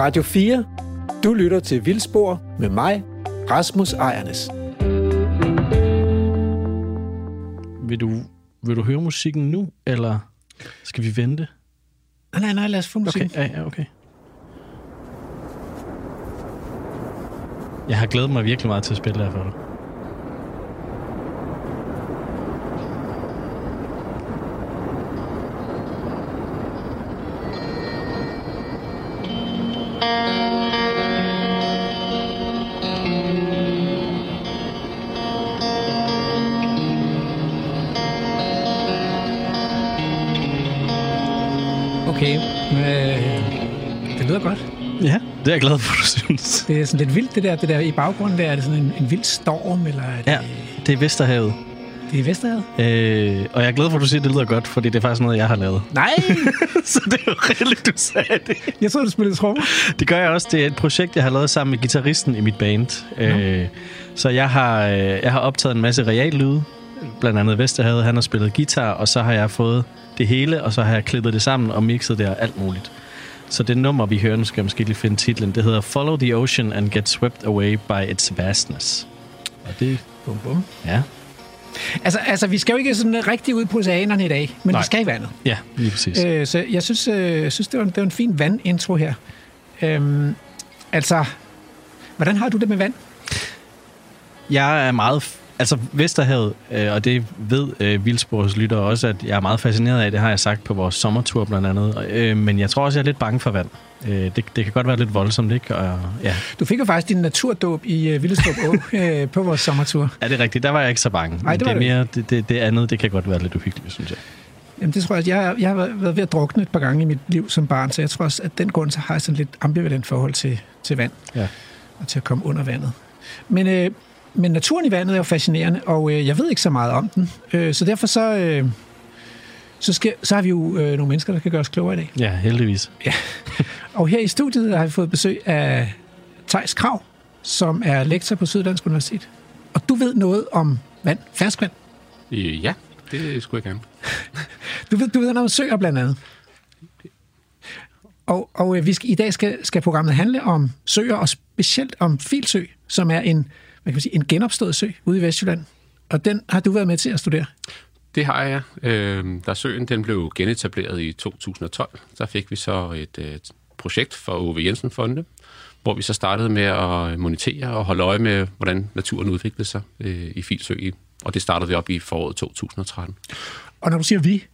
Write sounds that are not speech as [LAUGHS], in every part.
Radio 4. Du lytter til Vildspor med mig, Rasmus Ejernes. Vil du, vil du høre musikken nu, eller skal vi vente? Nej, nej, nej, lad os få Okay, musikken. ja, ja, okay. Jeg har glædet mig virkelig meget til at spille her for dig. Er jeg glad for, du synes. Det er sådan lidt vildt, det der, det der i baggrunden der. Er det sådan en, en vild storm, eller er det, Ja, det er Vesterhavet. det er Vesterhavet? Øh, og jeg er glad for, at du siger, at det lyder godt, fordi det er faktisk noget, jeg har lavet. Nej, [LAUGHS] Så det er jo rigtigt, du sagde det. jeg troede, du spillede trommer. Det gør jeg også. Det er et projekt, jeg har lavet sammen med gitarristen i mit band. Øh, så jeg har, øh, jeg har optaget en masse reallyde. Blandt andet Vesterhavet, han har spillet guitar, og så har jeg fået det hele, og så har jeg klippet det sammen og mixet det og alt muligt. Så det nummer, vi hører, nu skal jeg måske lige finde titlen, det hedder Follow the Ocean and Get Swept Away by Its Vastness. Og det, Bum, bum. ja, Altså, altså, vi skal jo ikke sådan rigtig ud på oceanerne i dag, men Nej. vi skal i vandet. ja lige præcis. Øh, så jeg synes, øh, jeg synes det, var, en- det var en fin vandintro her. Øhm, altså, hvordan har du det med vand? Jeg er meget... Altså Vesterhavet, øh, og det ved øh, Vildspors lytter også, at jeg er meget fascineret af. Det har jeg sagt på vores sommertur blandt andet. Øh, men jeg tror også, jeg er lidt bange for vand. Øh, det, det kan godt være lidt voldsomt, ikke? Og, ja. Du fik jo faktisk din naturdåb i øh, Villestrup Å [LAUGHS] øh, på vores sommertur. Er det rigtigt? Der var jeg ikke så bange. Nej, det var det er mere det, det, det andet, det kan godt være lidt uhyggeligt, synes jeg. Jamen, det tror jeg, at jeg, jeg har været ved at drukne et par gange i mit liv som barn, så jeg tror også, at den grund, så har jeg sådan lidt ambivalent forhold til, til vand. Ja. Og til at komme under vandet. Men, øh, men naturen i vandet er jo fascinerende, og øh, jeg ved ikke så meget om den. Øh, så derfor så, øh, så, skal, så har vi jo øh, nogle mennesker, der kan gøre os klogere i dag. Ja, heldigvis. Og her i studiet har vi fået besøg af Tejs Krav, som er lektor på Syddansk Universitet. Og du ved noget om vand, ferskvand. Øh, Ja, det skulle jeg gerne. [LAUGHS] Du ved, du ved noget om søer blandt andet. Og, og øh, vi skal, i dag skal, skal programmet handle om søer, og specielt om Filsø, som er en, hvad kan man sige, en genopstået sø ude i Vestjylland. Og den har du været med til at studere. Det har jeg. Øh, da søen den blev genetableret i 2012, så fik vi så et øh, projekt for Ove Jensen Fonde, hvor vi så startede med at monitere og holde øje med, hvordan naturen udviklede sig øh, i Filsø. Og det startede vi op i foråret 2013. Og når du siger vi,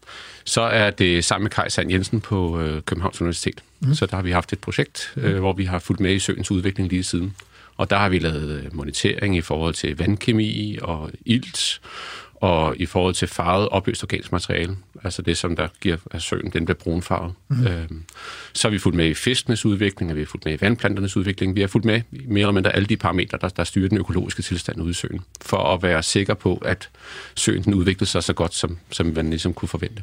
Så er det sammen med Kai Sand Jensen på øh, Københavns Universitet. Mm. Så der har vi haft et projekt, øh, hvor vi har fulgt med i søens udvikling lige siden. Og der har vi lavet øh, monitering i forhold til vandkemi og ilt, og i forhold til farvet opløst organisk materiale. Altså det, som der giver at søen, den bliver brunfarvet. Mm. Øhm, så har vi fulgt med i fiskenes udvikling, og vi har fulgt med i vandplanternes udvikling. Vi har fulgt med i mere eller mindre alle de parametre, der, der styrer den økologiske tilstand ude i søen, for at være sikker på, at søen den udviklede sig så godt, som, som man ligesom kunne forvente.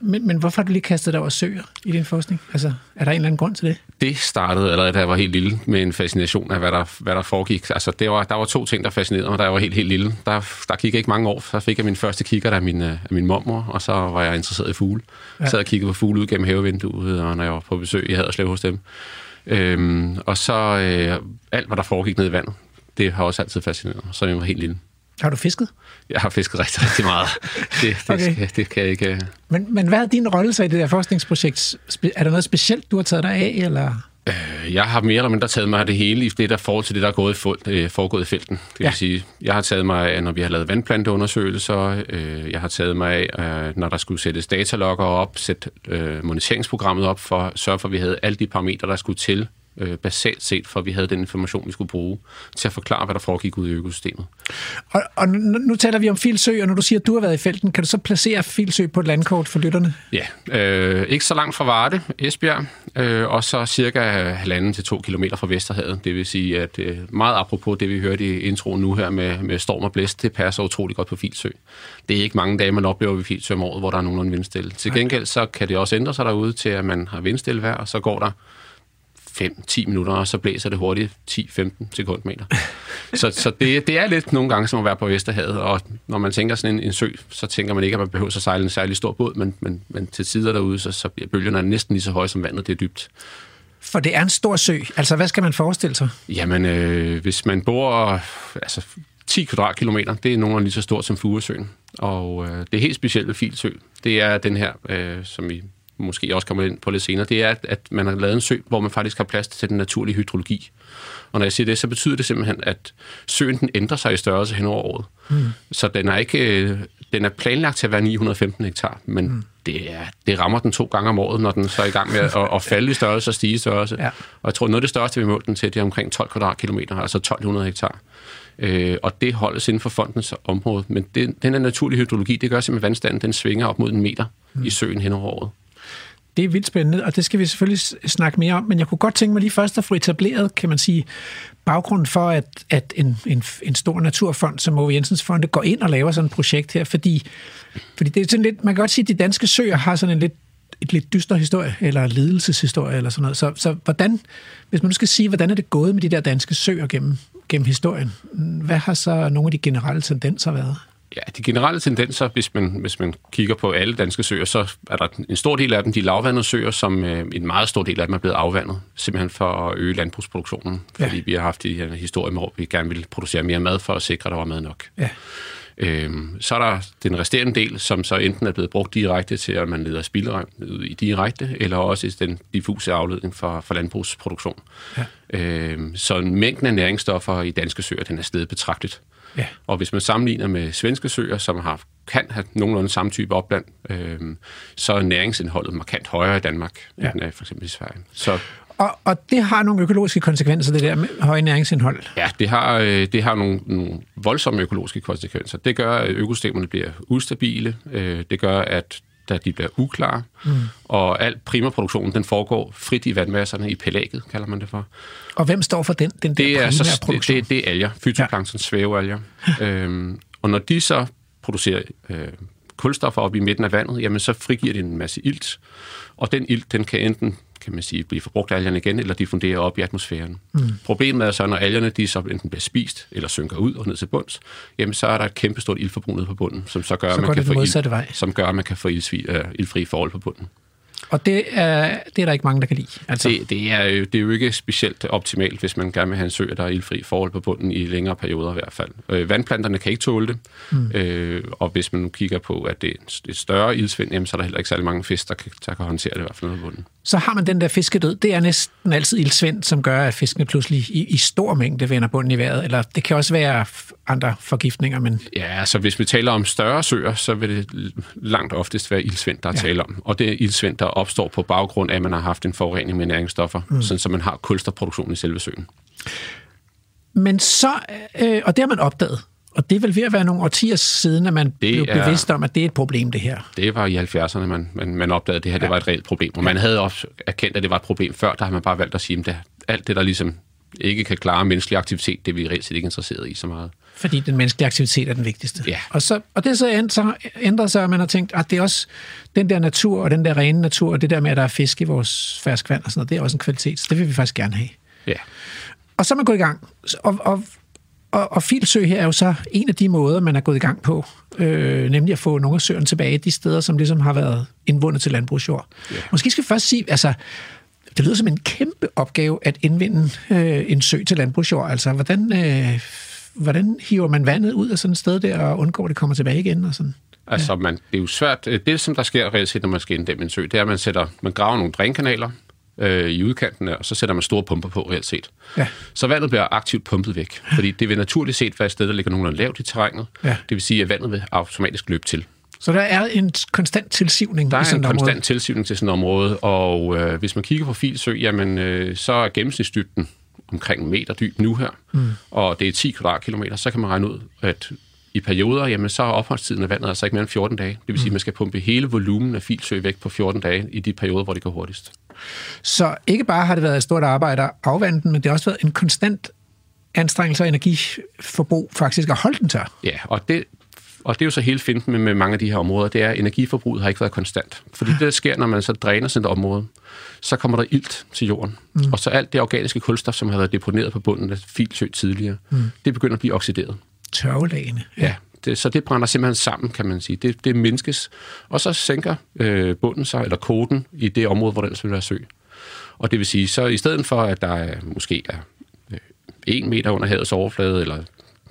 Men, men hvorfor har du lige kastet dig over søer i din forskning? Altså, er der en eller anden grund til det? det startede allerede, da jeg var helt lille, med en fascination af, hvad der, hvad der foregik. Altså, det var, der var to ting, der fascinerede mig, da jeg var helt, helt lille. Der, der gik ikke mange år, så fik jeg min første kigger af min, af min mormor, og så var jeg interesseret i fugle. Ja. Så jeg kiggede på fugle ud gennem havevinduet, og når jeg var på besøg i Haderslev hos dem. Øhm, og så øh, alt, hvad der foregik nede i vandet, det har også altid fascineret mig, så jeg var helt lille. Har du fisket? Jeg har fisket rigtig, rigtig meget. [LAUGHS] Det, det, Okay. okay. det kan jeg ikke... øh, Men, men hvad er din rolle så i det der forskningsprojekt? Er der noget specielt, du har taget dig af, eller... Jeg har mere eller mindre taget mig af det hele i det der forhold til det, der er gået i fuld, øh, foregået i felten. Det vil Ja. sige, jeg har taget mig af, når vi har lavet vandplanteundersøgelser. Øh, jeg har taget mig af, øh, når der skulle sættes datalogger op, sætte øh, moniteringsprogrammet op for at sørge for, at vi havde alle de parametre, der skulle til øh, basalt set, for at vi havde den information, vi skulle bruge til at forklare, hvad der foregik ude i økosystemet. Og, og nu, nu taler vi om Filsø, og når du siger, at du har været i felten, kan du så placere Filsø på et landkort for lytterne? Ja, øh, ikke så langt fra Varde, Esbjerg, øh, og så cirka halvanden til to kilometer fra Vesterhavet. Det vil sige, at øh, meget apropos det, vi hørte i introen nu her med, med storm og blæst, det passer utrolig godt på Filsø. Det er ikke mange dage, man oplever ved Filsø om året, hvor der er nogenlunde vindstille. Til gengæld så kan det også ændre sig derude til, at man har vindstille vejr, og så går der 5-10 minutter, og så blæser det hurtigt 10-15 sekundmeter. så så det, det er lidt nogle gange som at være på Vesterhavet, og når man tænker sådan en, en sø, så tænker man ikke, at man behøver at sejle en særlig stor båd, men, men, men til tider derude, så, så bliver bølgerne næsten lige så høje som vandet, det er dybt. For det er en stor sø. Altså, hvad skal man forestille sig? Jamen, øh, hvis man bor altså, 10 kvadratkilometer, det er nogenlunde lige så stort som Furesøen. Og øh, det helt specielle Filsø, det er den her, øh, som vi måske også kommer ind på lidt senere, det er, at man har lavet en sø, hvor man faktisk har plads til den naturlige hydrologi. Og når jeg siger det, så betyder det simpelthen, at søen den ændrer sig i størrelse hen over året. Mm. Så den er ikke øh, den er planlagt til at være 915 hektar, men mm. det, er, det rammer den to gange om året, når den så er i gang med at, at falde i størrelse og stige i størrelse. Ja. Og jeg tror, noget af det største, vi målte den til, det er omkring 12 kvadratkilometer, altså 1200 hektar. Øh, og det holdes inden for fondens område. Men det, den her naturlige hydrologi, det gør simpelthen, at vandstanden den svinger op mod en meter mm. i søen hen over året. Det er vildt spændende, og det skal vi selvfølgelig snakke mere om, men jeg kunne godt tænke mig lige først at få etableret, kan man sige, baggrunden for, at, at en, en, en stor naturfond som Ove Jensens Fonde går ind og laver sådan et projekt her, fordi, fordi det er sådan lidt, man kan godt sige, at de danske søer har sådan en lidt et lidt dyster historie, eller lidelseshistorie, eller sådan noget. Så, så hvordan, hvis man nu skal sige, hvordan er det gået med de der danske søer gennem, gennem historien, hvad har så nogle af de generelle tendenser været? Ja, de generelle tendenser, hvis man, hvis man kigger på alle danske søer, så er der en stor del af dem, de lavvandede søer, som øh, en meget stor del af dem er blevet afvandet, simpelthen for at øge landbrugsproduktionen, fordi ja. vi har haft de her historier, hvor vi gerne vil producere mere mad for at sikre, at der var mad nok. Ja. Øhm, så er der den resterende del, som så enten er blevet brugt direkte til, at man leder spilderøm i direkte, eller også den diffuse afledning for, for landbrugsproduktion. Ja. Øhm, så mængden af næringsstoffer i danske søer, den er stedet betragteligt. Ja. Og hvis man sammenligner med svenske søer, som har, kan have nogenlunde samme type opland, øhm, så er næringsindholdet markant højere i Danmark, ja. end for eksempel i Sverige. Så og, og det har nogle økologiske konsekvenser, det der med høje næringsindhold? Ja, det har, øh, det har nogle, nogle voldsomme økologiske konsekvenser. Det gør, at økosystemerne bliver ustabile. Øh, det gør, at da de bliver uklare, mm. og al primærproduktionen, den foregår frit i vandmasserne, i pelaget, kalder man det for. Og hvem står for den, den det der er så, det, det, det er alger, fytoplankton, ja. svævealger. [LAUGHS] øhm, og når de så producerer øh, kulstoffer op i midten af vandet, jamen så frigiver de en masse ilt, og den ilt, den kan enten kan man sige, blive forbrugt af algerne igen, eller de funderer op i atmosfæren. Mm. Problemet er så, når algerne de så enten bliver spist, eller synker ud og ned til bunds, jamen så er der et kæmpestort ildforbrug nede på bunden, som så gør, så man kan få ild, vej. som gør, at man kan få ildsvi, uh, ildfri forhold på bunden. Og det er, det er der ikke mange, der kan lide. Altså. Det, det, er jo, det er jo ikke specielt optimalt, hvis man gerne vil have en sø, der er ildfri forhold på bunden i længere perioder i hvert fald. Øh, vandplanterne kan ikke tåle det, mm. øh, og hvis man nu kigger på, at det er et større ildsvind, jamen, så er der heller ikke særlig mange fisk, der kan, der kan håndtere det i hvert fald på bunden. Så har man den der fiskedød. Det er næsten altid ildsvind, som gør, at fiskene pludselig i, i stor mængde vender bunden i vejret. Eller det kan også være andre forgiftninger, men... Ja, altså hvis vi taler om større søer, så vil det langt oftest være ildsvind, der er ja. tale om. Og det er ildsvind, der opstår på baggrund af, at man har haft en forurening med næringsstoffer, mm. sådan så man har kulstofproduktion i selve søen. Men så, øh, og det har man opdaget, og det er vel ved at være nogle årtier siden, at man det blev er, bevidst om, at det er et problem, det her. Det var i 70'erne, man, man, man opdagede, at det her ja. det var et reelt problem. Og ja. man havde også erkendt, at det var et problem før. Der har man bare valgt at sige, at alt det, der ligesom ikke kan klare menneskelig aktivitet, det er vi reelt set ikke interesseret i så meget. Fordi den menneskelige aktivitet er den vigtigste. Ja. Og, så, og det så, ændret sig, at man har tænkt, at det er også den der natur, og den der rene natur, og det der med, at der er fisk i vores ferskvand og sådan noget, det er også en kvalitet. Så det vil vi faktisk gerne have. Ja. Og så er man gået i gang. Og, og, og, og Filsø her er jo så en af de måder, man er gået i gang på, øh, nemlig at få nogle af søerne tilbage, de steder, som ligesom har været indvundet til landbrugsjord. Ja. Måske skal vi først sige, altså, det lyder som en kæmpe opgave at indvinde øh, en sø til landbrugsjord. Altså, hvordan, øh, hvordan hiver man vandet ud af sådan et sted der, og undgår, at det kommer tilbage igen? Og sådan? Altså, man, det er jo svært. Det, som der sker reelt set, når man skal inddæmme en sø, det er, at man, sætter, man graver nogle drænkanaler øh, i udkanten, og så sætter man store pumper på reelt set. Ja. Så vandet bliver aktivt pumpet væk, fordi det vil naturligt set være et sted, der ligger nogenlunde lavt i terrænet. Ja. Det vil sige, at vandet vil automatisk løbe til. Så der er en konstant tilsivning Der er sådan en et konstant område. tilsivning til sådan et område, og øh, hvis man kigger på Filsø, jamen, øh, så er gennemsnitsdybden omkring en meter dyb nu her, mm. og det er 10 kvadratkilometer, så kan man regne ud, at i perioder, jamen, så er opholdstiden af vandet altså ikke mere end 14 dage. Det vil sige, at man skal pumpe hele volumen af Filsø væk på 14 dage i de perioder, hvor det går hurtigst. Så ikke bare har det været et stort arbejde at afvande den, men det har også været en konstant anstrengelse og energiforbrug faktisk at holde den tør. Ja, og det, og det er jo så hele finten med, med mange af de her områder, det er, at energiforbruget har ikke været konstant. Fordi det, der sker, når man så dræner sådan et område, så kommer der ilt til jorden. Mm. Og så alt det organiske kulstof, som har været deponeret på bunden af filsø tidligere, mm. det begynder at blive oxideret. Tørvelagene. Ja. ja det, så det brænder simpelthen sammen, kan man sige. Det, det mindskes. Og så sænker øh, bunden sig, eller koden, i det område, hvor der ellers vil være sø. Og det vil sige, så i stedet for, at der er, måske er øh, en meter under havets overflade, eller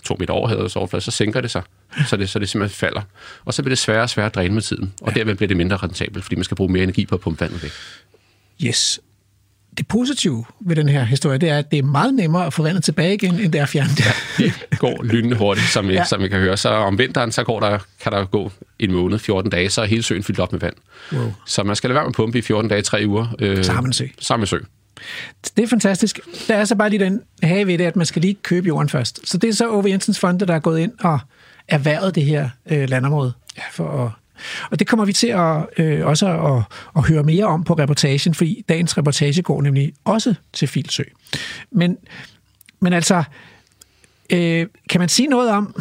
to meter over havets overflade, så sænker det sig, så det, så det simpelthen falder. Og så bliver det sværere og sværere at dræne med tiden, og derved bliver det mindre rentabelt, fordi man skal bruge mere energi på at pumpe vandet væk. Yes. Det positive ved den her historie, det er, at det er meget nemmere at få vandet tilbage igen, end det er at fjerne det. Det går lynende hurtigt, som, Ja. ja. som I kan høre. Så om vinteren, så går der, kan der gå en måned, 14 dage, så er hele søen fyldt op med vand. Wow. Så man skal lade være med at pumpe i 14 dage, 3 uger. Øh, Så har man en sø. Så har man sø. Det er fantastisk. Der er så bare lige den have ved det, at man skal lige købe jorden først. Så det er så Ove Jensens Fonde, der er gået ind og erhvervet det her øh, landområde. For at, og det kommer vi til at, øh, også at, at høre mere om på reportagen, fordi dagens reportage går nemlig også til Filsø. Men, men altså, øh, kan man sige noget om,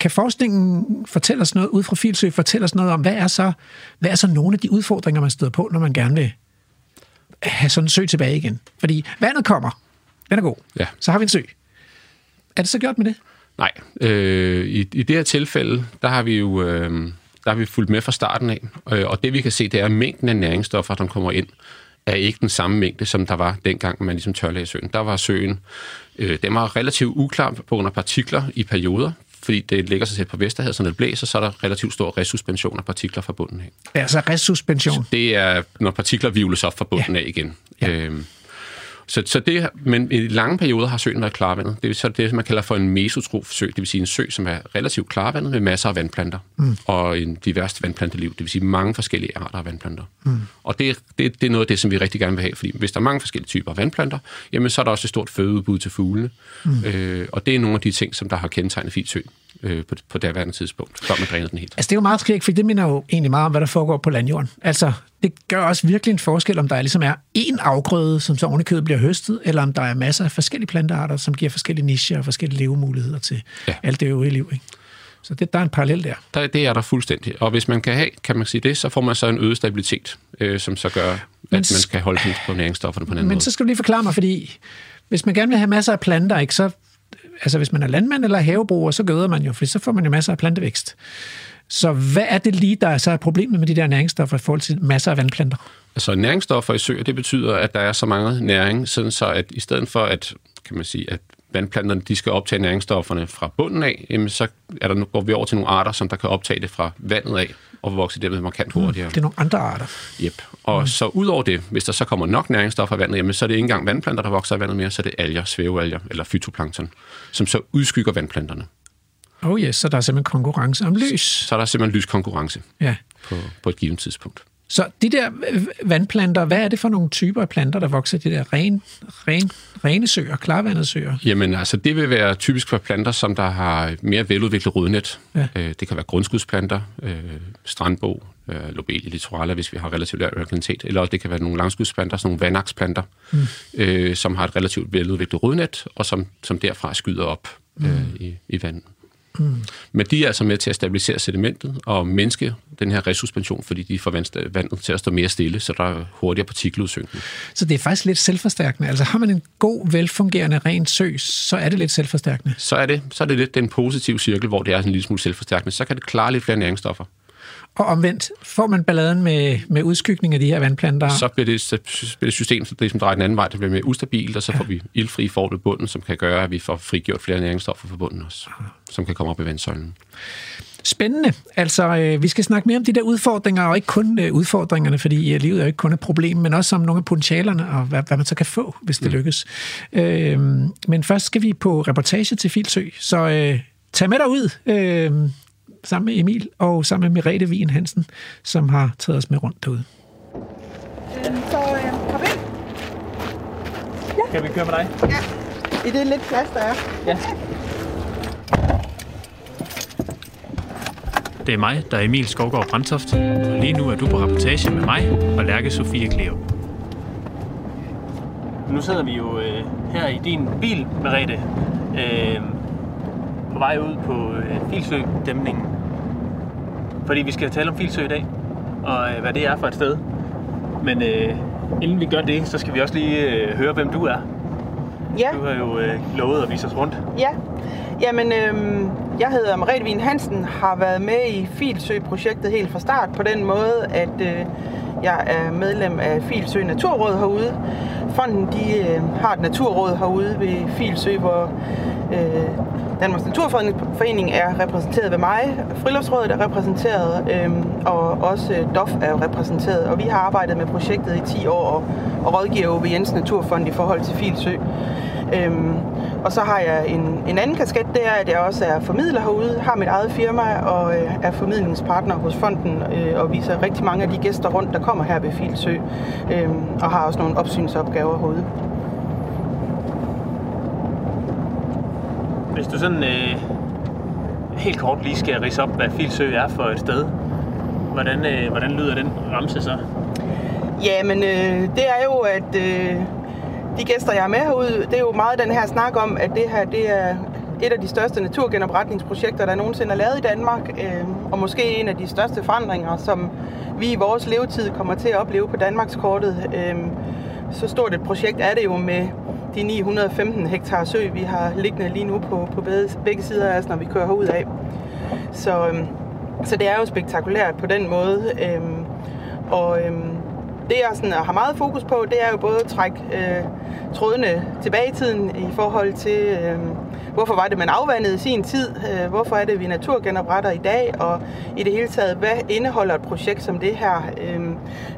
kan forskningen fortælle os noget ud fra Filsø, fortælle os noget om, hvad er så, hvad er så nogle af de udfordringer, man støder på, når man gerne vil have sådan en sø tilbage igen? Fordi vandet kommer, den er god, Ja. så har vi en sø. Er det så gjort med det? Nej, øh, i, i det her tilfælde, der har vi jo øh, der har vi fulgt med fra starten af, øh, og det vi kan se, det er, at mængden af næringsstoffer, der kommer ind, er ikke den samme mængde, som der var dengang, man ligesom tørlagde søen. Der var søen, øh, den var relativt uklar på grund af partikler i perioder, fordi det ligger sig tæt på Vesterhavet, så når det blæser, så er der relativt stor resuspension af partikler fra bunden af. Altså resuspension. Det er, når partikler vivles op fra bunden ja. af igen. Ja. Øhm, så, så det, men i lange perioder har søen været klarvandet. Det er så det, man kalder for en mesotrof sø, det vil sige en sø, som er relativt klarvandet med masser af vandplanter mm. og en diverst vandplanteliv, det vil sige mange forskellige arter af vandplanter. Mm. Og det, det, det er noget af det, som vi rigtig gerne vil have, fordi hvis der er mange forskellige typer af vandplanter, jamen så er der også et stort fødeudbud til fuglene. Mm. Øh, og det er nogle af de ting, som der har kendetegnet Filsø øh, på, på daværende tidspunkt, før man drænede den helt. Altså, det er jo meget skægt, for det minder jo egentlig meget om, hvad der foregår på landjorden. Altså, det gør også virkelig en forskel, om der ligesom er én afgrøde, som så ovenikøbet bliver høstet, eller om der er masser af forskellige plantearter, som giver forskellige nicher og forskellige levemuligheder til ja. Alt det øvrige liv. Ikke? Så det, der er en parallel der. Der, det er der fuldstændig. Og hvis man kan have, kan man sige det, så får man så en øget stabilitet, øh, som så gør, at man skal holde på næringsstofferne på en anden Men måde. så skal du lige forklare mig, fordi hvis man gerne vil have masser af planter, ikke, så, altså hvis man er landmand eller havebruger, så gøder man jo, for så får man jo masser af plantevækst. Så hvad er det lige, der er så er problemet med de der næringsstoffer i forhold til masser af vandplanter? Altså næringsstoffer i søer, det betyder, at der er så meget næring, sådan så at i stedet for at, kan man sige, at vandplanterne de skal optage næringsstofferne fra bunden af, jamen så er der, nu går vi over til nogle arter, som der kan optage det fra vandet af, og vokse dermed markant hurtigere. Det er nogle andre arter. Yep. Og mm. så ud over det, hvis der så kommer nok næringsstoffer af vandet, jamen, så er det ikke engang vandplanter, der vokser af vandet mere, så er det alger, svævealger eller fytoplankton, som så udskygger vandplanterne. Oh yes, så der er simpelthen konkurrence om lys. Så er der simpelthen lys konkurrence Ja. på, på et givet tidspunkt. Så de der øh, vandplanter, hvad er det for nogle typer af planter, der vokser i de der ren, ren, rene søer, klarvandede søer? Jamen altså, det vil være typisk for planter, som der har mere veludviklet rodnet. Ja. Øh, det kan være grundskudsplanter, øh, strandbo, øh, lobelia litorale, hvis vi har relativt lav alkalinitet, eller det kan være nogle langskudsplanter, sådan nogle vandaksplanter, mm. øh, som har et relativt veludviklet rodnet, og som, som derfra skyder op øh, i, i vandet. Mm. Men de er altså med til at stabilisere sedimentet og mindske den her resuspension, fordi de får vand- vandet til at stå mere stille, så der er hurtigere partikeludsøgning. Så det er faktisk lidt selvforstærkende. Altså har man en god, velfungerende, ren sø, så er det lidt selvforstærkende. Så er det, så er det lidt den positive cirkel, hvor det er sådan en lille smule selvforstærkende. Så kan det klare lidt flere næringsstoffer. Og omvendt, får man balladen med, med udskygning af de her vandplanter, så bliver det, så bliver det system, så det som drejer den anden vej, det bliver mere ustabilt, og så får vi ildfri forhold ved bunden, som kan gøre, at vi får frigjort flere næringsstoffer fra bunden også, som kan komme op i vandsøjlen. Spændende. Altså, øh, vi skal snakke mere om de der udfordringer, og ikke kun øh, udfordringerne, fordi øh, livet er jo ikke kun et problem, men også om nogle af potentialerne, og hvad, hvad man så kan få, hvis det mm. lykkes. Øh, men først skal vi på reportage til Filsø, så øh, tag med dig ud øh, sammen med Emil og sammen med Merete Wien Hansen, som har taget os med rundt derude. Så øh, kom ind Kan vi køre med dig? i det lidt plads, der er. Ja. Det er mig, der er Emil Skovgaard Brandtoft, og lige nu er du på rapportage med mig og Lærke Sofie Kleo. Nu sidder vi jo øh, her i din bil, Merete, øh, vej ud på øh, Filsø-dæmningen. Fordi vi skal tale om Filsø i dag, og øh, hvad det er for et sted. Men øh, inden vi gør det, så skal vi også lige øh, høre, hvem du er. Ja, Du har jo øh, lovet at vise os rundt. ja. Jamen, øhm, jeg hedder Merete Wien Hansen, har været med i Filsø-projektet helt fra start på den måde, at øh, jeg er medlem af Filsø Naturråd herude. Fonden de, øh, har et naturråd herude ved Filsø, hvor øh, Danmarks Naturforening er repræsenteret ved mig, Friluftsrådet er repræsenteret, øh, og også øh, DOF er repræsenteret. Og vi har arbejdet med projektet i 10 år og, og rådgiver ved Jens Naturfond i forhold til Filsø. Øhm, og så har jeg en, en anden kasket, det er, at jeg også er formidler herude, har mit eget firma og øh, er formidlingspartner hos fonden øh, og viser rigtig mange af de gæster rundt, der kommer her ved Filsø, øh, og har også nogle opsynsopgaver herude. Hvis du sådan øh, helt kort lige skal rise op, hvad Filsø er for et sted, hvordan, øh, hvordan lyder den ramse så? Jamen, øh, det er jo, at øh, de gæster, jeg har med herude, det er jo meget den her snak om, at det her det er et af de største naturgenopretningsprojekter, der nogensinde er lavet i Danmark, øh, og måske en af de største forandringer, som vi i vores levetid kommer til at opleve på Danmarkskortet. Øh, så stort et projekt er det jo med de 915 hektar sø, vi har liggende lige nu på, på begge sider af os, når vi kører herud af. Så, øh, så det er jo spektakulært på den måde. Øh, og øh, det, jeg sådan har meget fokus på, det er jo både at trække øh, trådene tilbage i tiden i forhold til, øh, hvorfor var det, man afvandede i sin tid, øh, hvorfor er det, vi naturgenopretter i dag, og i det hele taget, hvad indeholder et projekt som det her, øh,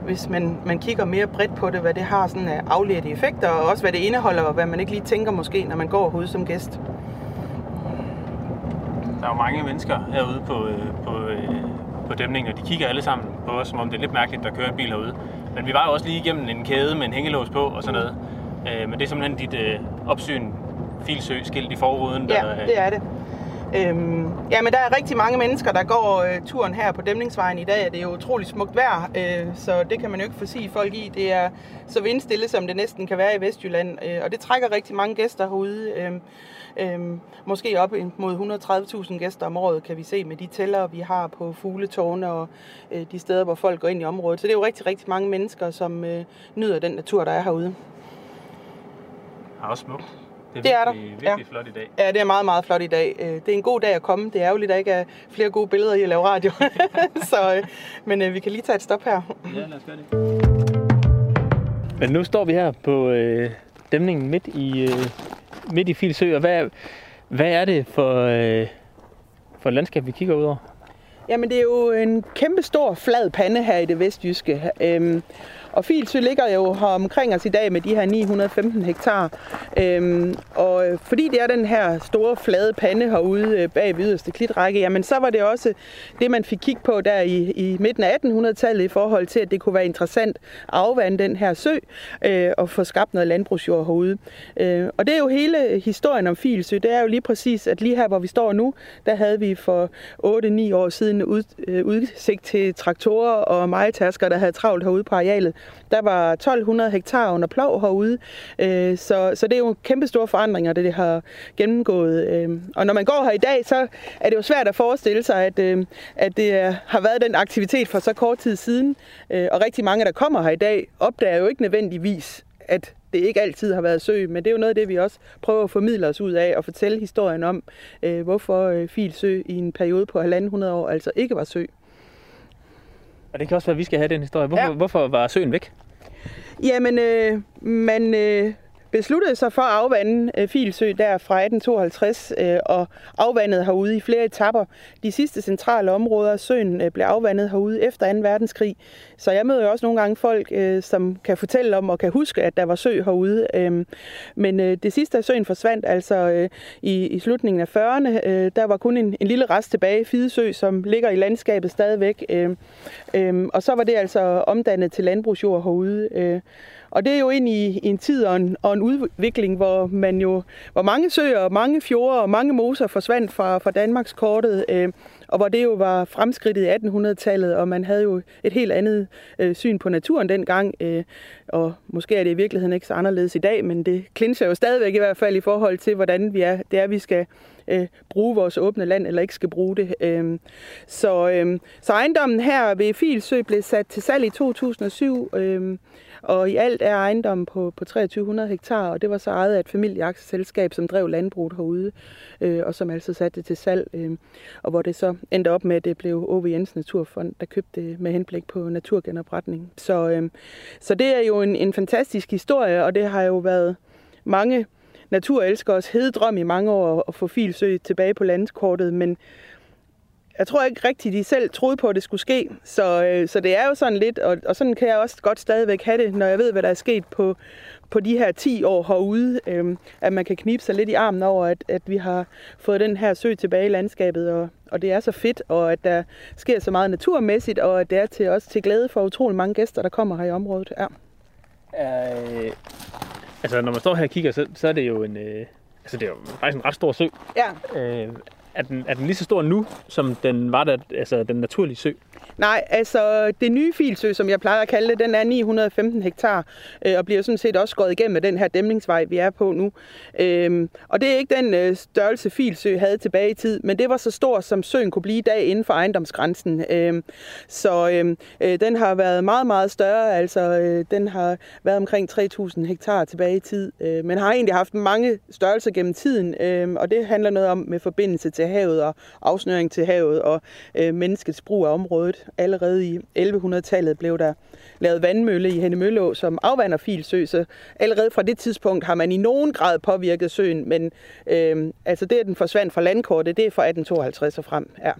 hvis man, man kigger mere bredt på det, hvad det har sådan af afledte effekter, og også hvad det indeholder, og hvad man ikke lige tænker måske, når man går herude som gæst. Der er jo mange mennesker herude på, øh, på, øh, på dæmningen, og de kigger alle sammen på os, som om det er lidt mærkeligt, der kører en bil herude. Men vi var jo også lige igennem en kæde med en hængelås på og sådan noget. Øh, men det er simpelthen dit øh, opsyn, filsø-skilt i forruden. Der, ja, det er det. Øhm, ja, men der er rigtig mange mennesker, der går øh, turen her på Dæmningsvejen i dag. Det er jo utroligt smukt vejr, øh, så det kan man jo ikke sige folk i. Det er så vindstille, som det næsten kan være i Vestjylland, øh, og det trækker rigtig mange gæster herude. Øh, øh, måske op mod 130.000 gæster om året, kan vi se med de tæller, vi har på fugletårne og øh, de steder, hvor folk går ind i området. Så det er jo rigtig, rigtig mange mennesker, som øh, nyder den natur, der er herude. Det er også smukt. Det er, det er der. virkelig ja. flot i dag. Ja, det er meget, meget flot i dag. Øh, det er en god dag at komme. Det er jo lidt, der ikke er flere gode billeder i at lave radio. [LAUGHS] så, øh, men øh, vi kan lige tage et stop her. Ja, lad os gøre det. Men nu står vi her på øh, dæmningen midt i, øh, midt i Filsø, og hvad, hvad er det for, øh, for et landskab, vi kigger ud over? Jamen, det er jo en kæmpe stor flad pande her i det vestjyske. Øhm, og Filsø ligger jo her omkring os i dag med de her 915 hektar. Øhm, og øh, fordi det er den her store flade pande herude øh, bag ved yderste klitrække, jamen så var det også det, man fik kig på der i, i midten af 1800-tallet i forhold til, at det kunne være interessant at afvande den her sø øh, og få skabt noget landbrugsjord herude. Øh, og det er jo hele historien om Filsø. Det er jo lige præcis, at lige her, hvor vi står nu, der havde vi for 8-9 år siden ud, øh, udsigt til traktorer og majtasker, der havde travlt herude på arealet. Der var 1200 hektar under plov herude, øh, så, så det er jo kæmpe store forandringer, det, det har gennemgået. Øh. Og når man går her i dag, så er det jo svært at forestille sig, at, øh, at det har været den aktivitet for så kort tid siden. Øh, og rigtig mange, der kommer her i dag, opdager jo ikke nødvendigvis, at det ikke altid har været sø, men det er jo noget af det, vi også prøver at formidle os ud af og fortælle historien om, øh, hvorfor øh, Filsø i en periode på 1.500 år altså ikke var sø. Og det kan også være, at vi skal have den historie. Hvorfor, ja. hvorfor var søen væk? Jamen, øh, man øh, besluttede sig for at afvande øh, Filsø der fra 1852 øh, og afvandet herude i flere etapper. De sidste centrale områder af søen øh, blev afvandet herude efter 2. verdenskrig. Så jeg møder jo også nogle gange folk, som kan fortælle om og kan huske, at der var sø herude. Øhm, men det sidste af søen forsvandt altså i, i slutningen af 40'erne. Der var kun en, en lille rest tilbage, Fidesø, som ligger i landskabet stadigvæk. Øhm, øhm, og så var det altså omdannet til landbrugsjord herude. Og det er jo ind i, i en tid og en, og en udvikling, hvor man jo, hvor mange søer, mange fjorde og mange moser forsvandt fra, fra Danmarks kortet, øh, og hvor det jo var fremskridtet i 1800-tallet, og man havde jo et helt andet øh, syn på naturen dengang, øh, og måske er det i virkeligheden ikke så anderledes i dag, men det klinser jo stadigvæk i hvert fald i forhold til, hvordan vi er, det er, vi skal øh, bruge vores åbne land, eller ikke skal bruge det. Øh, så, øh, så ejendommen her ved Filsø blev sat til salg i 2007, øh, og i alt er ejendommen på, på 2300 hektar, og det var så ejet af et familieaktieselskab, som drev landbruget herude, øh, og som altså satte det til salg, øh, og hvor det så endte op med, at det blev Ove Jensen Naturfond, der købte det med henblik på naturgenopretning. Så, øh, så det er jo en, en fantastisk historie, og det har jo været mange naturelskers hededrøm i mange år at få Filsø tilbage på landskortet, men jeg tror ikke rigtigt, de selv troede på, at det skulle ske. Så, øh, så det er jo sådan lidt, og, og sådan kan jeg også godt stadigvæk have det, når jeg ved, hvad der er sket på, på de her 10 år herude, øh, at man kan knibe sig lidt i armen over, at, at vi har fået den her sø tilbage i landskabet, og, og det er så fedt, og at der sker så meget naturmæssigt, og at det er til, også til glæde for utrolig mange gæster, der kommer her i området. Ja. Øh, altså, når man står her og kigger, så, så er det jo en... Øh, altså, det er jo faktisk en ret stor sø. ja. Øh, er, den, er den lige så stor nu, som den var da, altså den naturlige sø? Nej, altså det nye Filsø, som jeg plejer at kalde det, den er 915 hektar, øh, og bliver sådan set også gået igennem med den her dæmningsvej, vi er på nu. Øhm, og det er ikke den øh, størrelse, Filsø havde tilbage i tid, men det var så stor, som søen kunne blive i dag inden for ejendomsgrænsen. Øhm, så øhm, øh, den har været meget, meget større, altså øh, den har været omkring 3.000 hektar tilbage i tid, øh, men har egentlig haft mange størrelser gennem tiden, øh, og det handler noget om med forbindelse til havet og afsnøring til havet og øh, menneskets brug af området. Allerede i 1100-tallet blev der lavet vandmølle i Hennemøllå, som afvander Filsø, så allerede fra det tidspunkt har man i nogen grad påvirket søen, men øh, altså det, at den forsvandt fra landkortet, det er fra 1852 og frem. Ja.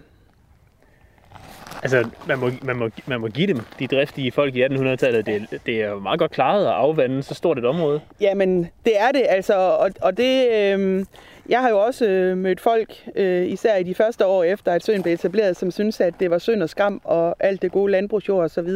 Altså, man må, man, må, man må give dem, de driftige folk i 1800-tallet. Det, det er jo meget godt klaret at afvande så stort et område. Jamen, det er det, altså, og, og det... Øh, jeg har jo også øh, mødt folk, øh, især i de første år efter, at søen blev etableret, som synes, at det var synd og skam og alt det gode landbrugsjord osv.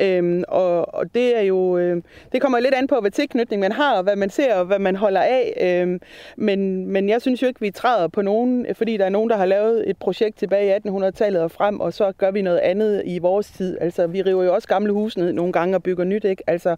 Øhm, og, og det er jo, øh, det kommer lidt an på, hvad tilknytning man har, og hvad man ser, og hvad man holder af. Øhm, men, men jeg synes jo ikke, vi træder på nogen, fordi der er nogen, der har lavet et projekt tilbage i 1800-tallet og frem, og så gør vi noget andet i vores tid. Altså, vi river jo også gamle huse ned nogle gange og bygger nyt, ikke? Altså,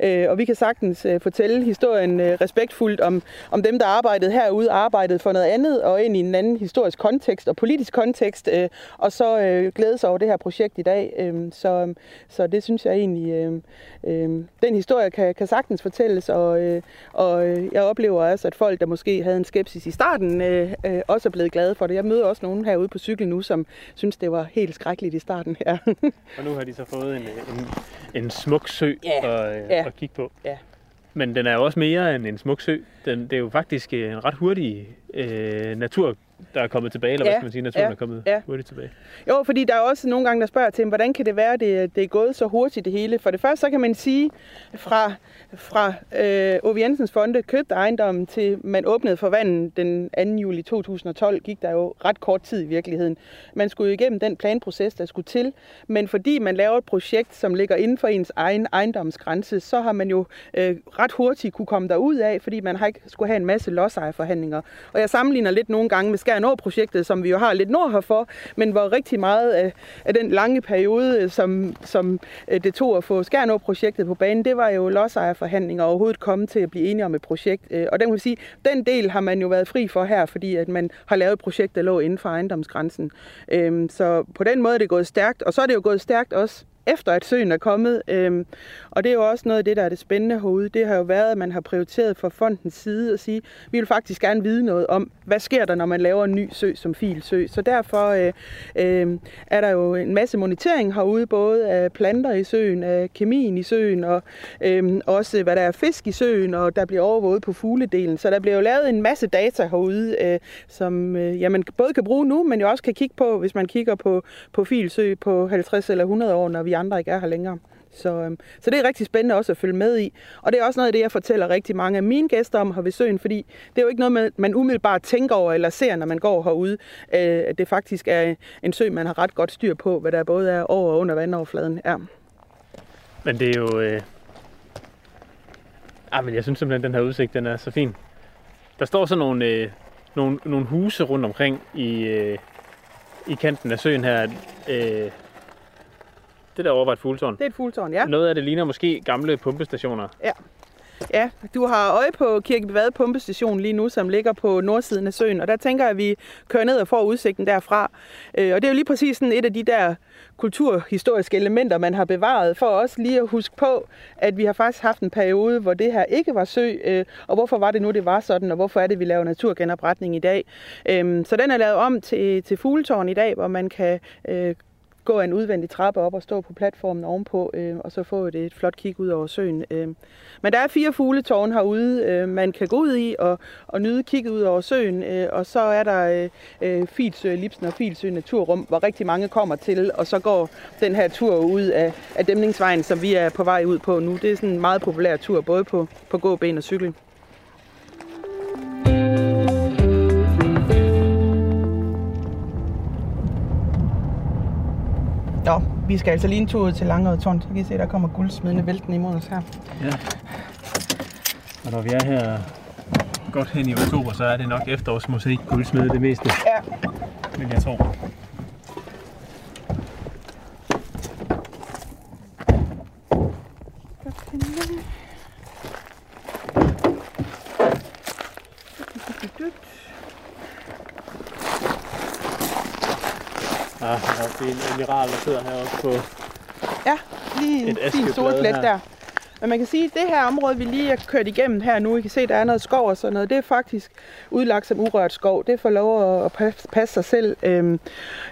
øh, og vi kan sagtens øh, fortælle historien øh, respektfuldt om, om dem, der arbejdede herude, arbejdet for noget andet og ind i en anden historisk kontekst og politisk kontekst, øh, og så øh, glæde sig over det her projekt i dag. Øh, så, så det synes jeg egentlig, øh, øh, den historie kan, kan sagtens fortælles, og, øh, og jeg oplever også, at folk, der måske havde en skepsis i starten, øh, øh, også er blevet glade for det. Jeg møder også nogen herude på cykel nu, som synes, det var helt skrækkeligt i starten her. [LAUGHS] og nu har de så fået en, en, en smuk sø ja, at, ja. at kigge på. Ja. Men den er jo også mere end en smuk sø. Den, det er jo faktisk en ret hurtig øh, natur der er kommet tilbage, eller ja, hvad skal man sige, naturen ja, er kommet ja. hurtigt tilbage. Jo, fordi der er også nogle gange, der spørger til, hvordan kan det være, det, det er gået så hurtigt det hele? For det første, så kan man sige, fra, fra øh, Ove Jensens Fonde købte ejendommen til man åbnede for vandet den 2. juli 2012, gik der jo ret kort tid i virkeligheden. Man skulle jo igennem den planproces, der skulle til, men fordi man laver et projekt, som ligger inden for ens egen ejendomsgrænse, så har man jo øh, ret hurtigt kunne komme derud af, fordi man har ikke skulle have en masse lodsejerforhandlinger. Og jeg sammenligner lidt nogle gange med Skær Nord-projektet, som vi jo har lidt nord herfor, men hvor rigtig meget af, af den lange periode, øh, som, som øh, det tog at få Skær Nord-projektet på banen, det var jo lodsejerforhandlinger og overhovedet komme til at blive enige om et projekt. Øh, og den, vil sige, den del har man jo været fri for her, fordi at man har lavet et projekt, der lå inden for ejendomsgrænsen. Øhm, så på den måde er det gået stærkt, og så er det jo gået stærkt også efter at søen er kommet. Øhm, og det er jo også noget af det, der er det spændende herude. Det har jo været, at man har prioriteret fra fondens side at sige, vi vil faktisk gerne vide noget om, hvad sker der, når man laver en ny sø som filsø. Så derfor øh, øh, er der jo en masse monitering herude, både af planter i søen, af kemien i søen, og øh, også hvad der er fisk i søen, og der bliver overvåget på fugledelen. Så der bliver jo lavet en masse data herude, øh, som øh, ja, man både kan bruge nu, men jo også kan kigge på, hvis man kigger på, på filsø på 50 eller 100 år, når vi andre ikke er her længere. Så, øhm, så det er rigtig spændende også at følge med i. Og det er også noget af det, jeg fortæller rigtig mange af mine gæster om her ved søen, fordi det er jo ikke noget, man umiddelbart tænker over eller ser, når man går herude. Øh, at det faktisk er en sø, man har ret godt styr på, hvad der både er over og under vandoverfladen. Ja. Men det er jo... Øh... Ah, men jeg synes simpelthen, at den her udsigt, den er så fin. Der står så nogle, øh, nogle, nogle huse rundt omkring i, øh, i kanten af søen her. Øh, det der over var et fugltårn. Det er et fugltårn, ja. Noget af det ligner måske gamle pumpestationer. Ja. Ja, du har øje på Kirkebevad pumpestation lige nu, som ligger på nordsiden af søen, og der tænker jeg, at vi kører ned og får udsigten derfra. Øh, og det er jo lige præcis sådan et af de der kulturhistoriske elementer, man har bevaret, for også lige at huske på, at vi har faktisk haft en periode, hvor det her ikke var sø, øh, og hvorfor var det nu, det var sådan, og hvorfor er det, vi laver naturgenopretning i dag. Øh, så den er lavet om til, til fugletårn i dag, hvor man kan øh, gå en udvendig trappe op og stå på platformen ovenpå, øh, og så få et, et flot kig ud over søen. Øh. Men der er fire fugletårn herude, øh, man kan gå ud i og, og nyde kigget ud over søen, øh, og så er der øh, øh Filsø, øh, Lipsen og Filsø øh, Naturrum, hvor rigtig mange kommer til, og så går den her tur ud af, af dæmningsvejen, som vi er på vej ud på nu. Det er sådan en meget populær tur, både på, på gåben og cykel. Nå, vi skal altså lige en tur ud til Langerød Tårn, så kan I se, der kommer guldsmedende vælten imod os her. Ja. Og når vi er her godt hen i oktober, så er det nok efterårsmosaik guldsmede det meste. Ja. Men jeg tror. Det er en admiral, der sidder heroppe på Ja, lige en fin solplet der. Men man kan sige, at det her område, vi lige har kørt igennem her nu, I kan se, der er noget skov og sådan noget, det er faktisk udlagt som urørt skov. Det får lov at passe, sig selv. Øhm,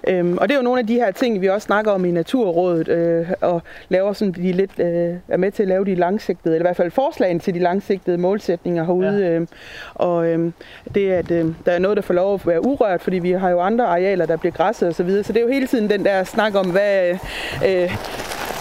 øhm, og det er jo nogle af de her ting, vi også snakker om i Naturrådet, øh, og laver sådan, de lidt, øh, er med til at lave de langsigtede, eller i hvert fald forslagene til de langsigtede målsætninger herude. Ja. Øh, og øh, det er, at øh, der er noget, der får lov at være urørt, fordi vi har jo andre arealer, der bliver græsset og så videre. Så det er jo hele tiden den der snak om, hvad, øh,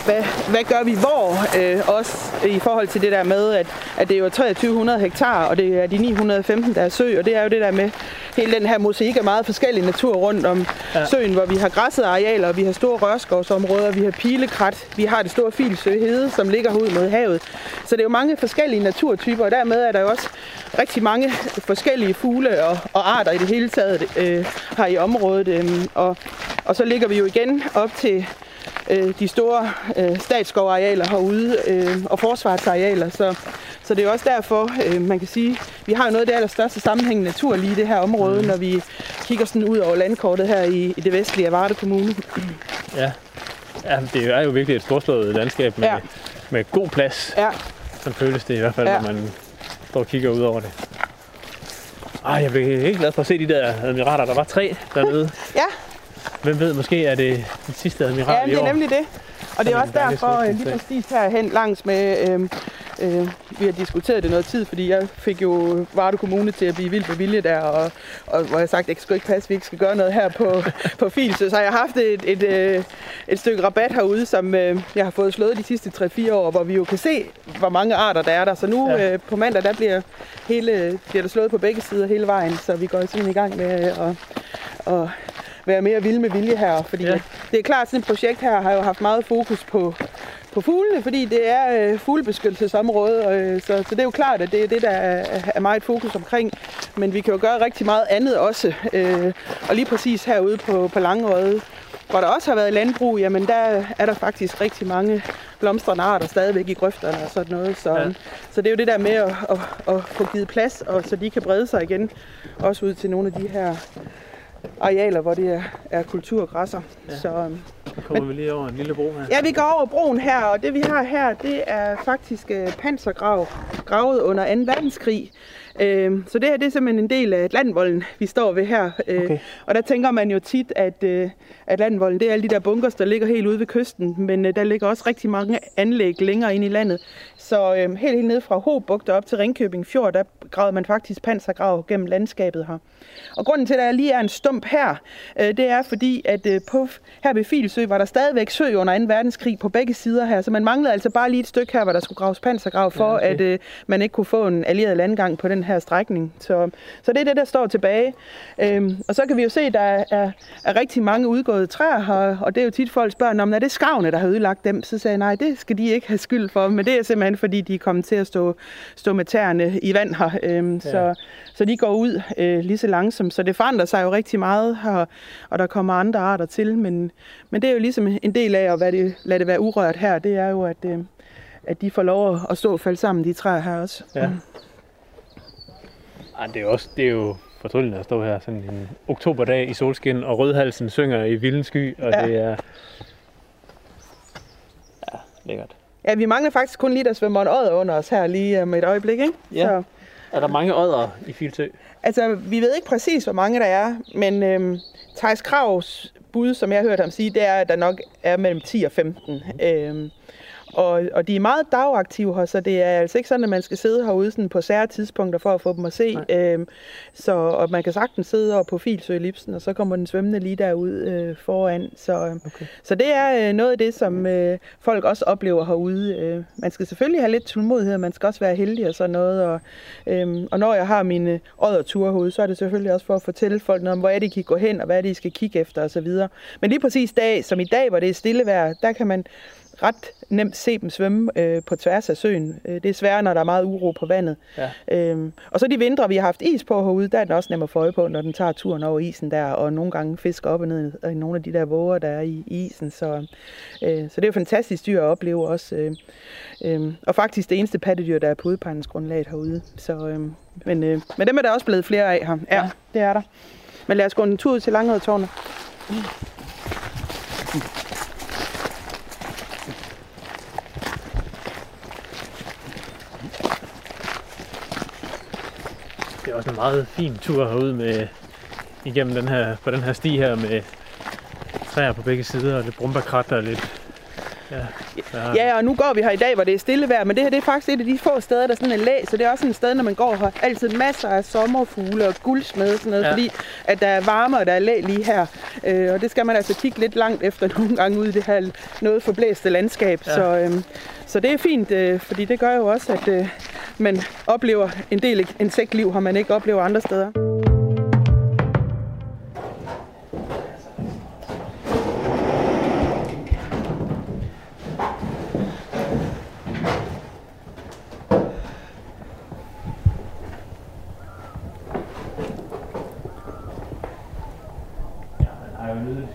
hvad, hvad gør vi hvor, øh, også i forhold til det der med, at, at det er jo 2300 hektar, og det er de 915, der er sø, og det er jo det der med hele den her mosaik af meget forskellig natur rundt om ja. søen, hvor vi har græsset arealer, vi har store rørskovsområder, vi har pilekrat, vi har det store Filsø Hede, som ligger ud mod havet. Så det er jo mange forskellige naturtyper, og dermed er der jo også rigtig mange forskellige fugle og, og arter i det hele taget øh, her i området. Øh, og, og så ligger vi jo igen op til øh, de store øh, statsskovarealer herude øh, og forsvarsarealer. Så, så det er også derfor, øh, man kan sige, vi har jo noget af det allerstørste sammenhængende natur lige i det her område, mm. når vi kigger sådan ud over landkortet her i, i det vestlige Varde Kommune. Ja. ja, det er jo virkelig et storslået landskab med, ja. med god plads. Ja. Sådan føles det i hvert fald, ja. når man står og kigger ud over det. Ej, jeg blev helt glad for at se de der admirater. Der var tre dernede. ja. Hvem ved, måske er det den sidste admiral Ja, det er nemlig det. Og det er også derfor, øh, lige præcis herhen langs med, øh, øh, vi har diskuteret det noget tid, fordi jeg fik jo Varde Kommune til at blive vild med vilje der, og, og hvor jeg sagt, at det skal ikke passe, at vi ikke skal gøre noget her på, på Filsø. Så jeg har haft et, et, et, øh, et stykke rabat herude, som øh, jeg har fået slået de sidste 3-4 år, hvor vi jo kan se, hvor mange arter der er der. Så nu ja. øh, på mandag, der bliver, hele, bliver der slået på begge sider hele vejen, så vi går simpelthen i gang med at, at være mere vild med vilje her. Fordi ja. det er klart, at sådan et projekt her har jo haft meget fokus på, på fuglene, fordi det er øh, fuglebeskyttelsesområde, øh, så, så det er jo klart, at det er det, der er, er meget fokus omkring. Men vi kan jo gøre rigtig meget andet også. Øh, og lige præcis herude på, på Langerøde, hvor der også har været landbrug, jamen der er der faktisk rigtig mange blomstrende arter stadigvæk i grøfterne og sådan noget. Så, ja. så det er jo det der med at, at, at få givet plads, og så de kan brede sig igen, også ud til nogle af de her arealer, hvor det er, er kulturgræsser. Ja. Så, øhm, så kommer men, vi lige over en lille bro her. Ja, vi går over broen her, og det vi har her, det er faktisk uh, pansergrav, gravet under 2. verdenskrig. Uh, så det her det er simpelthen en del af Atlantvolden, vi står ved her. Uh, okay. Og der tænker man jo tit, at uh, Atlantvolden, det er alle de der bunkers, der ligger helt ude ved kysten, men uh, der ligger også rigtig mange anlæg længere ind i landet. Så uh, helt, helt ned fra Hobugt op til Ringkøbing Fjord, der gravede man faktisk pansergrav gennem landskabet her. Og grunden til, at der lige er en stump her, øh, det er fordi, at øh, på, her ved Filsø var der stadigvæk sø under 2. verdenskrig på begge sider her, så man manglede altså bare lige et stykke her, hvor der skulle graves pansergrav for, ja, okay. at øh, man ikke kunne få en allieret landgang på den her strækning. Så, så det er det, der står tilbage. Øhm, og så kan vi jo se, at der er, er rigtig mange udgåede træer her, og det er jo tit folk spørger, om er det skavne, der har ødelagt dem? Så sagde jeg, nej, det skal de ikke have skyld for, men det er simpelthen, fordi de er kommet til at stå, stå med tæerne i vand her. Øhm, ja. så, så de går ud øh, lige så langsomt. Så det forandrer sig jo rigtig meget her, og der kommer andre arter til. Men, men det er jo ligesom en del af at lade det, lade det være urørt her, det er jo, at, øh, at de får lov at- stå og falde sammen, de træer her også. Ja. Ej, det er jo også det er jo fortryllende at stå her sådan en oktoberdag i solskin, og rødhalsen synger i vilden sky, og Ja. det er... Ja, lækkert. Ja, vi mangler faktisk kun lige, der svømmer en odder under os her lige om et øjeblik, ikke? Ja. Så, er der mange ådder i Filtø? altså, vi ved ikke præcis, hvor mange der er, men øhm, Thijs Kravs bud, som jeg har hørt ham sige, det er, at der nok er mellem 10 og 15. Øhm, og, og de er meget dagaktive her, så det er altså ikke sådan, at man skal sidde herude sådan på sære tidspunkter for at få dem at se. Øhm, så, og man kan sagtens sidde over på Filsø Ellipsen, og så kommer den svømmende lige derud øh, foran. Så, okay. så det er øh, noget af det, som øh, folk også oplever herude. Øh, man skal selvfølgelig have lidt tålmodighed, man skal også være heldig og sådan noget. Og, øhm, og når jeg har mine odderture herude, så er det selvfølgelig også for at fortælle folk noget om, hvor er det, de kan gå hen, og hvad er det, de skal kigge efter osv. Men lige præcis dag, som i dag, hvor det er stille vejr, der kan man ret nemt se dem svømme øh, på tværs af søen. Øh, det er sværere, når der er meget uro på vandet. Ja. Øhm, og så de vintre, vi har haft is på herude, der er den også nem at få øje på, når den tager turen over isen der, og nogle gange fisker op og ned i nogle af de der våger, der er i, i isen. Så, øh, så det er jo fantastisk dyr at opleve også. Øh, øh, og faktisk det eneste pattedyr, der er på udpegningsgrundlaget herude. Så, øh, men, øh, men dem er der også blevet flere af her. Ja, ja. det er der. Men lad os gå en tur ud til Langhøjtårnet. Det er også en meget fin tur herude med, igennem den her, på den her sti her med træer på begge sider og lidt brumbakrat og lidt... Ja, ja, Ja, og nu går vi her i dag, hvor det er stille vejr, men det her det er faktisk et af de få steder, der er sådan en læ, så det er også et sted, når man går her, altid masser af sommerfugle og guldsmed og sådan noget, ja. Fordi at der er varme, og der er læ lige her. Øh, og det skal man altså kigge lidt langt efter [LAUGHS] nogle gange ud i det her noget forblæste landskab. Ja. Så, øh, så det er fint, øh, fordi det gør jo også, at øh, man oplever en del insektliv, har man ikke oplever andre steder. man har jo nydet.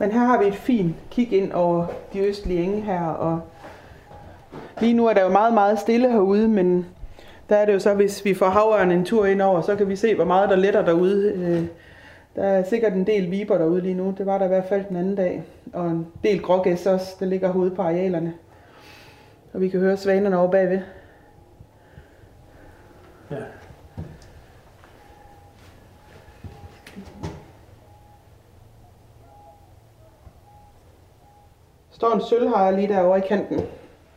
Men her har vi et fint kig ind over de østlige enge her, og lige nu er der jo meget, meget stille herude, men der er det jo så, hvis vi får havørnen en tur ind over, så kan vi se, hvor meget der letter derude. Øh, der er sikkert en del viber derude lige nu. Det var der i hvert fald den anden dag. Og en del grågæs også, der ligger herude på arealerne. Og vi kan høre svanerne over bagved. Står en sølvhajer lige derovre i kanten.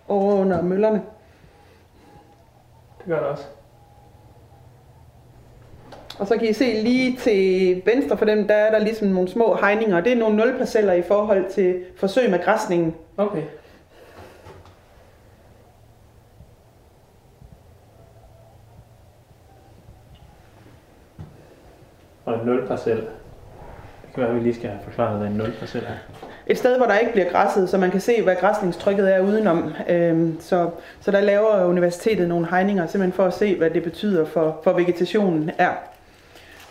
Over under møllerne. Det gør det også. Og så kan I se lige til venstre for dem, der er der ligesom nogle små hegninger. Det er nogle nulparceller i forhold til forsøg med græsningen. Okay. Og en nulparcel. Det kan være, vi lige skal have forklaret, hvad en nulparcel er. Et sted, hvor der ikke bliver græsset, så man kan se, hvad græsningstrykket er udenom. Øhm, så, så der laver universitetet nogle hegninger, simpelthen for at se, hvad det betyder for, for vegetationen er.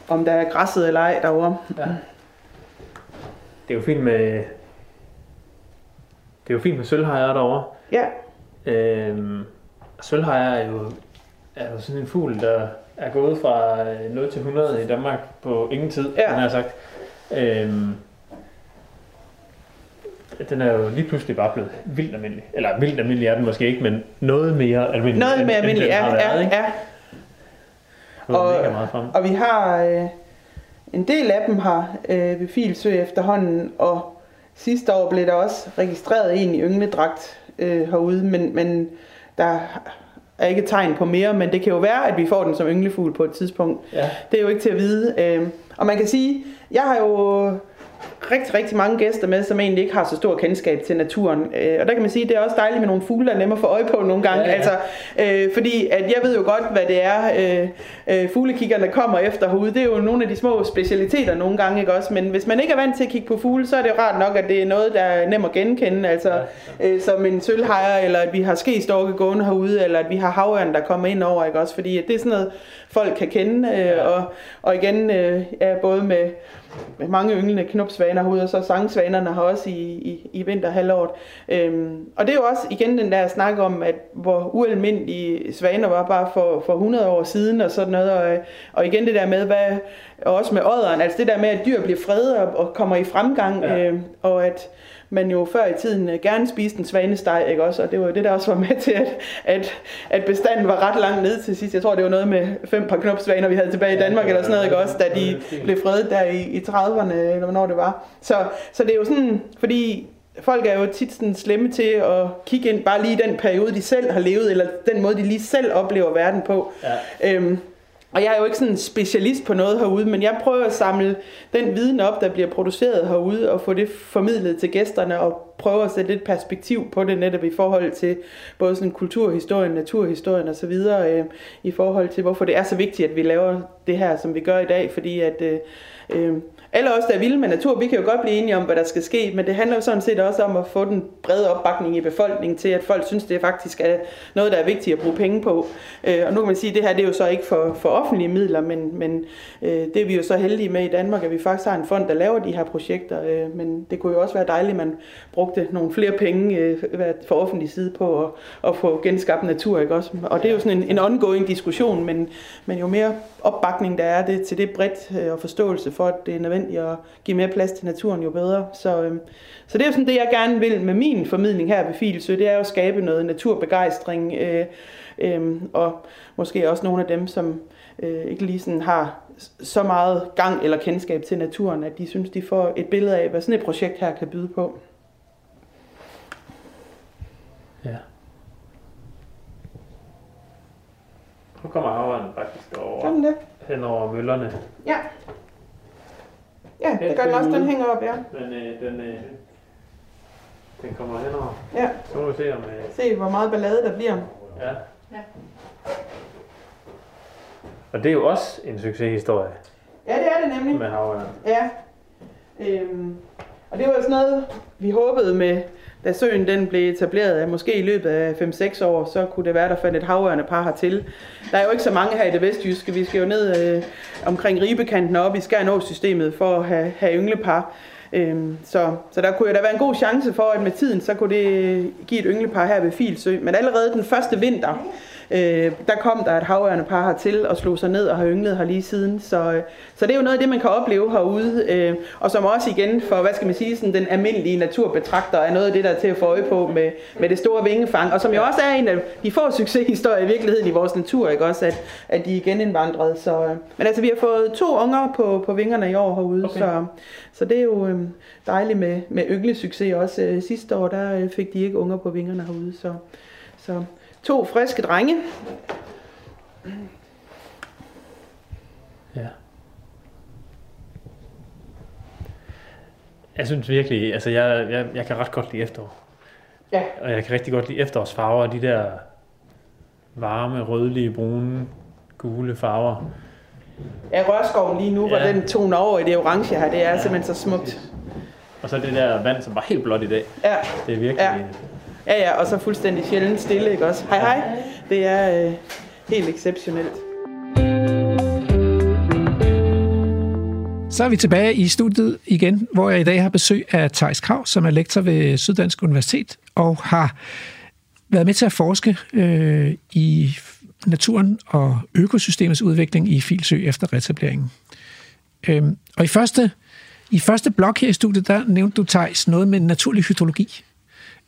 Om der er græsset eller ej derovre. Ja. Det er jo fint med... Det er jo fint med sølvhajer derovre. Ja, Øhm, sølvhajer er jo, er jo sådan en fugl, der er gået fra øh, 0 til 100 i Danmark på ingen tid, Ja. har sagt. Øhm, den er jo lige pludselig bare blevet vildt almindelig. Eller vildt almindelig er den måske ikke, men noget mere almindelig. noget mere den Ja, har ja, ja. Og-. Og vi har øh, en del af dem her øh, ved Filsø efterhånden, og sidste år blev der også registreret en i yngledragt øh, herude, men, men der er ikke tegn på mere, men det kan jo være, at vi får den som ynglefugl på et tidspunkt. Ja. Det er jo ikke til at vide. Øh, og man kan sige, jeg har jo rigtig, rigtig mange gæster med, som egentlig ikke har så stor kendskab til naturen. Øh, og der kan man sige, at det er også dejligt med nogle fugle, der er nemme at få øje på nogle gange. Ja, ja. Altså, øh, fordi at jeg ved jo godt, hvad det er, øh, øh, fuglekiggerne kommer efter herude. Det er jo nogle af de små specialiteter nogle gange, ikke også? Men hvis man ikke er vant til at kigge på fugle, så er det jo rart nok, at det er noget, der er nemt at genkende. Altså, øh, som en sølvhejer, eller at vi har skestorke gående herude, eller at vi har havørn, der kommer ind over, ikke også? Fordi det er sådan noget, folk kan kende. Øh, og, og igen, øh, ja, både med mange ynglende knopsvaner herude, og så sangsvanerne har også i, i, i vinterhalvåret. Øhm, og det er jo også igen den der snak om, at hvor ualmindelige svaner var bare for, for 100 år siden og sådan noget. Og, og igen det der med, hvad, og også med ådderen, altså det der med, at dyr bliver fredet og, og kommer i fremgang, ja. øh, og at man jo før i tiden øh, gerne spiste en svanesteg, ikke også? Og det var jo det, der også var med til, at, at, at bestanden var ret langt ned til sidst. Jeg tror, det var noget med fem par knopsvaner, vi havde tilbage i Danmark, eller sådan noget, ikke også? Da de blev fredet der i, i 30'erne, eller hvornår det var. Så, så det er jo sådan, fordi folk er jo tit sådan slemme til at kigge ind bare lige den periode, de selv har levet, eller den måde, de lige selv oplever verden på. Ja. Øhm, og jeg er jo ikke sådan en specialist på noget herude, men jeg prøver at samle den viden op, der bliver produceret herude, og få det formidlet til gæsterne, og prøve at sætte lidt perspektiv på det netop i forhold til både sådan kulturhistorien, naturhistorien og så videre, øh, i forhold til hvorfor det er så vigtigt, at vi laver det her, som vi gør i dag, fordi at øh, øh, alle os, der er vilde med natur, vi kan jo godt blive enige om, hvad der skal ske, men det handler jo sådan set også om at få den brede opbakning i befolkningen til, at folk synes, det faktisk er noget, der er vigtigt at bruge penge på. Øh, og nu kan man sige, at det her det er jo så ikke for, for offentlige midler, men, men øh, det er vi jo så heldige med i Danmark, at vi faktisk har en fond, der laver de her projekter. Øh, men det kunne jo også være dejligt, at man brugte nogle flere penge øh, for offentlig side på at, at få genskabt natur. Ikke også? Og det er jo sådan en, en ongoing diskussion, men, men jo mere opbakning der er det til det bredt øh, og forståelse for, at det er nødvendigt at give mere plads til naturen, jo bedre. Så, øh, så det er jo sådan det, jeg gerne vil med min formidling her ved Filsø, det er jo at skabe noget naturbegejstring, øh, øh, og måske også nogle af dem, som øh, ikke lige sådan har så meget gang eller kendskab til naturen, at de synes, de får et billede af, hvad sådan et projekt her kan byde på. Ja. Nu kommer havren faktisk over. det. Hen over møllerne. Ja. Ja, det gør den også. Den hænger op, ja. Men øh, den, øh, den kommer henover. Ja. Så må vi se, om... Øh... Se, hvor meget ballade der bliver. Ja. ja. Og det er jo også en succeshistorie. Ja, det er det nemlig. Med havørn. Ja. Øhm, og det var sådan noget, vi håbede med, da søen den blev etableret, at måske i løbet af 5-6 år, så kunne det være, der fandt et havørende par hertil. Der er jo ikke så mange her i det vestjyske. Vi skal jo ned øh, omkring Ribekanten og op i Skærnå-systemet for at have, have ynglepar. Øhm, så, så der kunne jo da være en god chance for, at med tiden, så kunne det give et ynglepar her ved Filsø. Men allerede den første vinter, øh, der kom der et havørne par hertil og slog sig ned og har ynglet her lige siden. Så, øh, så det er jo noget af det, man kan opleve herude. Øh, og som også igen for, hvad skal man sige, sådan den almindelige naturbetragter er noget af det, der er til at få øje på med, med det store vingefang. Og som jo også er en af de få succeshistorier i virkeligheden i vores natur, ikke også, at, at de er genindvandret. Så, øh, men altså, vi har fået to unger på, på vingerne i år herude, okay. så, så det er jo øh, dejligt med, med ynglesucces også. Øh, sidste år, der øh, fik de ikke unger på vingerne herude, så, så To friske drenge. Ja. Jeg synes virkelig, altså jeg, jeg, jeg kan ret godt lide efterår. Ja. Og jeg kan rigtig godt lide efterårsfarver, de der varme, rødlige, brune, gule farver. Ja, rørskoven lige nu, ja. hvor den toner over i det orange her, det er ja. simpelthen så smukt. Og så det der vand, som var helt blåt i dag. Ja. Det er virkelig... Ja. Ja, ja, og så fuldstændig sjældent stille, ikke også? Hej, hej. Det er øh, helt exceptionelt. Så er vi tilbage i studiet igen, hvor jeg i dag har besøg af Thijs Krav, som er lektor ved Syddansk Universitet, og har været med til at forske øh, i naturen og økosystemets udvikling i Filsø efter retableringen. Øhm, og i første, i første blok her i studiet, der nævnte du, Thijs, noget med naturlig hydrologi.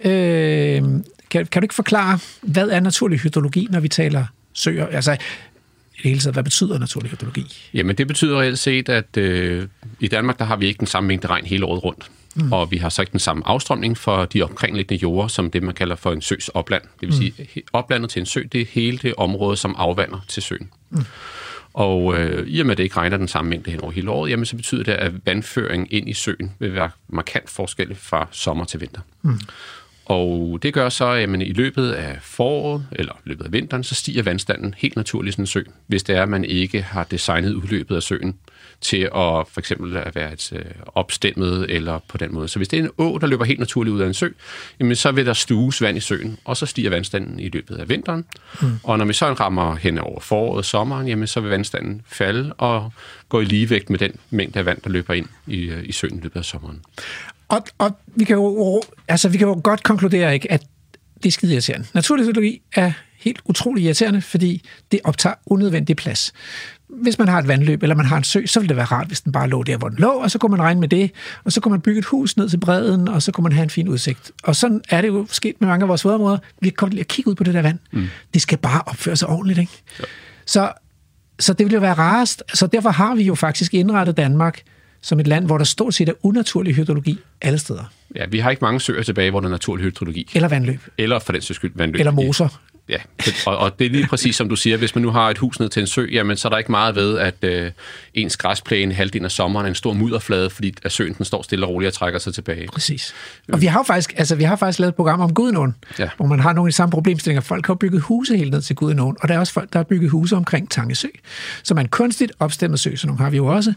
Øh, kan, kan du ikke forklare, hvad er naturlig hydrologi, når vi taler søer? Altså, i det hele taget, hvad betyder naturlig hydrologi? Jamen, det betyder reelt set, at øh, i Danmark, der har vi ikke den samme mængde regn hele året rundt. Mm. Og vi har så ikke den samme afstrømning for de omkringliggende jorder, som det, man kalder for en søs opland. Det vil mm. sige, oplandet til en sø, det er hele det område, som afvander til søen. Mm. Og øh, i og med, at det ikke regner den samme mængde hen over hele året, jamen, så betyder det, at vandføring ind i søen vil være markant forskellig fra sommer til vinter. Mm. Og det gør så, at i løbet af foråret, eller løbet af vinteren, så stiger vandstanden helt naturligt i sådan en sø, hvis det er, at man ikke har designet udløbet af søen til at for eksempel at være et øh, opstemmet eller på den måde. Så hvis det er en å, der løber helt naturligt ud af en sø, jamen så vil der stues vand i søen, og så stiger vandstanden i løbet af vinteren. Mm. Og når vi så rammer hen over foråret og sommeren, jamen så vil vandstanden falde og gå i ligevægt med den mængde af vand, der løber ind i, øh, i søen i løbet af sommeren. Og, og vi, kan jo, altså, vi kan jo godt konkludere, ikke, at det er skide irriterende. Naturlig teknologi er helt utrolig irriterende, fordi det optager unødvendig plads. Hvis man har et vandløb, eller man har en sø, så vil det være rart, hvis den bare lå der, hvor den lå, og så kunne man regne med det, og så kunne man bygge et hus ned til bredden, og så kunne man have en fin udsigt. Og sådan er det jo sket med mange af vores vådområder. Vi kan lide at kigge ud på det der vand. Mm. Det skal bare opføre sig ordentligt, ikke? Ja. Så, så det vil jo være rarest. Så derfor har vi jo faktisk indrettet Danmark som et land, hvor der stort set er unaturlig hydrologi alle steder. Ja, vi har ikke mange søer tilbage, hvor der er naturlig hydrologi. Eller vandløb. Eller for den skyld vandløb. Eller moser. Ja, og, og det er lige præcis som du siger, hvis man nu har et hus ned til en sø, jamen så er der ikke meget ved, at øh, ens græsplæne halvdelen af sommeren er en stor mudderflade, fordi at søen den står stille og roligt og trækker sig tilbage. Præcis. Og vi har jo faktisk, altså, vi har faktisk lavet et program om Gudenåen, ja. hvor man har nogle af de samme problemstillinger. Folk har bygget huse helt ned til Gudenåen, og der er også folk, der har bygget huse omkring Tangesø, som er en kunstigt opstemmet sø, så nogle har vi jo også.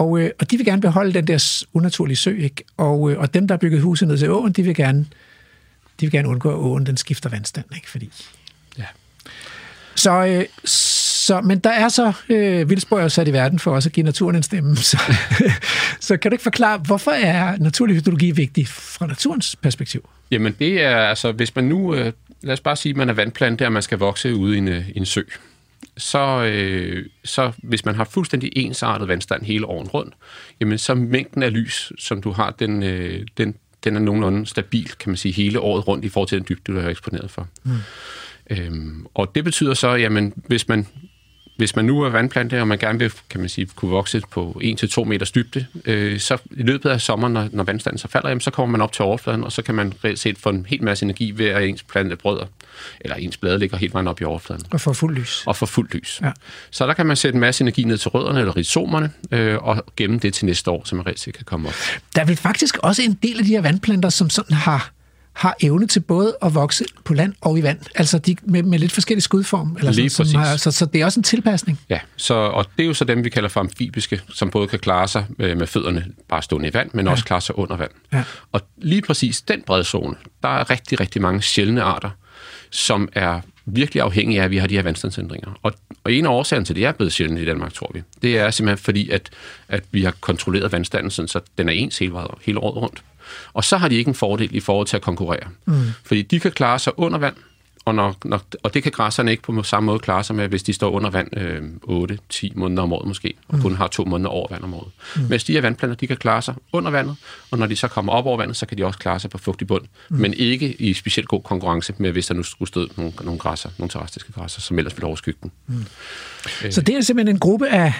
Og, øh, og de vil gerne beholde den der unaturlige sø, ikke? Og, øh, og dem, der har bygget huset ned til åen, de vil gerne, de vil gerne undgå, at åen den skifter vandstand, ikke? Fordi... Ja. Så, øh, så, men der er så, øh, Vildsborg er sat i verden for også at give naturen en stemme. Så, [LAUGHS] så kan du ikke forklare, hvorfor er naturlig hydrologi vigtig fra naturens perspektiv? Jamen det er, altså hvis man nu, øh, lad os bare sige, at man er vandplante, og man skal vokse ude i en, øh, en sø så, øh, så hvis man har fuldstændig ensartet vandstand hele året rundt, jamen så mængden af lys, som du har, den, øh, den, den er nogenlunde stabil, kan man sige, hele året rundt i forhold til den dybde, du er eksponeret for. Mm. Øhm, og det betyder så, jamen hvis man hvis man nu er vandplante, og man gerne vil kan man sige, kunne vokse på 1-2 meters dybde, øh, så i løbet af sommeren, når, når vandstanden så falder, jamen, så kommer man op til overfladen, og så kan man reelt set få en helt masse energi ved, at ens plante brødder, eller ens blade ligger helt vejen op i overfladen. Og få fuld lys. Og få fuld lys. Ja. Så der kan man sætte en masse energi ned til rødderne eller rhizomerne, øh, og gemme det til næste år, så man reelt set kan komme op. Der er vel faktisk også en del af de her vandplanter, som sådan har har evne til både at vokse på land og i vand. Altså de, med, med lidt forskellige skudform. Eller Lige sådan, som har, så, så det er også en tilpasning. Ja, så, og det er jo så dem, vi kalder for amfibiske, som både kan klare sig med, med fødderne bare stående i vand, men ja. også klare sig under vand. Ja. Og lige præcis den brede zone, der er rigtig, rigtig mange sjældne arter, som er virkelig afhængige af, at vi har de her vandstandsændringer. Og, og en af årsagerne til, det er blevet sjældent i Danmark, tror vi, det er simpelthen fordi, at, at vi har kontrolleret vandstanden, sådan, så den er ens hele, hele året rundt. Og så har de ikke en fordel i forhold til at konkurrere. Mm. Fordi de kan klare sig under vand, og, når, når, og det kan græsserne ikke på samme måde klare sig med, hvis de står under vand øh, 8-10 måneder om året måske, og mm. kun har to måneder over vand om året. Mm. Mens de her vandplanter, de kan klare sig under vandet, og når de så kommer op over vandet, så kan de også klare sig på fugtig bund, mm. men ikke i specielt god konkurrence med, hvis der nu skulle stå nogle, nogle græsser, nogle terrastiske græsser, som ellers ville overskygge den. Mm. Øh. Så det er simpelthen en gruppe af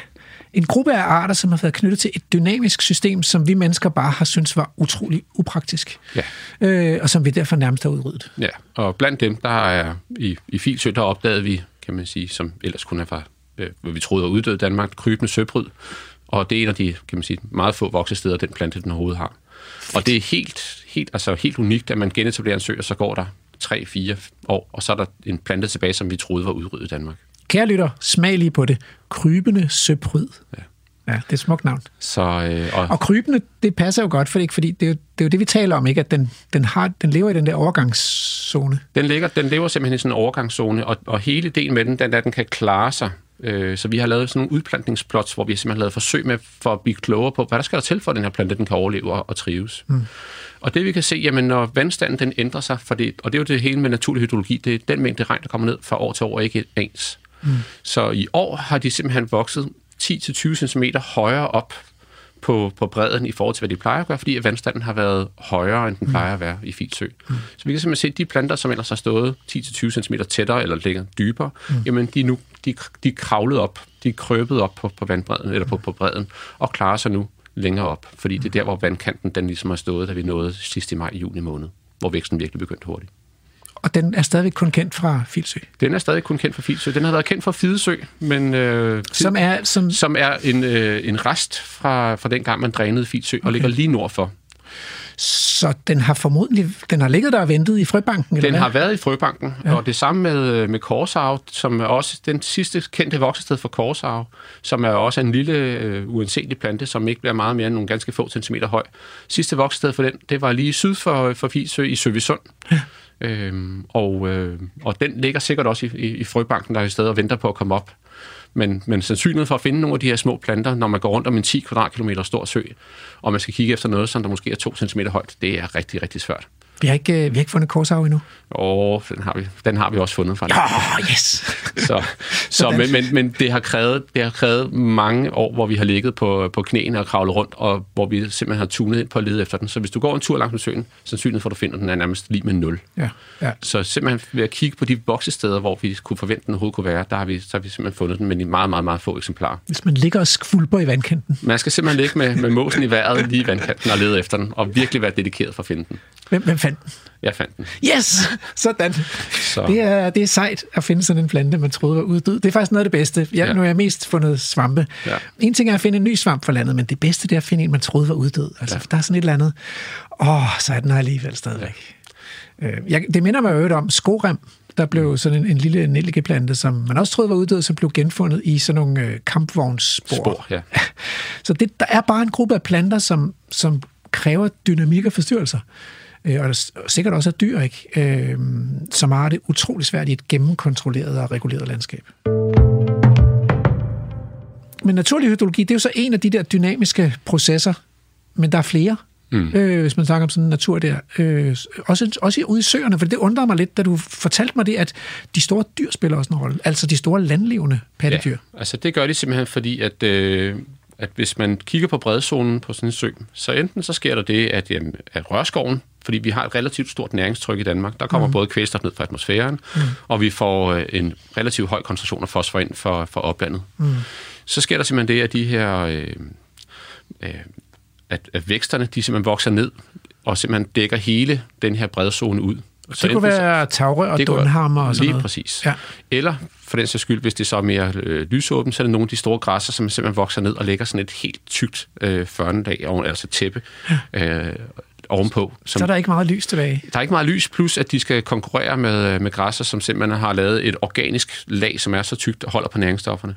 en gruppe af arter, som har været knyttet til et dynamisk system, som vi mennesker bare har syntes var utrolig upraktisk. Ja. Øh, og som vi derfor nærmest har udryddet. Ja, og blandt dem, der er i, i Filsø, der opdagede vi, kan man sige, som ellers kunne have øh, hvad vi troede var uddød Danmark, krybende søbryd. Og det er en af de, kan man sige, meget få voksesteder, den plante, den overhovedet har. Og det er helt, helt, altså helt unikt, at man genetablerer en sø, og så går der 3-4 år, og så er der en plante tilbage, som vi troede var udryddet i Danmark. Kære lytter, smag lige på det. Krybende søpryd. Ja. Ja, det er et smukt navn. Så, øh, og... og krybende, det passer jo godt, for ikke, fordi det er, jo, det er jo det, vi taler om, ikke? at den, den, har, den lever i den der overgangszone. Den, ligger, den lever simpelthen i sådan en overgangszone, og, og hele ideen med den, den der, den kan klare sig. Øh, så vi har lavet sådan nogle udplantningsplots, hvor vi har simpelthen lavet forsøg med for at blive klogere på, hvad der skal der til for, at den her plante den kan overleve og, og trives. Mm. Og det vi kan se, jamen når vandstanden den ændrer sig, for det, og det er jo det hele med naturlig hydrologi, det er den mængde regn, der kommer ned fra år til år, ikke ens. Mm. Så i år har de simpelthen vokset 10-20 cm højere op på, på bredden i forhold til, hvad de plejer at gøre, fordi vandstanden har været højere, end den mm. plejer at være i Filsø. Mm. Så vi kan simpelthen se, at de planter, som ellers har stået 10-20 cm tættere eller ligger dybere, mm. jamen de nu de, de kravlet op, de er krøbet op på, på vandbredden, eller på, på bredden, og klarer sig nu længere op, fordi det er der, hvor vandkanten den ligesom har stået, da vi nåede sidst i maj, juni måned, hvor væksten virkelig begyndte hurtigt. Og den er stadigvæk kun kendt fra Filsø. Den er stadig kun kendt fra Filsø. Den har været kendt fra Fidesø, men øh, Som er, som, som er en, øh, en rest fra, fra den gang, man drænede Filsø, okay. og ligger lige nord for. så den har formodentlig, den har ligget der og ventet i frøbanken, eller Den hvad? har været i Frøbanken, Ja. og det samme med, med Korsarv, som er også den sidste kendte voksested for Korsarv, som er også en lille øh, uanselig plante, som ikke bliver meget mere end nogle ganske få centimeter høj. Sidste voksested for den, det var lige syd for, for Filsø i Søvisund. Ja. Øhm, og, øh, og den ligger sikkert også i, i, i Frøbanken, der er i stedet og venter på at komme op. Men, men sandsynligheden for at finde nogle af de her små planter, når man går rundt om en 10 kvadratkilometer stor sø, og man skal kigge efter noget, som der måske er 2 cm højt, det er rigtig, rigtig svært. Vi har ikke, øh, vi har ikke fundet korsarv endnu. Og den har vi, den har vi også fundet fra Åh, oh, yes! [LAUGHS] så, så, men, men, men det, har krævet, det har krævet mange år, hvor vi har ligget på, på knæene og kravlet rundt, og hvor vi simpelthen har tunet ind på at lede efter den. Så hvis du går en tur langs med søen, sandsynligheden for, at du finder den, er nærmest lige med 0. Ja, ja. Så simpelthen ved at kigge på de voksesteder, hvor vi kunne forvente, den overhovedet kunne være, der har vi, så har vi simpelthen fundet den, men i meget, meget, meget få eksemplarer. Hvis man ligger og skvulper i vandkanten. Man skal simpelthen ligge med, med måsen i vejret lige i vandkanten og lede efter den, og virkelig være dedikeret for at finde den. Hvem, hvem fandt den? Jeg fandt den. Yes! Sådan. Så. Det er, det er sejt at finde sådan en plante, man troede var uddød. Det er faktisk noget af det bedste. Jeg, ja. Nu har jeg mest fundet svampe. Ja. En ting er at finde en ny svamp for landet, men det bedste det er at finde en, man troede var uddød. Altså, ja. der er sådan et eller andet. Åh, så er den her alligevel stadigvæk. Ja. Øh, jeg, det minder mig jo om skorem, der blev sådan en, en lille nellikeplante, som man også troede var uddød, som blev genfundet i sådan nogle øh, kampvognsspor. Spor, ja. [LAUGHS] Så det, der er bare en gruppe af planter, som, som kræver dynamik og forstyrrelser. Øh, og der sikkert også af dyr, ikke? Øh, som har det utrolig svært i et gennemkontrolleret og reguleret landskab. Men naturlig hydrologi, det er jo så en af de der dynamiske processer, men der er flere, mm. øh, hvis man snakker om sådan natur der. Øh, også, også ude i søerne, for det undrede mig lidt, da du fortalte mig det, at de store dyr spiller også en rolle. Altså de store landlevende pattedyr. Ja, altså det gør de simpelthen, fordi at, øh, at hvis man kigger på bredzonen på sådan en sø, så enten så sker der det, at, jamen, at rørskoven, fordi vi har et relativt stort næringstryk i Danmark, der kommer mm. både kvælstof ned fra atmosfæren, mm. og vi får øh, en relativt høj koncentration af fosfor ind for, for oplandet. Mm. Så sker der simpelthen det, at de her... Øh, øh, at, at væksterne, de simpelthen vokser ned, og simpelthen dækker hele den her bredzone ud. Så Det kunne være tagrør og det dunhammer og sådan Lige noget. præcis. Ja. Eller for den sags skyld, hvis det så er mere øh, lysåbent, så er det nogle af de store græsser, som simpelthen vokser ned og lægger sådan et helt tykt øh, førnedag, oven, altså tæppe, øh, ovenpå. Som, Så er der ikke meget lys tilbage. der er ikke meget lys, plus at de skal konkurrere med, med græsser, som simpelthen har lavet et organisk lag, som er så tykt og holder på næringsstofferne.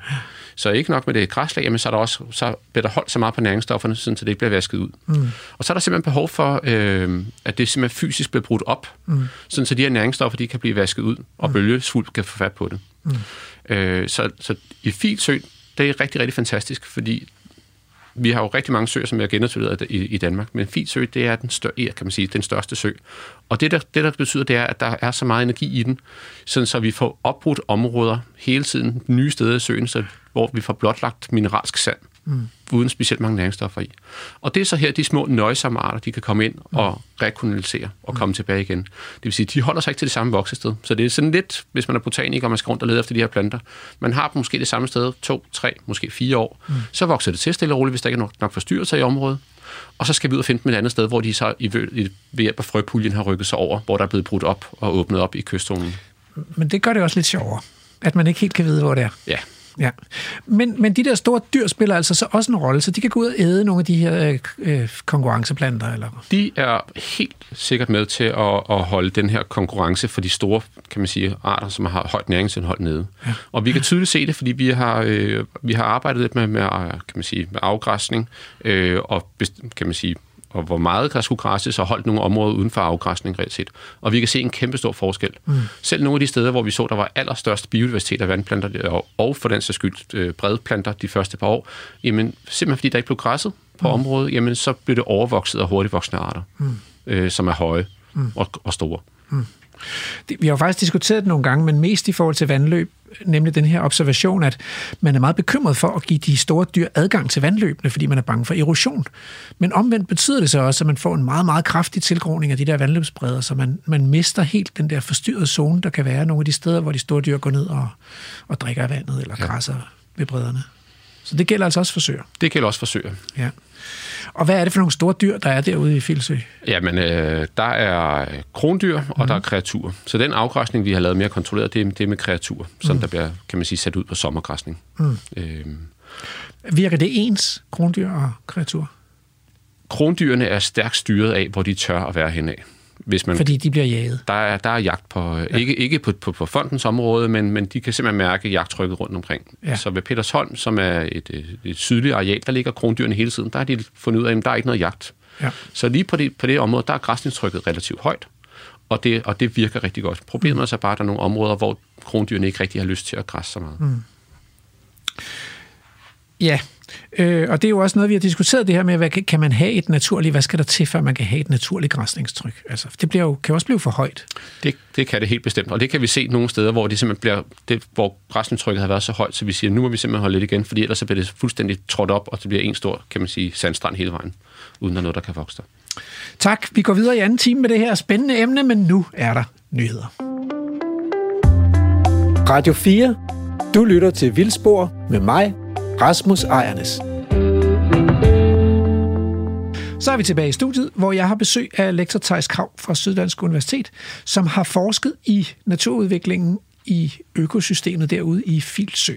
Så ikke nok med det græslag, men så, er der også, så bliver der holdt så meget på næringsstofferne, så det ikke bliver vasket ud. Mm. Og så er der simpelthen behov for, øh, at det simpelthen fysisk bliver brudt op, mm. sådan så de her næringsstoffer de kan blive vasket ud, og bølgesvulp kan få fat på det. Mm. Øh, så, så i Filsø, det er rigtig, rigtig fantastisk, fordi vi har jo rigtig mange søer, som er genetableret i, i Danmark, men Filsø, det er den, stør, kan man sige, den største sø. Og det der, det, der betyder, det er, at der er så meget energi i den, sådan så vi får opbrudt områder hele tiden, nye steder i søen, så, hvor vi får blotlagt mineralsk sand, mm. uden specielt mange næringsstoffer i. Og det er så her, de små nøjsomme arter, de kan komme ind og rekolonisere og komme tilbage igen. Det vil sige, de holder sig ikke til det samme voksested. Så det er sådan lidt, hvis man er botaniker, og man skal rundt og lede efter de her planter. Man har dem måske det samme sted, to, tre, måske fire år. Mm. Så vokser det til stille og roligt, hvis der ikke er nok, nok forstyrrelser i området. Og så skal vi ud og finde dem et andet sted, hvor de så i, i, ved hjælp af frøpuljen har rykket sig over, hvor der er blevet brudt op og åbnet op i kystzonen. Men det gør det også lidt sjovere, at man ikke helt kan vide, hvor det er. Ja, Ja. Men, men de der store dyr spiller altså så også en rolle, så de kan gå ud og æde nogle af de her øh, øh, konkurrenceplanter. Eller? de er helt sikkert med til at, at holde den her konkurrence for de store, kan man sige, arter, som har højt næringsindhold nede. Ja. Og vi kan tydeligt se det, fordi vi har, øh, vi har arbejdet lidt med, med, øh, kan man sige, med afgræsning, øh, og kan man sige, og hvor meget der skulle græsses, og holdt nogle områder uden for afgræsning reelt set. Og vi kan se en kæmpe stor forskel. Mm. Selv nogle af de steder, hvor vi så, der var allerstørst biodiversitet af vandplanter, og, for den sags skyld øh, bredplanter de første par år, jamen simpelthen fordi der ikke blev græsset på mm. området, jamen så blev det overvokset af hurtigt voksne arter, mm. øh, som er høje mm. og, og store. Det- Vi har jo faktisk diskuteret det nogle gange, men mest i forhold til vandløb, nemlig den her observation, at man er meget bekymret for at give de store dyr adgang til vandløbene, fordi man er bange for erosion. Men omvendt betyder det så også, at man får en meget, meget kraftig tilgroning af de der vandløbsbredder, så man, man mister helt den der forstyrrede zone, der kan være nogle af de steder, hvor de store dyr går ned og, og drikker vandet eller græsser ved bredderne. Så det gælder altså også for søer. Det gælder også for søer. Ja. Og hvad er det for nogle store dyr, der er derude i Filsø? Jamen, øh, der er krondyr, og mm. der er kreaturer. Så den afgræsning, vi har lavet mere kontrolleret, det er, det er med kreaturer, som mm. der bliver, kan man sige, sat ud på sommergræsning. Mm. Øh, Virker det ens, krondyr og kreatur? Krondyrene er stærkt styret af, hvor de tør at være henad. Hvis man, Fordi de bliver jaget? Der er, der er jagt på, ja. ikke, ikke på, på, på fondens område, men, men de kan simpelthen mærke jagttrykket rundt omkring. Ja. Så ved Petersholm, som er et, et, et sydligt areal, der ligger krondyrene hele tiden, der har de fundet ud af, at der er ikke noget jagt. Ja. Så lige på det, på det område, der er græsningstrykket relativt højt, og det, og det virker rigtig godt. Problemet mm. er så bare, at der er nogle områder, hvor krondyrene ikke rigtig har lyst til at græsse så meget. Mm. Ja, øh, og det er jo også noget, vi har diskuteret det her med, hvad kan man have et naturligt, hvad skal der til, før man kan have et naturligt græsningstryk? Altså, det bliver jo, kan jo også blive for højt. Det, det kan det helt bestemt, og det kan vi se nogle steder, hvor det simpelthen bliver, det, hvor græsningstrykket har været så højt, så vi siger, nu må vi simpelthen holde lidt igen, fordi ellers så bliver det fuldstændig trådt op, og det bliver en stor, kan man sige, sandstrand hele vejen, uden at noget, der kan vokse der. Tak. Vi går videre i anden time med det her spændende emne, men nu er der nyheder. Radio 4. Du lytter til Vildspor med mig, Rasmus Ejernes. Så er vi tilbage i studiet, hvor jeg har besøg af lektor Thijs Krav fra Syddansk Universitet, som har forsket i naturudviklingen i økosystemet derude i Filsø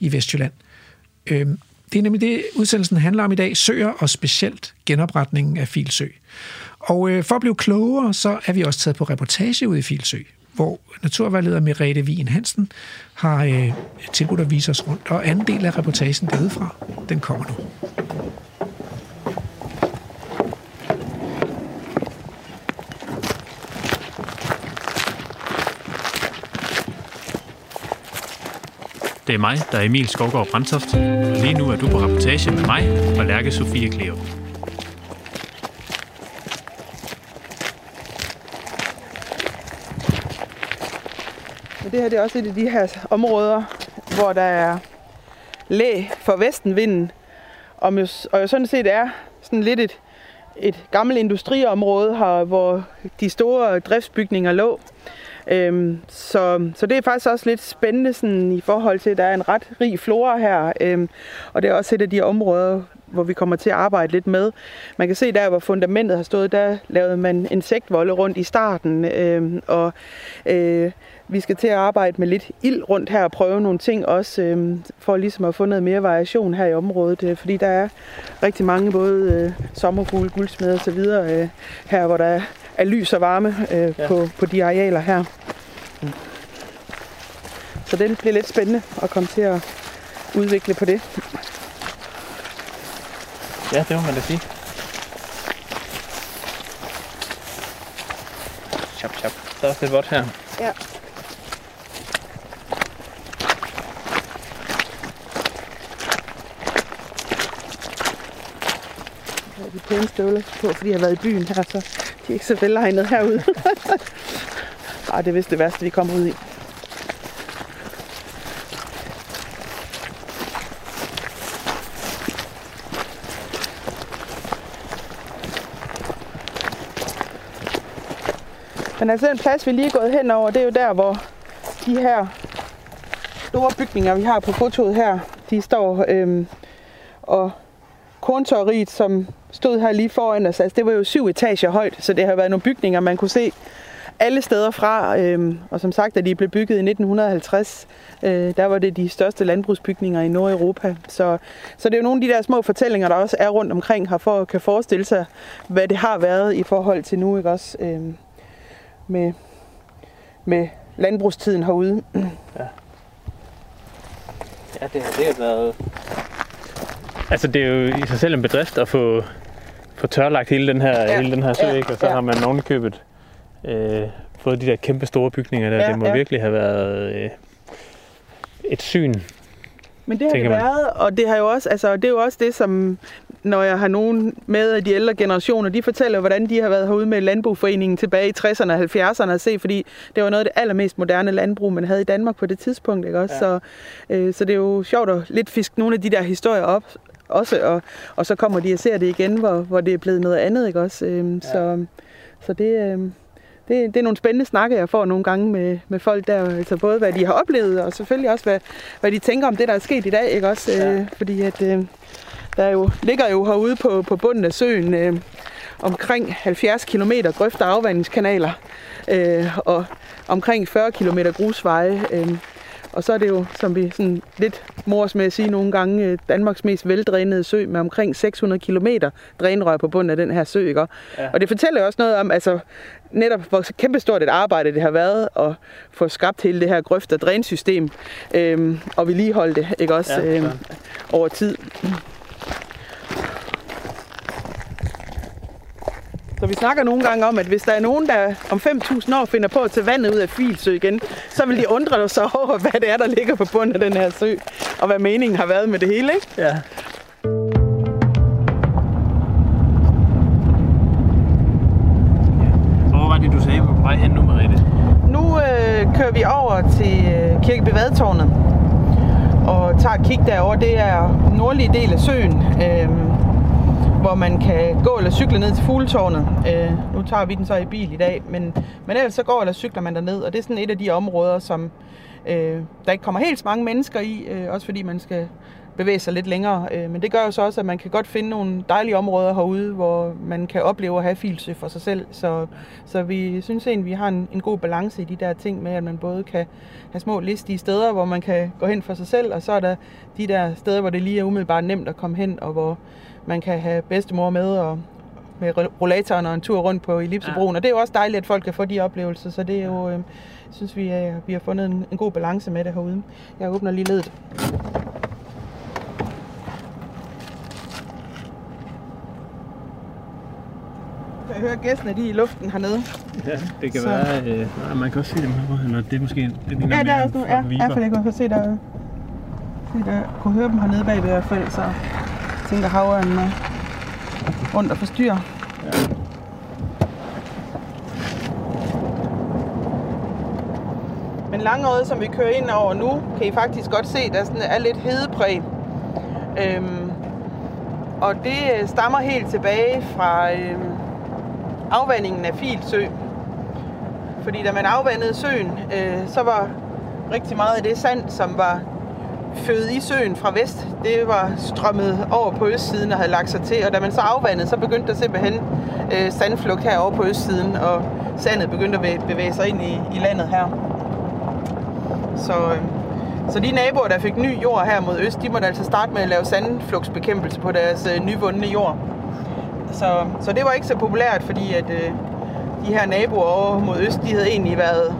i Vestjylland. Øhm, det er nemlig det, udsendelsen handler om i dag, søer og specielt genopretningen af Filsø. Og øh, for at blive klogere, så er vi også taget på reportage ud i Filsø, hvor naturvejleder Merete Wien Hansen har øh, tilbudt at vise os rundt. Og anden del af reportagen derudfra, den kommer nu. Det er mig, der er Emil Skovgaard Brandtoft. Lige nu er du på rapportage med mig og Lærke Sofie Kleve. Det her det er også et af de her områder, hvor der er læ for vestenvinden, og, og jo sådan set er sådan lidt et, et gammelt industriområde her, hvor de store driftsbygninger lå. Øhm, så, så det er faktisk også lidt spændende sådan, i forhold til, at der er en ret rig flora her. Øhm, og det er også et af de områder, hvor vi kommer til at arbejde lidt med. Man kan se der, hvor fundamentet har stået, der lavede man insektvolde rundt i starten. Øhm, og øh, vi skal til at arbejde med lidt ild rundt her og prøve nogle ting også, øh, for ligesom at få noget mere variation her i området. Øh, fordi der er rigtig mange både øh, sommerfugle, guldsmed og så videre øh, her, hvor der er, er lys og varme øh, ja. på, på de arealer her. Mm. Så det bliver lidt spændende at komme til at udvikle på det. Ja, det må man da sige. Chop, chop. Der er også lidt vådt her. Ja. de pæne støvler på, fordi jeg har været i byen her, så de er ikke så velegnet herude. [LAUGHS] Ej, det er vist det værste, vi kommer ud i. Men altså den plads, vi lige er gået hen over, det er jo der, hvor de her store bygninger, vi har på fotoet her, de står øhm, og korntørriet, som stod her lige foran os, altså det var jo syv etager højt, så det har været nogle bygninger, man kunne se alle steder fra. Øhm, og som sagt, da de blev bygget i 1950, øh, der var det de største landbrugsbygninger i Nordeuropa. Så, så det er jo nogle af de der små fortællinger, der også er rundt omkring her, for at kan forestille sig, hvad det har været i forhold til nu, ikke også? Øhm, med, med landbrugstiden herude. Ja. Ja, det har, det har været... Altså, det er jo i sig selv en bedrift at få, få tørlagt hele den her, ja. hele den her sø, ja. og så ja. har man ovenikøbet øh, fået de der kæmpe store bygninger der. Ja, det må ja. virkelig have været øh, et syn men det har det været, og det har jo også, altså, det er jo også det, som når jeg har nogen med af de ældre generationer, de fortæller, hvordan de har været herude med Landbrugforeningen tilbage i 60'erne og 70'erne at se, fordi det var noget af det allermest moderne landbrug, man havde i Danmark på det tidspunkt. Ikke også? Ja. Så, øh, så det er jo sjovt at lidt fiske nogle af de der historier op, også, og, og så kommer de og ser det igen, hvor, hvor det er blevet noget andet. Ikke også? Øh, ja. så, så det, øh, det, det er nogle spændende snakke, jeg får nogle gange med, med folk der, altså både hvad de har oplevet, og selvfølgelig også, hvad, hvad de tænker om det, der er sket i dag, ikke også? Ja. Øh, fordi at, øh, der jo, ligger jo herude på, på bunden af søen øh, omkring 70 km grøfter afvandingskanaler, øh, og omkring 40 km grusveje. Øh, og så er det jo, som vi sådan lidt mors med at sige nogle gange, øh, Danmarks mest veldrænede sø med omkring 600 km drænrør på bunden af den her sø. Ikke? Ja. Og det fortæller jo også noget om, altså, netop hvor kæmpestort et arbejde det har været at få skabt hele det her grøft- og drænsystem, øhm, og vedligeholde det ikke? Også, ja, øhm, over tid. Så vi snakker nogle gange om, at hvis der er nogen, der om 5.000 år finder på at tage vandet ud af Filsø igen, så vil de undre sig over, hvad det er, der ligger på bunden af den her sø, og hvad meningen har været med det hele, ikke? Ja. Hvor var det, du sagde, på vej hen nu, Mariette? Nu øh, kører vi over til øh, Kirkebevadtårnet og tager et kig derover. Det er nordlige del af søen. Øh, hvor man kan gå eller cykle ned til fugletårnet. Øh, nu tager vi den så i bil i dag, men, men ellers så går eller cykler man derned, og det er sådan et af de områder, som øh, der ikke kommer helt så mange mennesker i, øh, også fordi man skal bevæge sig lidt længere. Øh, men det gør jo så også, at man kan godt finde nogle dejlige områder herude, hvor man kan opleve at have filsø for sig selv. Så, så vi synes egentlig, vi har en, en god balance i de der ting med, at man både kan have små listige steder, hvor man kan gå hen for sig selv, og så er der de der steder, hvor det lige er umiddelbart nemt at komme hen, og hvor man kan have bedstemor med og med rollatoren og en tur rundt på Ellipsebroen. Ja. Og det er jo også dejligt, at folk kan få de oplevelser, så det er jo, øh, synes vi, øh, vi har fundet en, en god balance med det herude. Jeg åbner lige ledet. Kan jeg høre gæstene, de i luften hernede? Ja, det kan så. være... Øh, nej, man kan også se dem her, eller det er måske... Det ja, der er også nu, ja, ja, for jeg kan se, der, se, der kunne høre dem hernede bagved i hvert fald, så tænker havøren med rundt og forstyrre. Ja. Men Langerøde, som vi kører ind over nu, kan I faktisk godt se, der sådan er lidt hedepræg. Øhm, og det stammer helt tilbage fra øhm, afvandingen af Filsø. Fordi da man afvandede søen, øh, så var rigtig meget af det sand, som var født i søen fra vest, det var strømmet over på østsiden og havde lagt sig til. Og da man så afvandede, så begyndte der simpelthen øh, sandflugt herovre på østsiden, og sandet begyndte at bevæge sig ind i, i landet her. Så, øh, så de naboer, der fik ny jord her mod øst, de måtte altså starte med at lave sandflugtsbekæmpelse på deres øh, nyvundne jord. Så, så det var ikke så populært, fordi at øh, de her naboer over mod øst, de havde egentlig været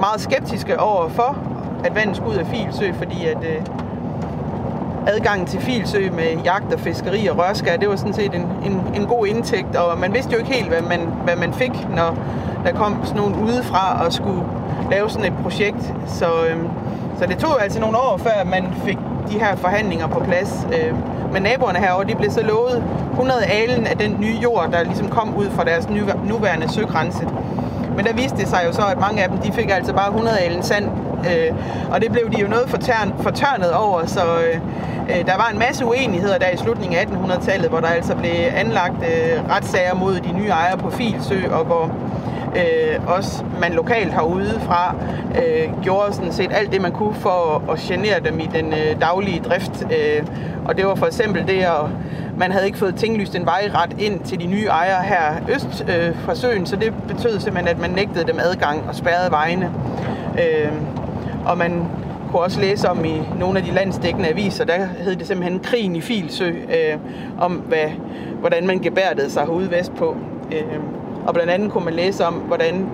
meget skeptiske over for at vandet skulle ud af Filsø, fordi at øh, adgangen til Filsø med jagt og fiskeri og rørskær, det var sådan set en, en, en god indtægt, og man vidste jo ikke helt, hvad man, hvad man fik, når der kom sådan nogen udefra og skulle lave sådan et projekt. Så, øh, så det tog altså nogle år, før man fik de her forhandlinger på plads. Øh, men naboerne herovre, de blev så lovet 100 alen af den nye jord, der ligesom kom ud fra deres nuværende søgrænse. Men der viste det sig jo så, at mange af dem, de fik altså bare 100 alen sand Øh, og det blev de jo noget fortørnet over, så øh, øh, der var en masse uenigheder der i slutningen af 1800-tallet, hvor der altså blev anlagt øh, retssager mod de nye ejere på Filsø, og hvor øh, også man lokalt herude fra øh, gjorde sådan set alt det, man kunne for at genere dem i den øh, daglige drift. Øh, og det var for eksempel det, at man havde ikke fået tinglyst en vejret ind til de nye ejere her øst øh, fra søen, så det betød simpelthen, at man nægtede dem adgang og spærrede vejene. Øh, og man kunne også læse om i nogle af de landsdækkende aviser, der hed det simpelthen Krigen i Filsø, øh, om hvad, hvordan man gebærdede sig herude vestpå. Øh, og blandt andet kunne man læse om, hvordan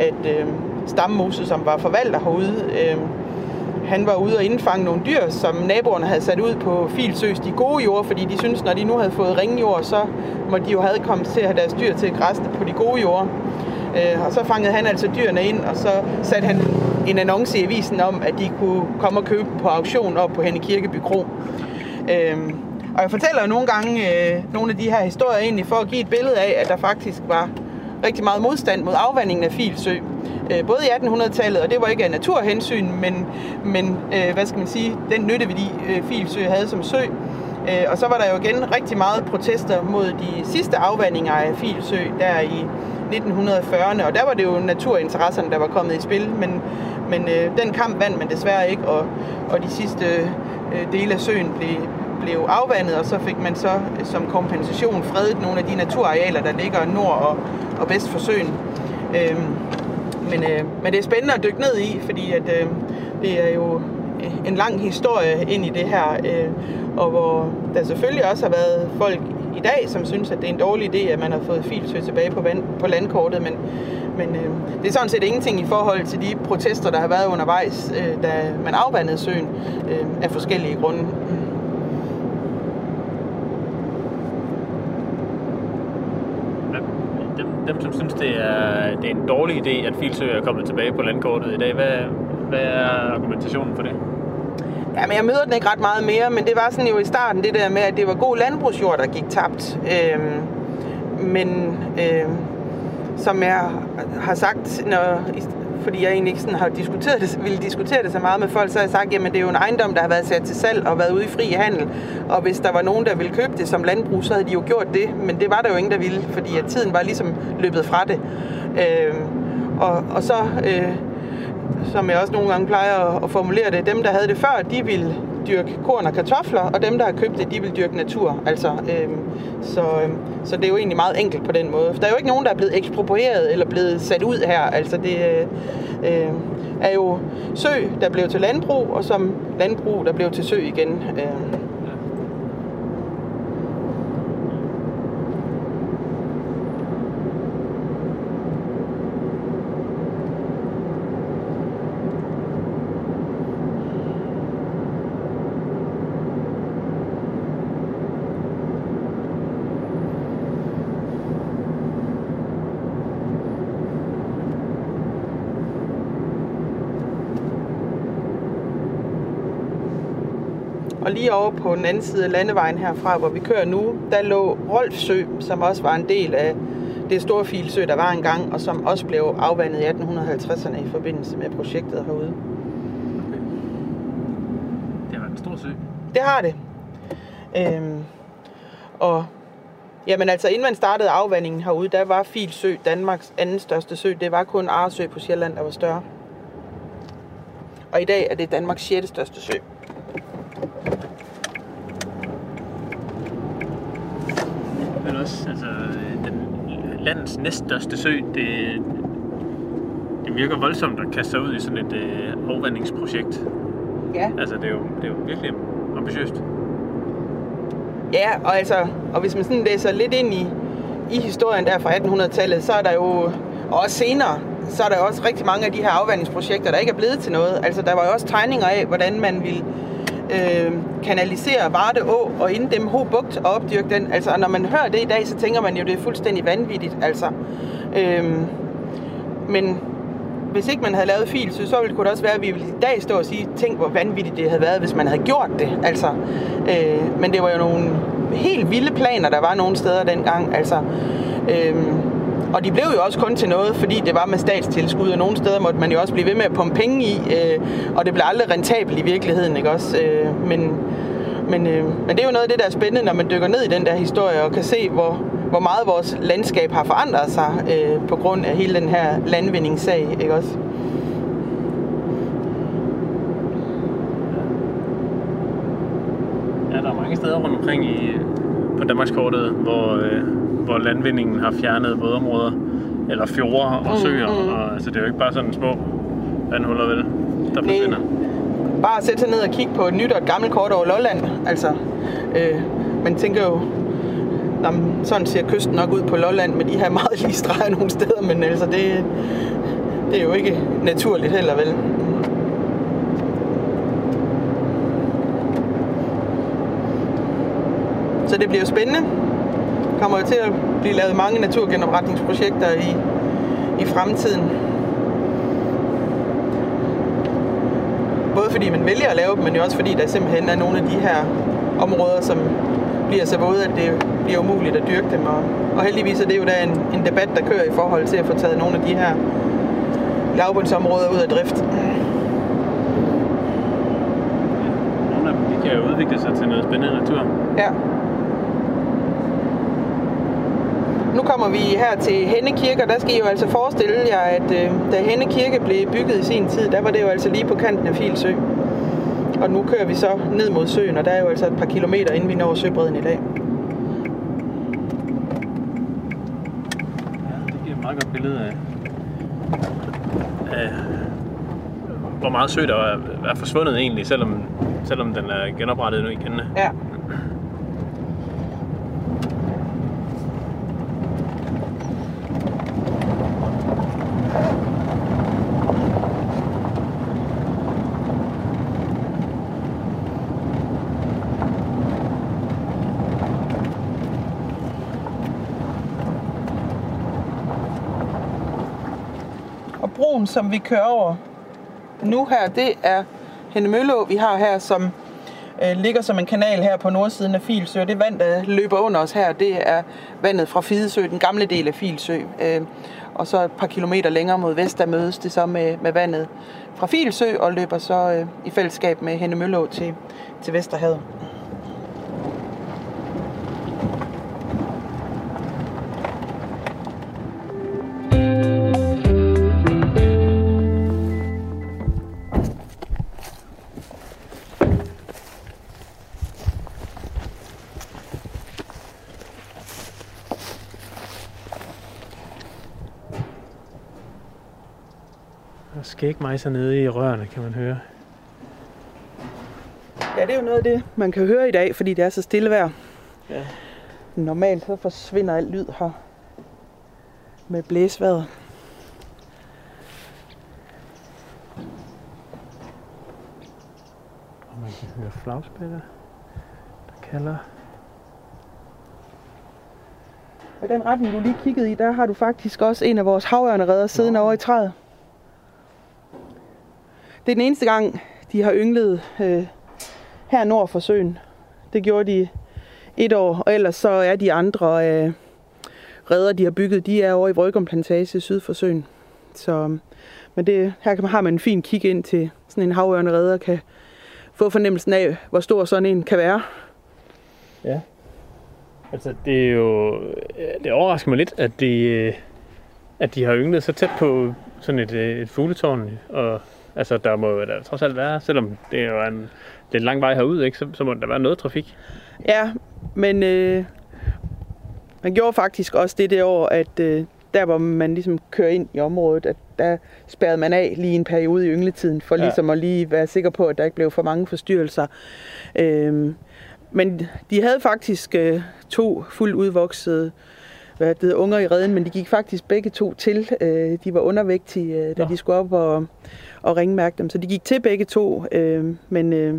at øh, Stammose, som var forvalter herude, øh, han var ude og indfange nogle dyr, som naboerne havde sat ud på Filsøs de gode jord, fordi de syntes, når de nu havde fået ringjord, så må de jo have kommet til at have deres dyr til at på de gode jord. Øh, og så fangede han altså dyrene ind, og så satte han en annonce i avisen om, at de kunne komme og købe på auktion op på Henne Kirkeby Kro. Øhm, og jeg fortæller jo nogle gange øh, nogle af de her historier egentlig for at give et billede af, at der faktisk var rigtig meget modstand mod afvandingen af Filsø. Øh, både i 1800-tallet, og det var ikke af naturhensyn, men, men øh, hvad skal man sige, den nytteværdi øh, Filsø havde som sø. Og så var der jo igen rigtig meget protester mod de sidste afvandinger af Filsø der i 1940'erne, og der var det jo naturinteresserne, der var kommet i spil, men, men øh, den kamp vandt man desværre ikke, og, og de sidste øh, dele af søen blev, blev afvandet, og så fik man så øh, som kompensation fredet nogle af de naturarealer, der ligger nord og, og vest for søen. Øh, men, øh, men det er spændende at dykke ned i, fordi at, øh, det er jo øh, en lang historie ind i det her, øh, og hvor der selvfølgelig også har været folk i dag, som synes, at det er en dårlig idé, at man har fået Filsø tilbage på, vand, på landkortet, men, men øh, det er sådan set ingenting i forhold til de protester, der har været undervejs, øh, da man afvandede søen øh, af forskellige grunde. Dem, som synes, det er, det er en dårlig idé, at Filsø er kommet tilbage på landkortet i dag, hvad, hvad er argumentationen for det? Ja, men jeg møder den ikke ret meget mere, men det var sådan jo i starten det der med, at det var god landbrugsjord, der gik tabt. Øhm, men øhm, som jeg har sagt, når, fordi jeg egentlig ikke sådan har diskuteret det, ville diskutere det så meget med folk, så har jeg sagt, jamen det er jo en ejendom, der har været sat til salg og været ude i fri handel. Og hvis der var nogen, der ville købe det som landbrug, så havde de jo gjort det. Men det var der jo ingen, der ville, fordi at tiden var ligesom løbet fra det. Øh, og, og så... Øh, som jeg også nogle gange plejer at formulere det, dem, der havde det før, de ville dyrke korn og kartofler, og dem, der har købt det, de vil dyrke natur. Altså, øhm, så, øhm, så det er jo egentlig meget enkelt på den måde. For der er jo ikke nogen, der er blevet eksproprieret eller blevet sat ud her. Altså, det øh, øhm, er jo sø, der blev til landbrug, og som landbrug, der blev til sø igen. Øh. Og lige over på den anden side af landevejen herfra, hvor vi kører nu, der lå Rolfsø, som også var en del af det store filsø, der var engang, og som også blev afvandet i 1850'erne i forbindelse med projektet herude. Det har været en stor sø. Det har det. Øhm, og jamen altså, inden man startede afvandingen herude, der var Filsø Danmarks anden største sø. Det var kun Aresø på Sjælland, der var større. Og i dag er det Danmarks 6. største sø. Men også, altså, den landets næststørste sø, det, det virker voldsomt at kaste sig ud i sådan et øh, afvandingsprojekt. Ja. Altså, det er jo, det er jo virkelig ambitiøst. Ja, og altså, og hvis man sådan læser lidt ind i, i historien der fra 1800-tallet, så er der jo, og også senere, så er der også rigtig mange af de her afvandingsprojekter, der ikke er blevet til noget. Altså, der var jo også tegninger af, hvordan man ville øh, kanalisere Varde Å og inddæmme Ho Bugt og opdyrke den. Altså, når man hører det i dag, så tænker man jo, det er fuldstændig vanvittigt. Altså, øh, men hvis ikke man havde lavet fil, så, så ville det også være, at vi ville i dag stå og sige, tænk hvor vanvittigt det havde været, hvis man havde gjort det. Altså, øh, men det var jo nogle helt vilde planer, der var nogle steder dengang. Altså, øh, og de blev jo også kun til noget, fordi det var med statstilskud, og nogle steder måtte man jo også blive ved med at pumpe penge i, øh, og det blev aldrig rentabelt i virkeligheden, ikke også? Øh, men, men, øh, men det er jo noget af det, der er spændende, når man dykker ned i den der historie, og kan se, hvor, hvor meget vores landskab har forandret sig øh, på grund af hele den her landvindingssag, ikke også? Ja, der er mange steder rundt omkring i, på Danmarkskortet, hvor, øh, hvor landvindingen har fjernet vådområder, eller fjorde og søer. Mm, mm. Og, altså, det er jo ikke bare sådan små vandhuller, vel, der forsvinder. Bare at sætte sig ned og kigge på et nyt og et gammelt kort over Lolland. Altså, øh, man tænker jo, Nå, men sådan ser kysten nok ud på Lolland med de her meget lige streger nogle steder, men altså det, det er jo ikke naturligt heller, vel? Så det bliver jo spændende. Kommer jo til at blive lavet mange naturgenopretningsprojekter i, i fremtiden. Både fordi man vælger at lave dem, men jo også fordi der simpelthen er nogle af de her områder, som bliver så våde, at det bliver umuligt at dyrke dem. Og, og heldigvis er det jo da en, en debat, der kører i forhold til at få taget nogle af de her lavbundsområder ud af drift. Nogle af dem de kan jo udvikle sig til noget spændende natur. Ja. Nu kommer vi her til Henne Kirke, og der skal I jo altså forestille jer, at øh, da Henne Kirke blev bygget i sin tid, der var det jo altså lige på kanten af Filsø. Og nu kører vi så ned mod søen, og der er jo altså et par kilometer, inden vi når søbredden i dag. Ja, det giver et meget godt billede af, af hvor meget sø der er, er forsvundet egentlig, selvom, selvom den er genoprettet nu igen. Ja. Og broen, som vi kører over nu her, det er Henne Mølleå, vi har her, som øh, ligger som en kanal her på nordsiden af Filsø. Det vand, der løber under os her, det er vandet fra Fidesø, den gamle del af Filsø. Øh, og så et par kilometer længere mod vest, der mødes det så med, med vandet fra Filsø og løber så øh, i fællesskab med Henne Mølleå til, til Vesterhavet. Så nede i rørene, kan man høre. Ja, det er jo noget af det, man kan høre i dag, fordi det er så stille vejr. Ja. Normalt så forsvinder alt lyd her med blæsvejret. Og man kan høre flagspætter, der kalder. Og i den retning, du lige kiggede i, der har du faktisk også en af vores havørnereder siddende over i træet. Det er den eneste gang, de har ynglet øh, her nord for søen. Det gjorde de et år, og ellers så er de andre øh, redder, de har bygget, de er over i Vrøgum Plantage syd for søen. Så, men det, her kan man, har man en fin kig ind til sådan en havørnereder, kan få fornemmelsen af, hvor stor sådan en kan være. Ja. Altså, det er jo... Øh, det overrasker mig lidt, at de, øh, at de har ynglet så tæt på sådan et, øh, et fugletårn. Og altså, der må jo da trods alt være, selvom det er jo en, det er en lang vej herud, ikke, så, så må der være noget trafik. Ja, men øh, man gjorde faktisk også det det år, at øh, der hvor man ligesom kører ind i området, at der spærrede man af lige en periode i yngletiden, for Ja. ligesom at lige være sikker på, at der ikke blev for mange forstyrrelser. Øh, men de havde faktisk øh, to fuldt udvoksede hvad det unger i redden, men de gik faktisk begge to til. Øh, de var undervægtige, øh, da Nå. de skulle op og, og ringmærke dem. Så de gik til begge to, øh, men øh,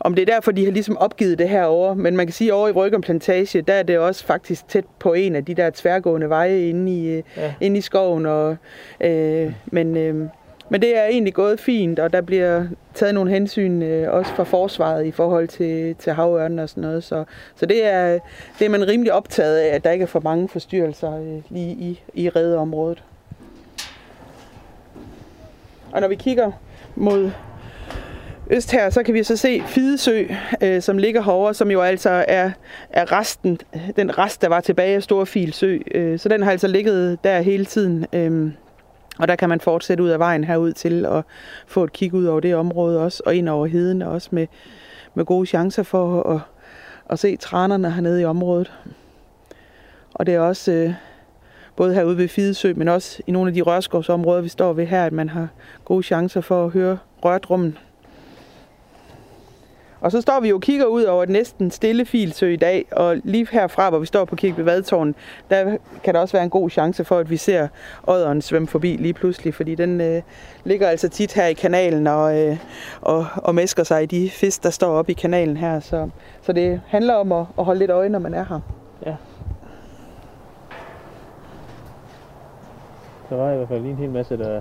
om det er derfor, de har ligesom opgivet det her over. Men man kan sige, at over i Røgum Plantage, der er det også faktisk tæt på en af de der tværgående veje inde i, Ja. ja. inde i skoven. Og, øh, men, øh, men det er egentlig gået fint, og der bliver taget nogle hensyn øh, også fra forsvaret i forhold til, til havørnen og sådan noget. Så, så det, er, det er man rimelig optaget af, at der ikke er for mange forstyrrelser øh, lige i, i redeområdet. Og når vi kigger mod øst her, så kan vi så se Fidesø, øh, som ligger herovre, som jo altså er, er resten, den rest, der var tilbage af Storfilsø. Øh, så den har altså ligget der hele tiden. Øh, og der kan man fortsætte ud af vejen herud til at få et kig ud over det område også, og ind over heden også med, med gode chancer for at, at se trænerne hernede i området. Og det er også øh, både herude ved Fidesø, men også i nogle af de rørskovsområder, vi står ved her, at man har gode chancer for at høre rørdrummen. Og så står vi jo og kigger ud over et næsten stille filsø i dag, og lige herfra, hvor vi står på Kirkeby Vadtårn, der kan der også være en god chance for, at vi ser ådderen svømme forbi lige pludselig, fordi den øh, ligger altså tit her i kanalen og, øh, og, og mæsker sig i de fisk, der står oppe i kanalen her. Så, så det handler om at, at holde lidt øje, når man er her. Der var i hvert fald lige en hel masse, der,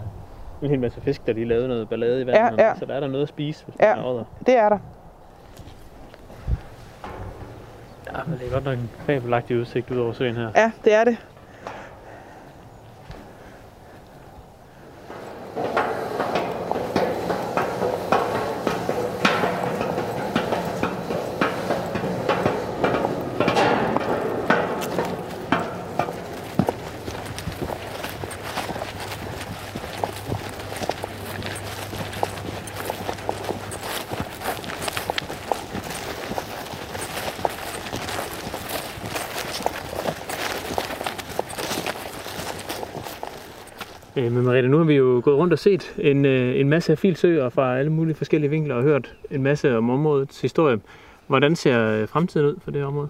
en hel masse fisk, der lige lavede noget ballade i vandet. Ja, ja. Så der er der noget at spise, hvis Ja. man er odder. Det er der. Ja, men det er godt nok en fabelagtig udsigt ud over søen her. Ja, det er det. Øh, men Mariette, nu har vi jo gået rundt og set en, øh, en masse af filsøer fra alle mulige forskellige vinkler og hørt en masse om områdets historie. Hvordan ser øh, fremtiden ud for det område?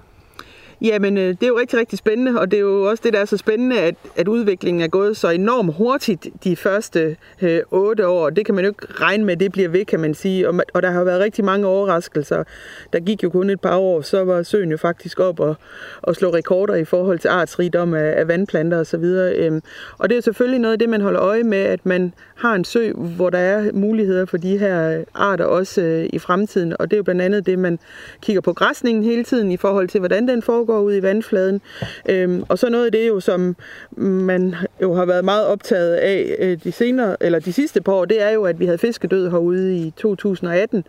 Jamen, øh, det er jo rigtig, rigtig spændende, og det er jo også det, der er så spændende, at, at udviklingen er gået så enormt hurtigt de første øh, år. Det kan man jo ikke regne med, det bliver ved, kan man sige. Og, og der har været rigtig mange overraskelser. Der gik jo kun et par år, så var søen jo faktisk op og, og slå rekorder i forhold til artsrigdom af, af vandplanter osv. Øhm, og det er selvfølgelig noget af det, man holder øje med, at man har en sø, hvor der er muligheder for de her arter også øh, i fremtiden. Og det er jo blandt andet det, man kigger på græsningen hele tiden i forhold til, hvordan den foregår ud i vandfladen. Øhm, og så noget af det jo, som man jo har været meget optaget af øh, de senere, eller de sidste par år, det er jo, at vi havde fiskedød herude i 2018,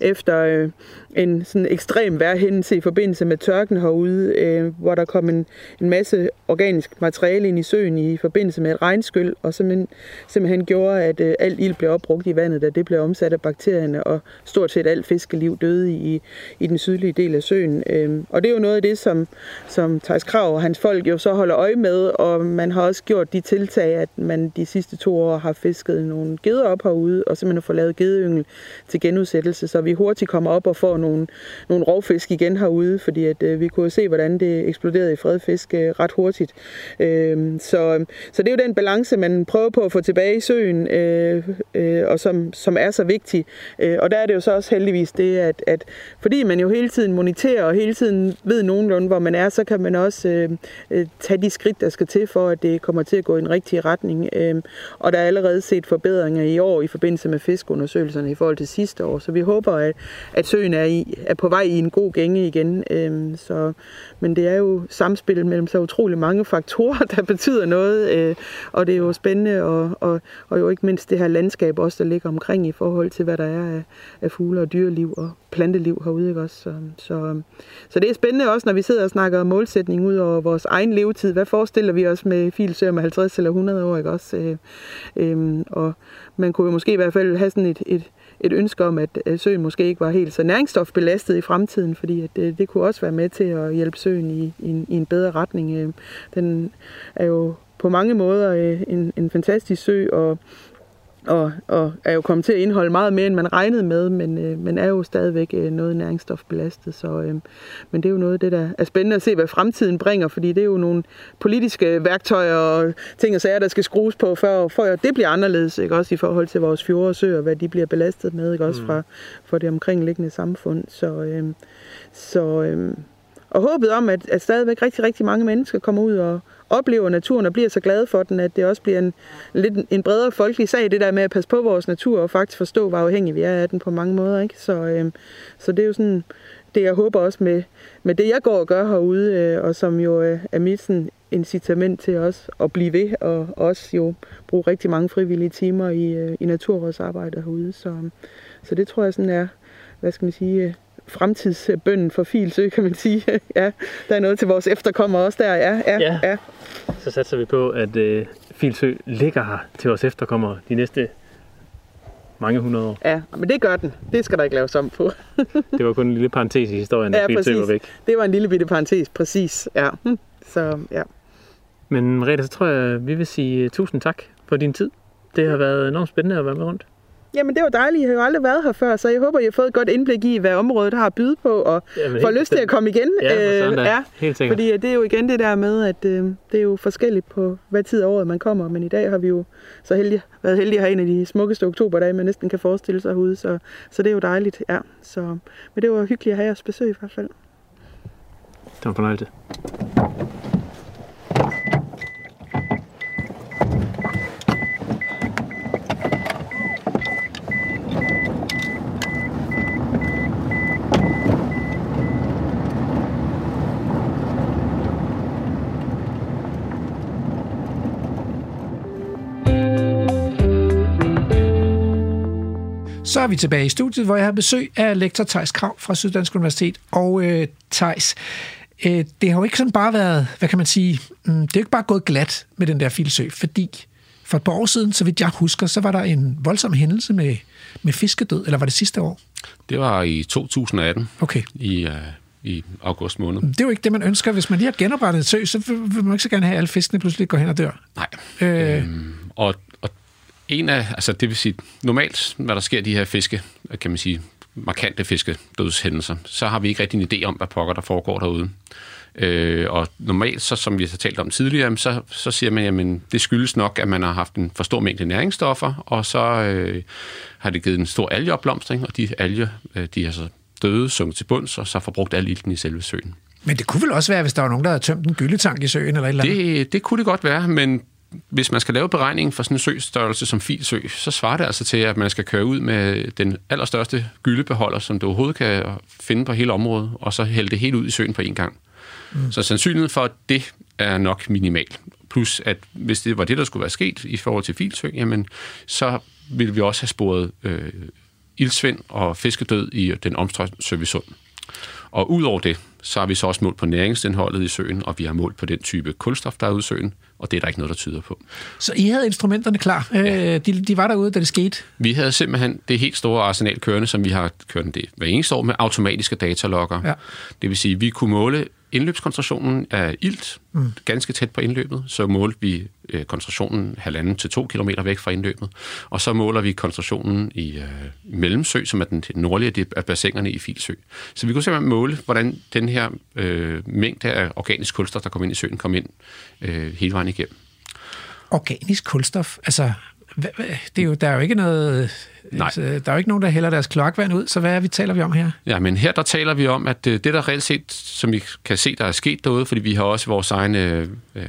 efter øh, en sådan ekstrem vejrhændelse i forbindelse med tørken herude, øh, hvor der kom en, en masse organisk materiale ind i søen i forbindelse med et regnskyld, og simpelthen, simpelthen gjorde, at øh, alt ild blev opbrugt i vandet, da det blev omsat af bakterierne, og stort set alt fiskeliv døde i, i den sydlige del af søen. Øh, og det er jo noget af det, som, som Thijs Krav og hans folk jo så holder øje med, og man har også gjort de tiltag, at man de sidste to år har fisket nogle geder op herude, og simpelthen får lavet gedeyngel til genudsættelse, så vi hurtigt kommer op og får nogle, nogle rovfisk igen herude, fordi at, øh, vi kunne se, hvordan det eksploderede i fredfisk øh, ret hurtigt. Øh, så, så det er jo den balance, man prøver på at få tilbage i søen, øh, øh, og som, som er så vigtig. Øh, og der er det jo så også heldigvis det, at, at fordi man jo hele tiden moniterer og hele tiden ved nogenlunde, hvor man er, så kan man også øh, øh, tage de skridt, der skal til for, at det kommer til at gå i en rigtig retning. Øh, og der er allerede set forbedringer i år i forbindelse med fiskundersøgelserne i forhold til sidste år, så vi håber, at, at søen er, i, er på vej i en god gænge igen. Øh, så, men det er jo samspil mellem så utrolig mange faktorer, [LAUGHS] der betyder noget, øh, og det er jo spændende, og, og, og jo ikke mindst det her landskab også, der ligger omkring i forhold til, hvad der er af, af fugle og dyreliv og planteliv herude. Ikke også? Så, så, så det er spændende også, når vi sidder og snakker om målsætning ud over vores egen levetid. Hvad forestiller vi os med filsøer med 50 eller 100 år? Ikke også? Øh, øh, og man kunne jo måske i hvert fald have sådan et, et, et ønske om, at søen måske ikke var helt så næringsstofbelastet i fremtiden, fordi at det, det kunne også være med til at hjælpe søen i, i, en, i en bedre retning. Øh, den er jo på mange måder øh, en, en fantastisk sø, og og, og er jo kommet til at indeholde meget mere, end man regnede med, men, øh, men er jo stadigvæk øh, noget næringsstofbelastet. Så, øh, men det er jo noget af det, der er spændende at se, hvad fremtiden bringer, fordi det er jo nogle politiske værktøjer og ting og sager, der skal skrues på, for, for at det bliver anderledes, ikke? også i forhold til vores fjorde og søer, hvad de bliver belastet med, ikke? også mm. fra, fra det omkringliggende samfund. Så, øh, så øh, og håbet om, at, at stadigvæk rigtig, rigtig mange mennesker kommer ud og, oplever naturen og bliver så glade for den, at det også bliver en, lidt en bredere folkelig sag, det der med at passe på vores natur og faktisk forstå, hvor afhængige vi er af den på mange måder. Ikke? Så, øh, så det er jo sådan, det jeg håber også med, med det, jeg går og gør herude, øh, og som jo øh, er mit sådan, incitament til os at blive ved, og også jo bruge rigtig mange frivillige timer i, øh, i naturrådsarbejde herude. Så, øhm, så det tror jeg sådan er, hvad skal man sige, øh, fremtidsbønden for Filsø, kan man sige. [LAUGHS] ja, der er noget til vores efterkommere også der. Ja, ja, ja. ja. Så satser vi på, at øh, Filsø ligger her til vores efterkommere de næste mange hundrede år. Ja, men det gør den. Det skal der ikke laves om på. [LAUGHS] det var kun en lille parentes i historien, ja, at Filsø var væk. Det var en lille bitte parentes, præcis. Ja. Hm. Så, ja. Men Rita, så tror jeg, at vi vil sige tusind tak for din tid. Det har været enormt spændende at være med rundt. Jamen, det var dejligt. Jeg har jo aldrig været her før, så jeg håber, I har fået et godt indblik i, hvad området har at byde på, og Jamen, får lyst til at komme igen. Ja, øh, ja, helt sikkert. Fordi det er jo igen det der med, at øh, det er jo forskelligt på, hvad tid af året man kommer. Men i dag har vi jo så heldige, været heldige at have en af de smukkeste oktoberdage, man næsten kan forestille sig herude. Så, så det er jo dejligt, ja. Så, men det var hyggeligt at have jeres besøg i hvert fald. Det var en fornøjelse. Så er vi tilbage i studiet, hvor jeg har besøg af lektor Tejs Krav fra Syddansk Universitet. Og øh, Tejs, øh, det har jo ikke sådan bare været, hvad kan man sige, mm, det er jo ikke bare gået glat med den der filsø, fordi for et par år siden, så vidt jeg husker, så var der en voldsom hændelse med, med fiskedød, eller var det sidste år? Det var i 2018 okay. i uh, i august måned. Det er jo ikke det, man ønsker. Hvis man lige har genoprettet et sø, så vil man ikke så gerne have, at alle fiskene pludselig går hen og dør. Nej. Øh, Øhm, og en af, altså det vil sige, normalt, når der sker de her fiske, kan man sige, markante fiskedødshændelser, så har vi ikke rigtig en idé om, hvad pokker der foregår derude. Øh, og normalt, så, som vi har talt om tidligere, så, så siger man, jamen det skyldes nok, at man har haft en for stor mængde næringsstoffer, og så øh, har det givet en stor algeopblomstring, og de alger, øh, de er så døde, sunket til bunds, og så forbrugt al ilten i selve søen. men det kunne vel også være, hvis der var nogen, der havde tømt en gyldetank i søen eller et eller andet. Det, det kunne det godt være, men hvis man skal lave beregningen for sådan en søstørrelse som Filsø, så svarer det altså til, at man skal køre ud med den allerstørste gyldebeholder, som du overhovedet kan finde på hele området, og så hælde det hele ud i søen på en gang. Mm. Så sandsynligheden for, at det er nok minimal. Plus, at hvis det var det, der skulle være sket i forhold til Filsø, jamen, så ville vi også have sporet øh, ildsvind og fiskedød i den omstrømte sund. Og udover det, så har vi så også målt på næringsindholdet i søen, og vi har målt på den type kulstof, der er ude i søen, og det er der ikke noget, der tyder på. Så I havde instrumenterne klar. Ja. Øh, de, de var derude, da det skete. Vi havde simpelthen det helt store arsenal kørende, som vi har kørt del hver eneste år med automatiske datalogger. Ja. Det vil sige, at vi kunne måle indløbskoncentrationen af ilt mm. ganske tæt på indløbet. Så målte vi øh, koncentrationen halvanden til to kilometer væk fra indløbet. Og så måler vi koncentrationen i øh, Mellemsø, som er den nordlige af bassinerne i Filsø. Så vi kunne simpelthen måle, hvordan den her øh, mængde af organisk kulstof, der kom ind i søen, kom ind øh, hele vejen igennem. Organisk kulstof, altså... Det er jo, der er jo ikke noget... Nej. Altså, der er jo ikke nogen, der hælder deres kloakvand ud, så hvad er vi taler vi om her? Ja, men her der taler vi om, at øh, det der reelt set, som vi kan se, der er sket derude, fordi vi har også vores egne øh, øh,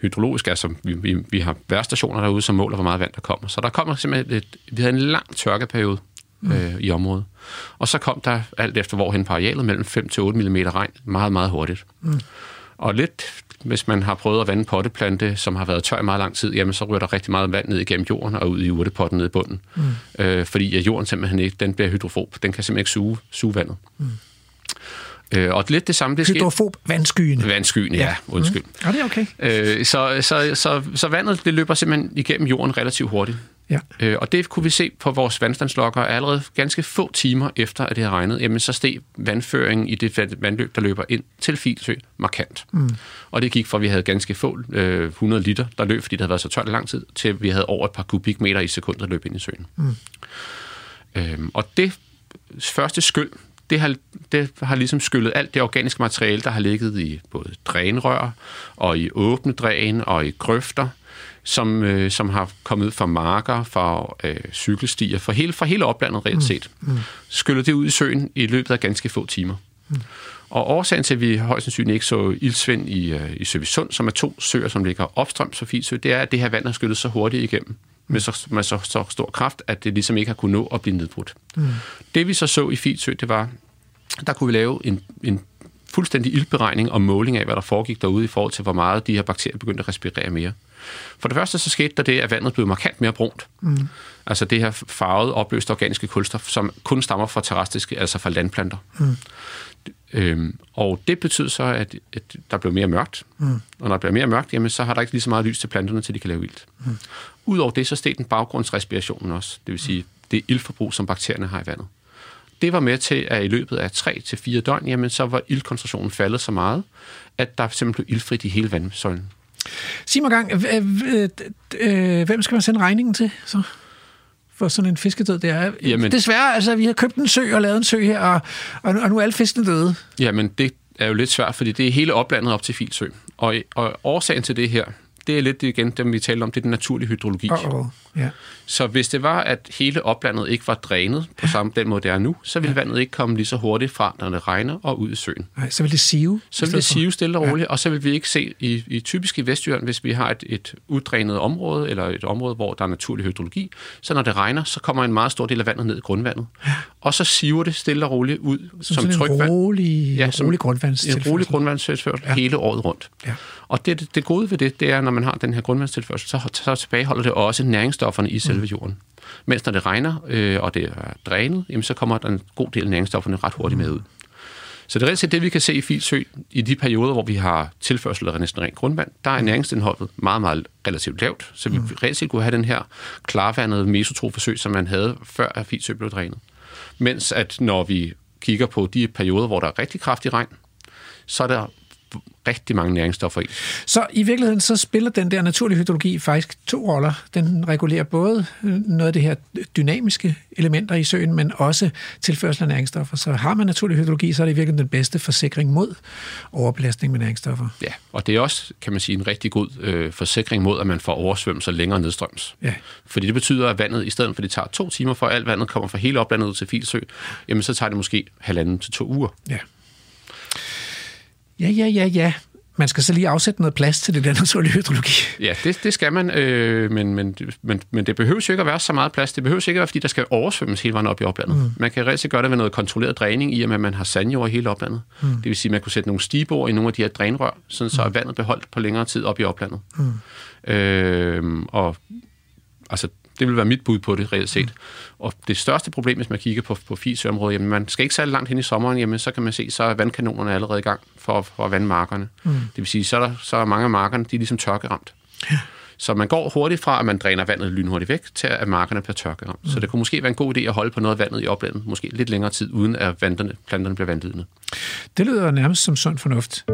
hydrologisk, altså vi, vi, vi har værstationer derude, som måler, hvor meget vand der kommer. Så der kommer simpelthen et, vi havde en lang tørkeperiode øh, i området. Og så kom der, alt efter hvorhen på arealet, mellem 5 til 8 mm regn meget, meget hurtigt. Mm. Og lidt, hvis man har prøvet at vande potteplante, som har været tør i meget lang tid, jamen så ryger der rigtig meget vand ned igennem jorden og ud i urtepotten ned i bunden. Mm. Øh, fordi at jorden simpelthen ikke, den bliver hydrofob. Den kan simpelthen ikke suge, suge vandet. Mm. Øh, og lidt det samme, det sker... Hydrofob vandskyen. Vandskyen, ja, undskyld. Mm. Ja, det er okay. Øh, så, så, så, så vandet det løber simpelthen igennem jorden relativt hurtigt. Ja. Øh, og det kunne vi se på vores vandstandslokker allerede ganske få timer efter, at det har regnet. Jamen, så steg vandføringen i det vand- vandløb, der løber ind til Filsø, markant. Mm. Og det gik fra, at vi havde ganske få øh, 100 liter, der løb, fordi det havde været så tørt i lang tid, til at vi havde over et par kubikmeter i sekundet, der løb ind i søen. Mm. Øhm, og det første skyld, det har, det har ligesom skyllet alt det organiske materiale, der har ligget i både drænrør og i åbne dræn og i grøfter, som, øh, som har kommet ud fra marker, fra øh, cykelstier, fra hele, fra hele oplandet reelt set. Mm. Skyllet det ud i søen i løbet af ganske få timer. Mm. Og årsagen til, at vi højst sandsynligt ikke så ildsvind i, øh, i Søvisund, som er to søer, som ligger opstrøms for Filsø, det er, at det her vand er skyllet så hurtigt igennem med så, med så, så stor kraft, at det ligesom ikke har kunnet nå at blive nedbrudt. Mm. Det vi så så i Filsø, det var, der kunne vi lave en, en fuldstændig ildberegning og måling af, hvad der foregik derude i forhold til, hvor meget de her bakterier begyndte at respirere mere. For det første så skete der det, at vandet blev markant mere brunt. Mm. Altså det her farvede, opløste organiske kulstof, som kun stammer fra terrestriske, altså fra landplanter. Mm. Øhm, og det betyder så, at, at der blev mere mørkt. Mm. Og når der bliver mere mørkt, jamen, så har der ikke lige så meget lys til planterne, til de kan lave ilt. Mm. Udover det, så steg den baggrundsrespirationen også. Det vil sige, det ildforbrug, som bakterierne har i vandet. Det var med til, at i løbet af 3-4 døgn, jamen, så var ildkoncentrationen faldet så meget, at der simpelthen blev ildfrit i hele vandsøjlen. Sig mig gang, øh, hvem skal man sende regningen til så? for sådan en fiskedød der? Jamen- Desværre, altså, vi har købt en sø og lavet en sø her, og, og, nu- og nu er alle fiskene døde. Jamen, det er jo lidt svært, fordi det er hele oplandet op til Filsø. Og, og årsagen til det her, det er lidt igen dem, vi talte om, det er den naturlige hydrologi. Oh, oh. Ja. Så hvis det var, at hele oplandet ikke var drænet på samme den måde, det er nu, så ville vandet ikke komme lige så hurtigt fra, når det regner, og ud i søen. Nej, så vil det sive. Så vil det sive stille og roligt, ja. og så vil vi ikke se, i, i typisk i Vestjylland, hvis vi har et, et uddrænet område, eller et område, hvor der er naturlig hydrologi, så når det regner, så kommer en meget stor del af vandet ned i grundvandet. Ja. Og så siver det stille og roligt ud som, Som, sådan trykvand. en rolig, ja, som rolig En grundvandstilførsel. rolig grundvandstilførsel ja. hele året rundt. Ja. Og det, det gode ved det, det er, når man har den her grundvandstilførsel, så, så tilbageholder det også næringsstofferne i selve jorden. Mens når det regner, øh, og det er drænet, jamen, så kommer der en god del af næringsstofferne ret hurtigt med ud. Så det er set det, vi kan se i Filsø i de perioder, hvor vi har tilførsel af næsten rent grundvand. Der er næringsindholdet meget, meget relativt lavt, så vi mm. reelt set kunne have den her klarvandede mesotrofe sø, som man havde før, at Filsø blev drænet. Mens at når vi kigger på de perioder, hvor der er rigtig kraftig regn, så er der rigtig mange næringsstoffer i. Så i virkeligheden så spiller den der naturlige hydrologi faktisk to roller. Den regulerer både øh, noget af det her dynamiske elementer i søen, men også tilførsel af næringsstoffer. Så har man naturlig hydrologi, så er det i virkeligheden den bedste forsikring mod overbelastning med næringsstoffer. Ja, og det er også, kan man sige, en rigtig god øh, forsikring mod, at man får oversvømmelser længere nedstrøms. Ja. Fordi det betyder, at vandet, i stedet for at det tager to timer, for alt vandet kommer fra hele oplandet ud til Filsø, jamen så tager det måske halvanden til to uger. Ja. Ja, ja, ja, ja. Man skal så lige afsætte noget plads til det der naturlige hydrologi. Ja, det, det skal man, øh, men, men, men, men det behøver jo ikke at være så meget plads. Det behøver ikke at være, fordi der skal oversvømmes hele vejen op i oplandet. Mm. Man kan set gøre det ved noget kontrolleret dræning, i og med, at man har sandjord i hele oplandet. Mm. Det vil sige, at man kunne sætte nogle stigebord i nogle af de her drænrør, sådan så mm. vandet beholdt på længere tid op i oplandet. Mm. Øh, og altså, det vil være mit bud på det reelt set. Mm. Og det største problem, hvis man kigger på, på Fisøområdet, jamen man skal ikke særlig langt hen i sommeren, jamen så kan man se, så er vandkanonerne allerede i gang for, for at vande markerne. Mm. Det vil sige, så er, der, så er mange af markerne, de er ligesom tørkeramt. Ja. Så man går hurtigt fra, at man dræner vandet lynhurtigt væk, til at markerne bliver tørkeramt. Mm. Så det kunne måske være en god idé at holde på noget af vandet i oplandet, måske lidt længere tid, uden at vanderne, planterne bliver vandvidende. Det lyder nærmest som sund fornuft.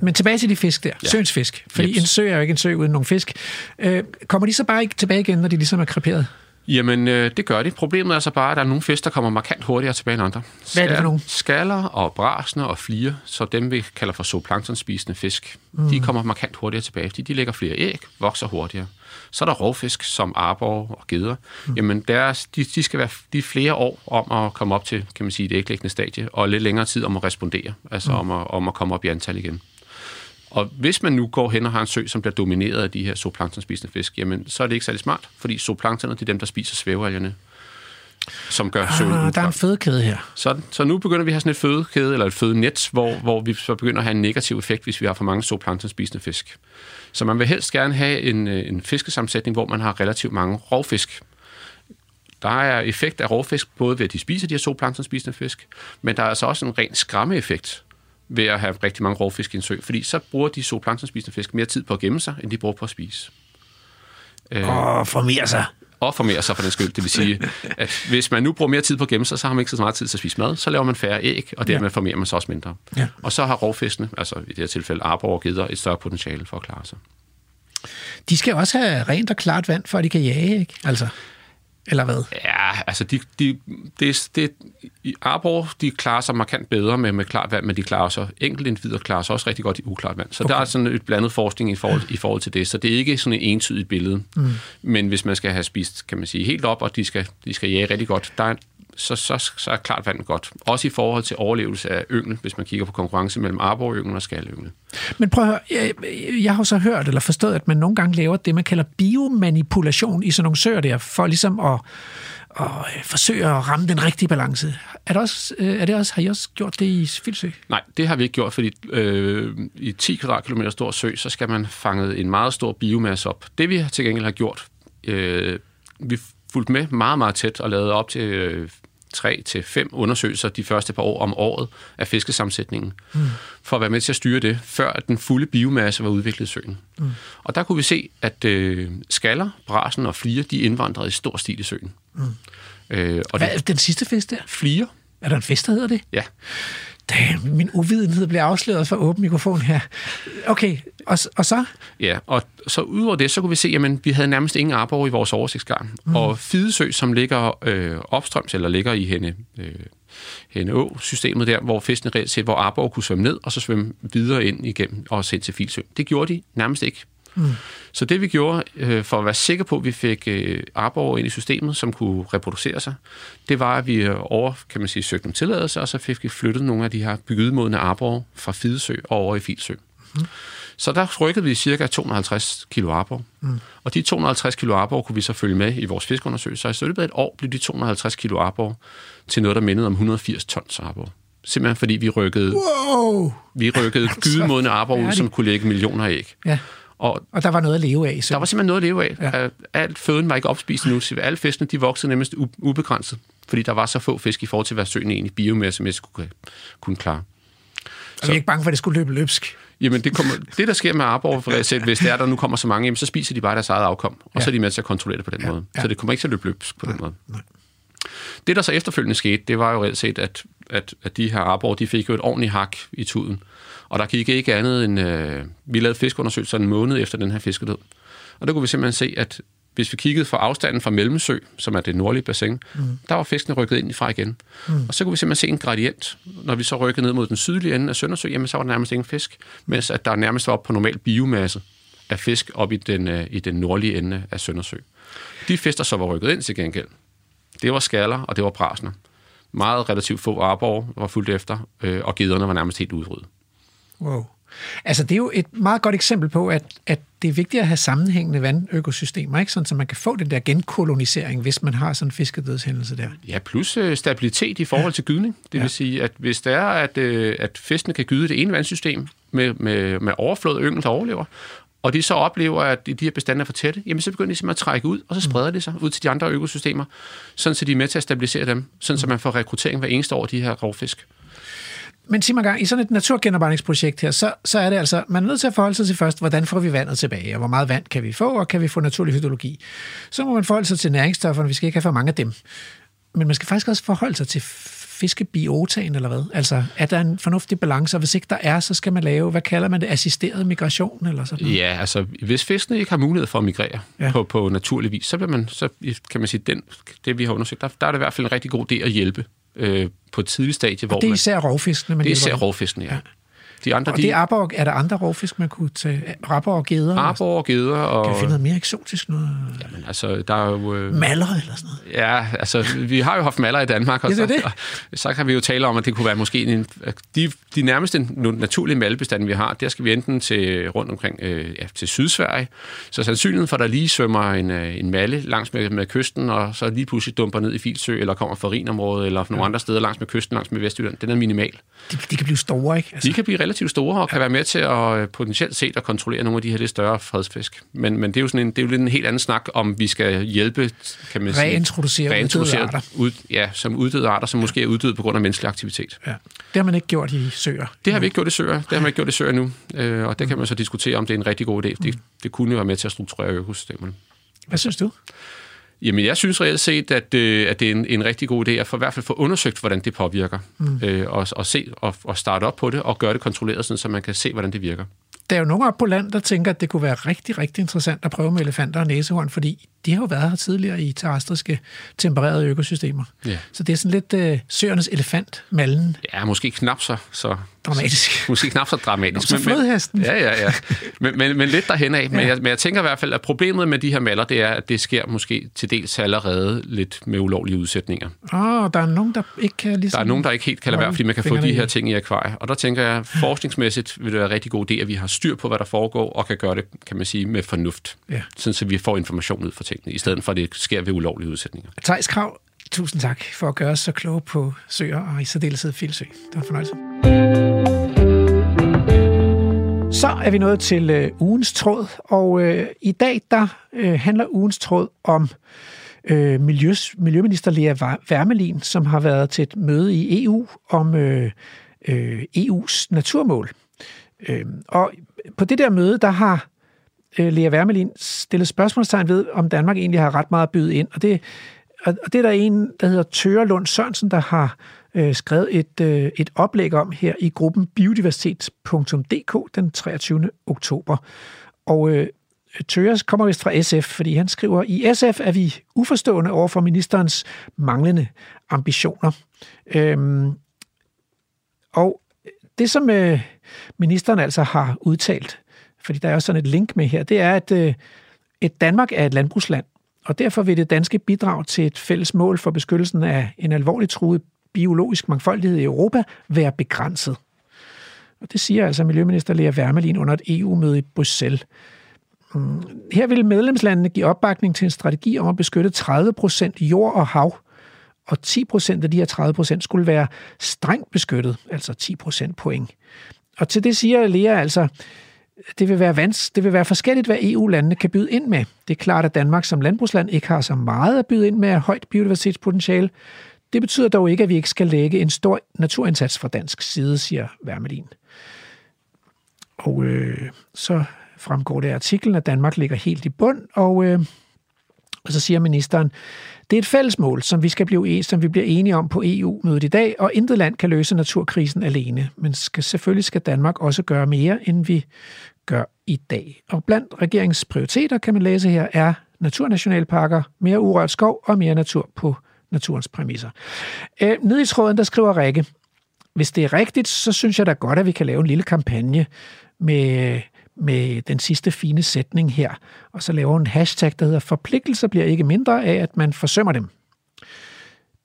Men tilbage til de fisk der, ja. søens fisk. Fordi Jeps. en sø er jo ikke en sø uden nogen fisk. Øh, kommer de så bare ikke tilbage igen, når de ligesom er kreperet? Jamen, øh, det gør de. Problemet er så bare, at der er nogle fisk, der kommer markant hurtigere tilbage end andre. Hvad er det for nogle? Skaller og brasner og flier, så dem vi kalder for zooplankton-spisende fisk, mm. de kommer markant hurtigere tilbage, fordi de lægger flere æg, vokser hurtigere. Så er der rovfisk som arbor og geder. Mm. Jamen, deres, de, de skal være de flere år om at komme op til, kan man sige, det æglæggende stadie, og lidt længere tid om at respondere, altså mm. om, at, om at komme op i antal igen. Og hvis man nu går hen og har en sø, som bliver domineret af de her zooplankton-spisende fisk, jamen, så er det ikke særlig smart, fordi zooplanktoner, det er dem, der spiser svævealgerne, som gør søen ah, Der er en fødekæde her. Så, så nu begynder vi at have sådan et fødekæde, eller et fødenet, hvor, hvor vi så begynder at have en negativ effekt, hvis vi har for mange zooplankton-spisende fisk. Så man vil helst gerne have en, øh, en fiskesammensætning, hvor man har relativt mange rovfisk. Der er effekt af rovfisk, både ved at de spiser de her zooplankton-spisende fisk, men der er altså også en ren skræmmeeffekt, ved at have rigtig mange rovfisk i en sø, fordi så bruger de zooplankton fisk mere tid på at gemme sig, end de bruger på at spise. Og formere sig. Og formere sig for den skyld. Det vil sige, at hvis man nu bruger mere tid på at gemme sig, så har man ikke så meget tid til at spise mad, så laver man færre æg, og dermed ja. formerer man sig også mindre. Ja. Og så har rovfiskene, altså i det her tilfælde arbor og geder, et større potentiale for at klare sig. De skal også have rent og klart vand, for at de kan jage, ikke? Altså. Eller hvad? Ja, altså de, de, det, det, Arbor, de klarer sig markant bedre med, med klart vand, men de klarer sig, enkelte individer klarer sig også rigtig godt i uklart vand. Så okay. der er sådan et blandet forskning i forhold, i forhold til det, så det er ikke sådan et entydigt billede. Mm. Men hvis man skal have spist, kan man sige, helt op, og de skal, de skal jage rigtig godt, der er, så, så, så er klart vand godt. Også i forhold til overlevelse af yngel, hvis man kigger på konkurrence mellem arboryngel og skalleyngel. Men prøv at høre, jeg, jeg har så hørt eller forstået, at man nogle gange laver det, man kalder biomanipulation i sådan nogle søer der, for ligesom at, at forsøge at ramme den rigtige balance. Er det også, er det også, har I også gjort det i Filsø? Nej, det har vi ikke gjort, fordi øh, i 10 kvadratkilometer stor sø, så skal man fange en meget stor biomasse op. Det vi til gengæld har gjort, øh, vi fulgt med meget, meget tæt og lavet op til øh, tre til fem undersøgelser de første par år om året af fiskesammensætningen, mm. for at være med til at styre det, før at den fulde biomasse var udviklet i søen. Mm. Og der kunne vi se, at øh, skaller, brasen og flier, de indvandrede i stor stil i søen. Mm. Øh, og Hvad er den sidste fisk der? Flier. Er der en fisk, der hedder det? Ja. Damn, min uvidenhed bliver afsløret for åben mikrofon her. Okay, og, og så? Ja, og så udover det, så kunne vi se, at vi havde nærmest ingen arbor i vores oversigtsgarn. Mm. Og Fidesø, som ligger øh, opstrøms, eller ligger i hende, øh, hende systemet der, hvor fiskene reelt set, hvor arbor kunne svømme ned, og så svømme videre ind igennem og se til Filsø. Det gjorde de nærmest ikke. Mm. Så det vi gjorde, øh, for at være sikre på, at vi fik øh, arbor ind i systemet, som kunne reproducere sig, det var, at vi øh, over, kan man sige, søgte om tilladelse, og så fik vi flyttet nogle af de her byggedmodne arbor fra Fidesø over i Filsø. Mm. Så der rykkede vi cirka 250 kilo arbor. Mm. Og de 250 kilo arbor kunne vi så følge med i vores fiskeundersøgelse. Så i løbet af et år blev de 250 kilo arbor til noget, der mindede om 180 tons arbor. Simpelthen fordi vi rykkede, wow. vi rykkede [LAUGHS] gydemodne arbor ud, som kunne lægge millioner af æg. Ja. Og, og der var noget at leve af. Så. Der var simpelthen noget at leve af. Ja. Alt føden var ikke opspist nu. Så alle fiskene de voksede nemmest ubegrænset, fordi der var så få fisk i forhold til, hvad søen egentlig biomasse kunne, kunne klare. Og vi er ikke bange for, at det skulle løbe løbsk. Jamen, det, kommer, det der sker med arbor, for eksempel, hvis det er, der nu kommer så mange, jamen, så spiser de bare deres eget afkom, og ja. så er de med til at kontrollere det på den ja. måde. Ja. Så det kommer ikke til at løbe løbsk på nej, den måde. Nej. Det, der så efterfølgende skete, det var jo reelt set, at, at, at de her arbor, de fik jo et ordentligt hak i tuden. Og der gik ikke andet end, øh, vi lavede fiskundersøgelser en måned efter den her fiskedød. Og der kunne vi simpelthen se, at hvis vi kiggede fra afstanden fra Mellemsø, som er det nordlige bassin, mm. der var fiskene rykket ind fra igen. Mm. Og så kunne vi simpelthen se en gradient. Når vi så rykkede ned mod den sydlige ende af Søndersø, jamen så var der nærmest ingen fisk, mens at der nærmest var op på normal biomasse af fisk op i den, øh, i den nordlige ende af Søndersø. De fisk, der så var rykket ind til gengæld, det var skaller og det var prasner. Meget relativt få arbor var fuldt efter, øh, og gederne var nærmest helt udryddet. Wow. Altså, det er jo et meget godt eksempel på, at, at det er vigtigt at have sammenhængende vandøkosystemer, ikke? Sådan, så man kan få den der genkolonisering, hvis man har sådan en fiskedødshændelse der. Ja, plus øh, stabilitet i forhold ja. til gydning. Det ja. vil sige, at hvis det er, at, øh, at fiskene kan gyde det ene vandsystem med, med, med overflod yngel, der overlever, og de så oplever, at de her bestande er for tætte, jamen så begynder de simpelthen at trække ud, og så spreder de sig ud til de andre økosystemer, sådan så de er med til at stabilisere dem, sådan så man får rekruttering hver eneste år af de her rovfisk. Men sig mig gang, i sådan et naturgenopretningsprojekt her, så, så er det altså, man er nødt til at forholde sig til først, hvordan får vi vandet tilbage, og hvor meget vand kan vi få, og kan vi få naturlig hydrologi. Så må man forholde sig til næringsstofferne, vi skal ikke have for mange af dem. Men man skal faktisk også forholde sig til fiskebiotaen, eller hvad? Altså, er der en fornuftig balance, og hvis ikke der er, så skal man lave, hvad kalder man det, assisteret migration, eller sådan noget? Ja, altså, hvis fiskene ikke har mulighed for at migrere ja. på, på naturlig vis, så, vil man, så kan man sige, den, det vi har undersøgt, der, der er det i hvert fald en rigtig god idé at hjælpe øh, på et tidligt stadie. Hvor det er især rovfiskene, man Det er især rovfiskene, ja. ja. De andre, og de, det er, arbor, er der andre rovfisk, man kunne tage? Rabber og geder? Arbor og geder. Og, kan vi finde noget mere eksotisk? Noget? Jamen, altså, der er jo... Øh, maller eller sådan noget? Ja, altså, vi har jo haft maller i Danmark, og, ja, det det. Så, og så kan vi jo tale om, at det kunne være måske en... De, de nærmeste naturlige malbestande, vi har, der skal vi enten til rundt omkring øh, ja, til Sydsverige. Så sandsynligheden for, at der lige svømmer en, øh, en malle langs med, med kysten, og så lige pludselig dumper ned i Filsø, eller kommer fra Rinområdet, eller nogle ja. andre steder langs med kysten, langs med Vestjylland, den er minimal. De, de kan blive store, ikke? Altså. De kan blive relativt store og kan være med til at øh, potentielt set at kontrollere nogle af de her lidt større fredsfisk. Men, men det er jo sådan en, det er jo lidt en helt anden snak, om vi skal hjælpe, kan man sige... Reintroducere, reintroducere uddøde arter. Ud, ja, som uddøde arter, som måske er uddøde på grund af menneskelig aktivitet. Ja. Det har man ikke gjort i søer. Det har vi ikke gjort i søer. Det har man ikke gjort i søer nu. Øh, og det kan man så diskutere, om det er en rigtig god idé. Det, det kunne jo være med til at strukturere økosystemerne. Hvad synes du? Jamen, jeg synes reelt set, at, øh, at det er en, en rigtig god idé at for, i hvert fald få undersøgt, hvordan det påvirker, mm. øh, og, og, se, og, og starte op på det, og gøre det kontrolleret, sådan, så man kan se, hvordan det virker. Der er jo nogen op på land, der tænker, at det kunne være rigtig, rigtig interessant at prøve med elefanter og næsehorn, fordi de har jo været her tidligere i terrestriske tempererede økosystemer. Ja. Så det er sådan lidt øh, søernes elefant, mallen. Ja, måske knap så, så dramatisk. [LAUGHS] Måske knap så dramatisk. Nå, så flodhesten. Ja, ja, ja. Men, men, men lidt derhen af. Ja. Men, jeg, men jeg tænker i hvert fald, at problemet med de her maller, det er, at det sker måske til dels allerede lidt med ulovlige udsætninger. Åh, oh, der er nogen, der ikke kan ligesom... Der er nogen, der ikke helt kan lade være, fordi man kan få de her ting i akvariet. Og der tænker jeg, forskningsmæssigt vil det være en rigtig god idé, at vi har styr på, hvad der foregår, og kan gøre det, kan man sige, med fornuft. Ja. Sådan, så vi får information ud fra tingene, i stedet for, at det sker ved ulovlige udsætninger. Thijs Krav, tusind tak for at gøre os så kloge på søer, og i særdeleshed Filsø. Det var en fornøjelse. Så er vi nået til øh, ugens tråd, og øh, i dag der øh, handler ugens tråd om øh, Miljøs, Miljøminister Lea Wermelin, som har været til et møde i EU om øh, øh, EU's naturmål. Øh, og på det der møde, der har øh, Lea Wermelin stillet spørgsmålstegn ved, om Danmark egentlig har ret meget at byde ind. Og det, og det er der en, der hedder Tøre Lund Sørensen, der har øh, skrevet et, øh, et oplæg om her i gruppen biodiversitet.dk den 23. oktober. Og øh, Tøres kommer vist fra SF, fordi han skriver, i SF er vi uforstående over for ministerens manglende ambitioner. Øhm, og det, som øh, ministeren altså har udtalt, fordi der er også sådan et link med her, det er, at øh, et Danmark er et landbrugsland, og derfor vil det danske bidrag til et fælles mål for beskyttelsen af en alvorligt truet biologisk mangfoldighed i Europa være begrænset. Og det siger altså Miljøminister Lea Wermelin under et EU-møde i Bruxelles. Mm, her vil medlemslandene give opbakning til en strategi om at beskytte 30 procent jord og hav, og 10 procent af de her 30 procent skulle være strengt beskyttet, altså 10 procent point. Og til det siger Lea altså, det vil være, vans, det vil være forskelligt, hvad EU-landene kan byde ind med. Det er klart, at Danmark som landbrugsland ikke har så meget at byde ind med af højt biodiversitetspotentiale. Det betyder dog ikke, at vi ikke skal lægge en stor naturindsats fra dansk side, siger Wermelin. Og øh, så fremgår det af artiklen, at Danmark ligger helt i bund, og øh, og så siger ministeren, det er et fælles mål, som vi, skal blive, e-, som vi bliver enige om på EU-mødet i dag, og intet land kan løse naturkrisen alene. Men skal, selvfølgelig skal Danmark også gøre mere, end vi gør i dag. Og blandt regeringens prioriteter, kan man læse her, er naturnationalparker, mere urørt skov og mere natur på naturens præmisser. Øh, nede i tråden, der skriver Rikke, hvis det er rigtigt, så synes jeg da godt, at vi kan lave en lille kampagne med, med den sidste fine sætning her, og så laver en hashtag, der hedder forpligtelser bliver ikke mindre af, at man forsømmer dem.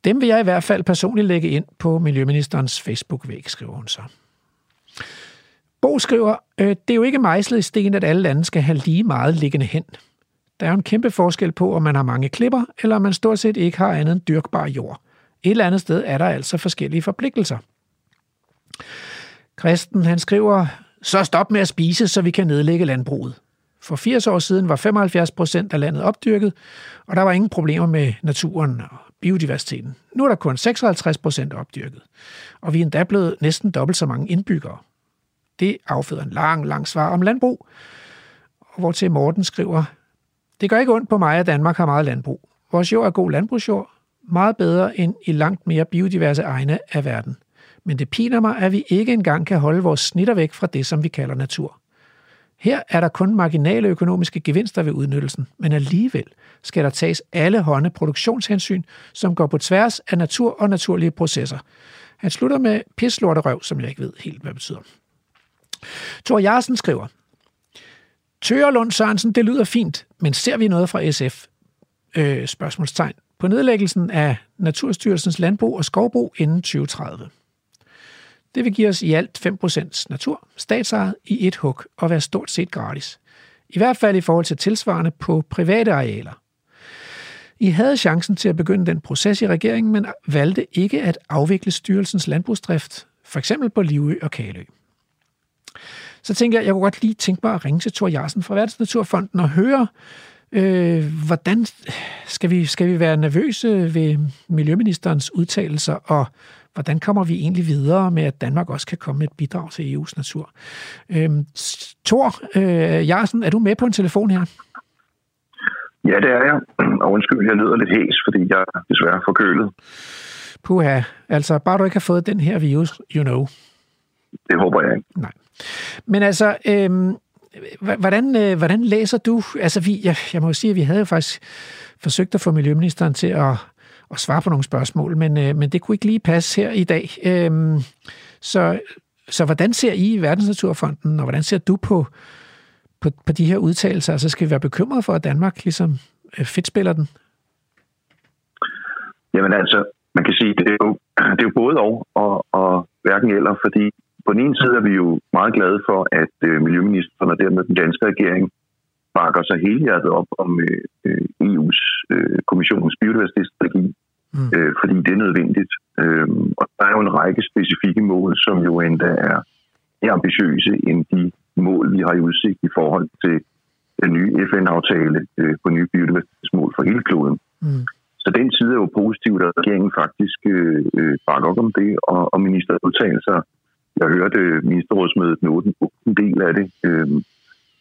Dem vil jeg i hvert fald personligt lægge ind på Miljøministerens Facebook-væg, skriver hun så. Bo skriver, øh, det er jo ikke mejslet i sten, at alle lande skal have lige meget liggende hen. Der er jo en kæmpe forskel på, om man har mange klipper, eller om man stort set ikke har andet end dyrkbar jord. Et eller andet sted er der altså forskellige forpligtelser. Kristen, han skriver, så stop med at spise, så vi kan nedlægge landbruget. For 80 år siden var 75 procent af landet opdyrket, og der var ingen problemer med naturen og biodiversiteten. Nu er der kun 56 procent opdyrket, og vi er endda blevet næsten dobbelt så mange indbyggere. Det afføder en lang, lang svar om landbrug, og hvor til Morten skriver, det gør ikke ondt på mig, at Danmark har meget landbrug. Vores jord er god landbrugsjord, meget bedre end i langt mere biodiverse egne af verden. Men det piner mig, at vi ikke engang kan holde vores snitter væk fra det, som vi kalder natur. Her er der kun marginale økonomiske gevinster ved udnyttelsen, men alligevel skal der tages alle hånde produktionshensyn, som går på tværs af natur og naturlige processer. Han slutter med pislorterøv, som jeg ikke ved helt, hvad det betyder. Thor Jarsen skriver, Tørelund Sørensen, det lyder fint, men ser vi noget fra SF? Øh, spørgsmålstegn. På nedlæggelsen af Naturstyrelsens landbrug og skovbrug inden 2030. Det vil give os i alt 5% natur, statsejet i et hug og være stort set gratis. I hvert fald i forhold til tilsvarende på private arealer. I havde chancen til at begynde den proces i regeringen, men valgte ikke at afvikle styrelsens landbrugsdrift, for eksempel på Livø og Kalø. Så tænker jeg, jeg kunne godt lige tænke mig at ringe til Thor Jarsen fra Verdensnaturfonden og høre, øh, hvordan skal vi, skal vi være nervøse ved Miljøministerens udtalelser, og hvordan kommer vi egentlig videre med, at Danmark også kan komme med et bidrag til EU's natur? Øh, Thor øh, Jarsen, er du med på en telefon her? Ja, det er jeg. Og undskyld, jeg lyder lidt hæs, fordi jeg er desværre forkølet. Puha, altså bare du ikke har fået den her virus, you know. Det håber jeg ikke. Nej. Men altså, øhm, hvordan, øh, hvordan læser du? Altså, vi, jeg, jeg må jo sige, at vi havde jo faktisk forsøgt at få Miljøministeren til at, at svare på nogle spørgsmål, men, øh, men det kunne ikke lige passe her i dag. Øh, så, så hvordan ser I Verdensnaturfonden, og hvordan ser du på, på, på de her udtalelser? Altså, skal vi være bekymrede for, at Danmark ligesom øh, fedt spiller den? Jamen altså, man kan sige, det er jo, [CLEARS THROAT] det er jo både og, og, og hverken eller, fordi på den ene side er vi jo meget glade for, at øh, Miljøministeren og dermed den danske regering bakker sig helhjertet op om øh, øh EU's øh, kommissionens biodiversitetsstrategi, mm. øh, fordi det er nødvendigt. Øh, og der er jo en række specifikke mål, som jo endda er mere ambitiøse end de mål, vi har i udsigt i forhold til den nye FN-aftale øh, på nye biodiversitetsmål for hele kloden. Mm. Så den side er jo positivt, at regeringen faktisk øh, øh bakker op om det, og, og ministeren udtaler sig jeg hørte ministerrådsmødet med en del af det, øh,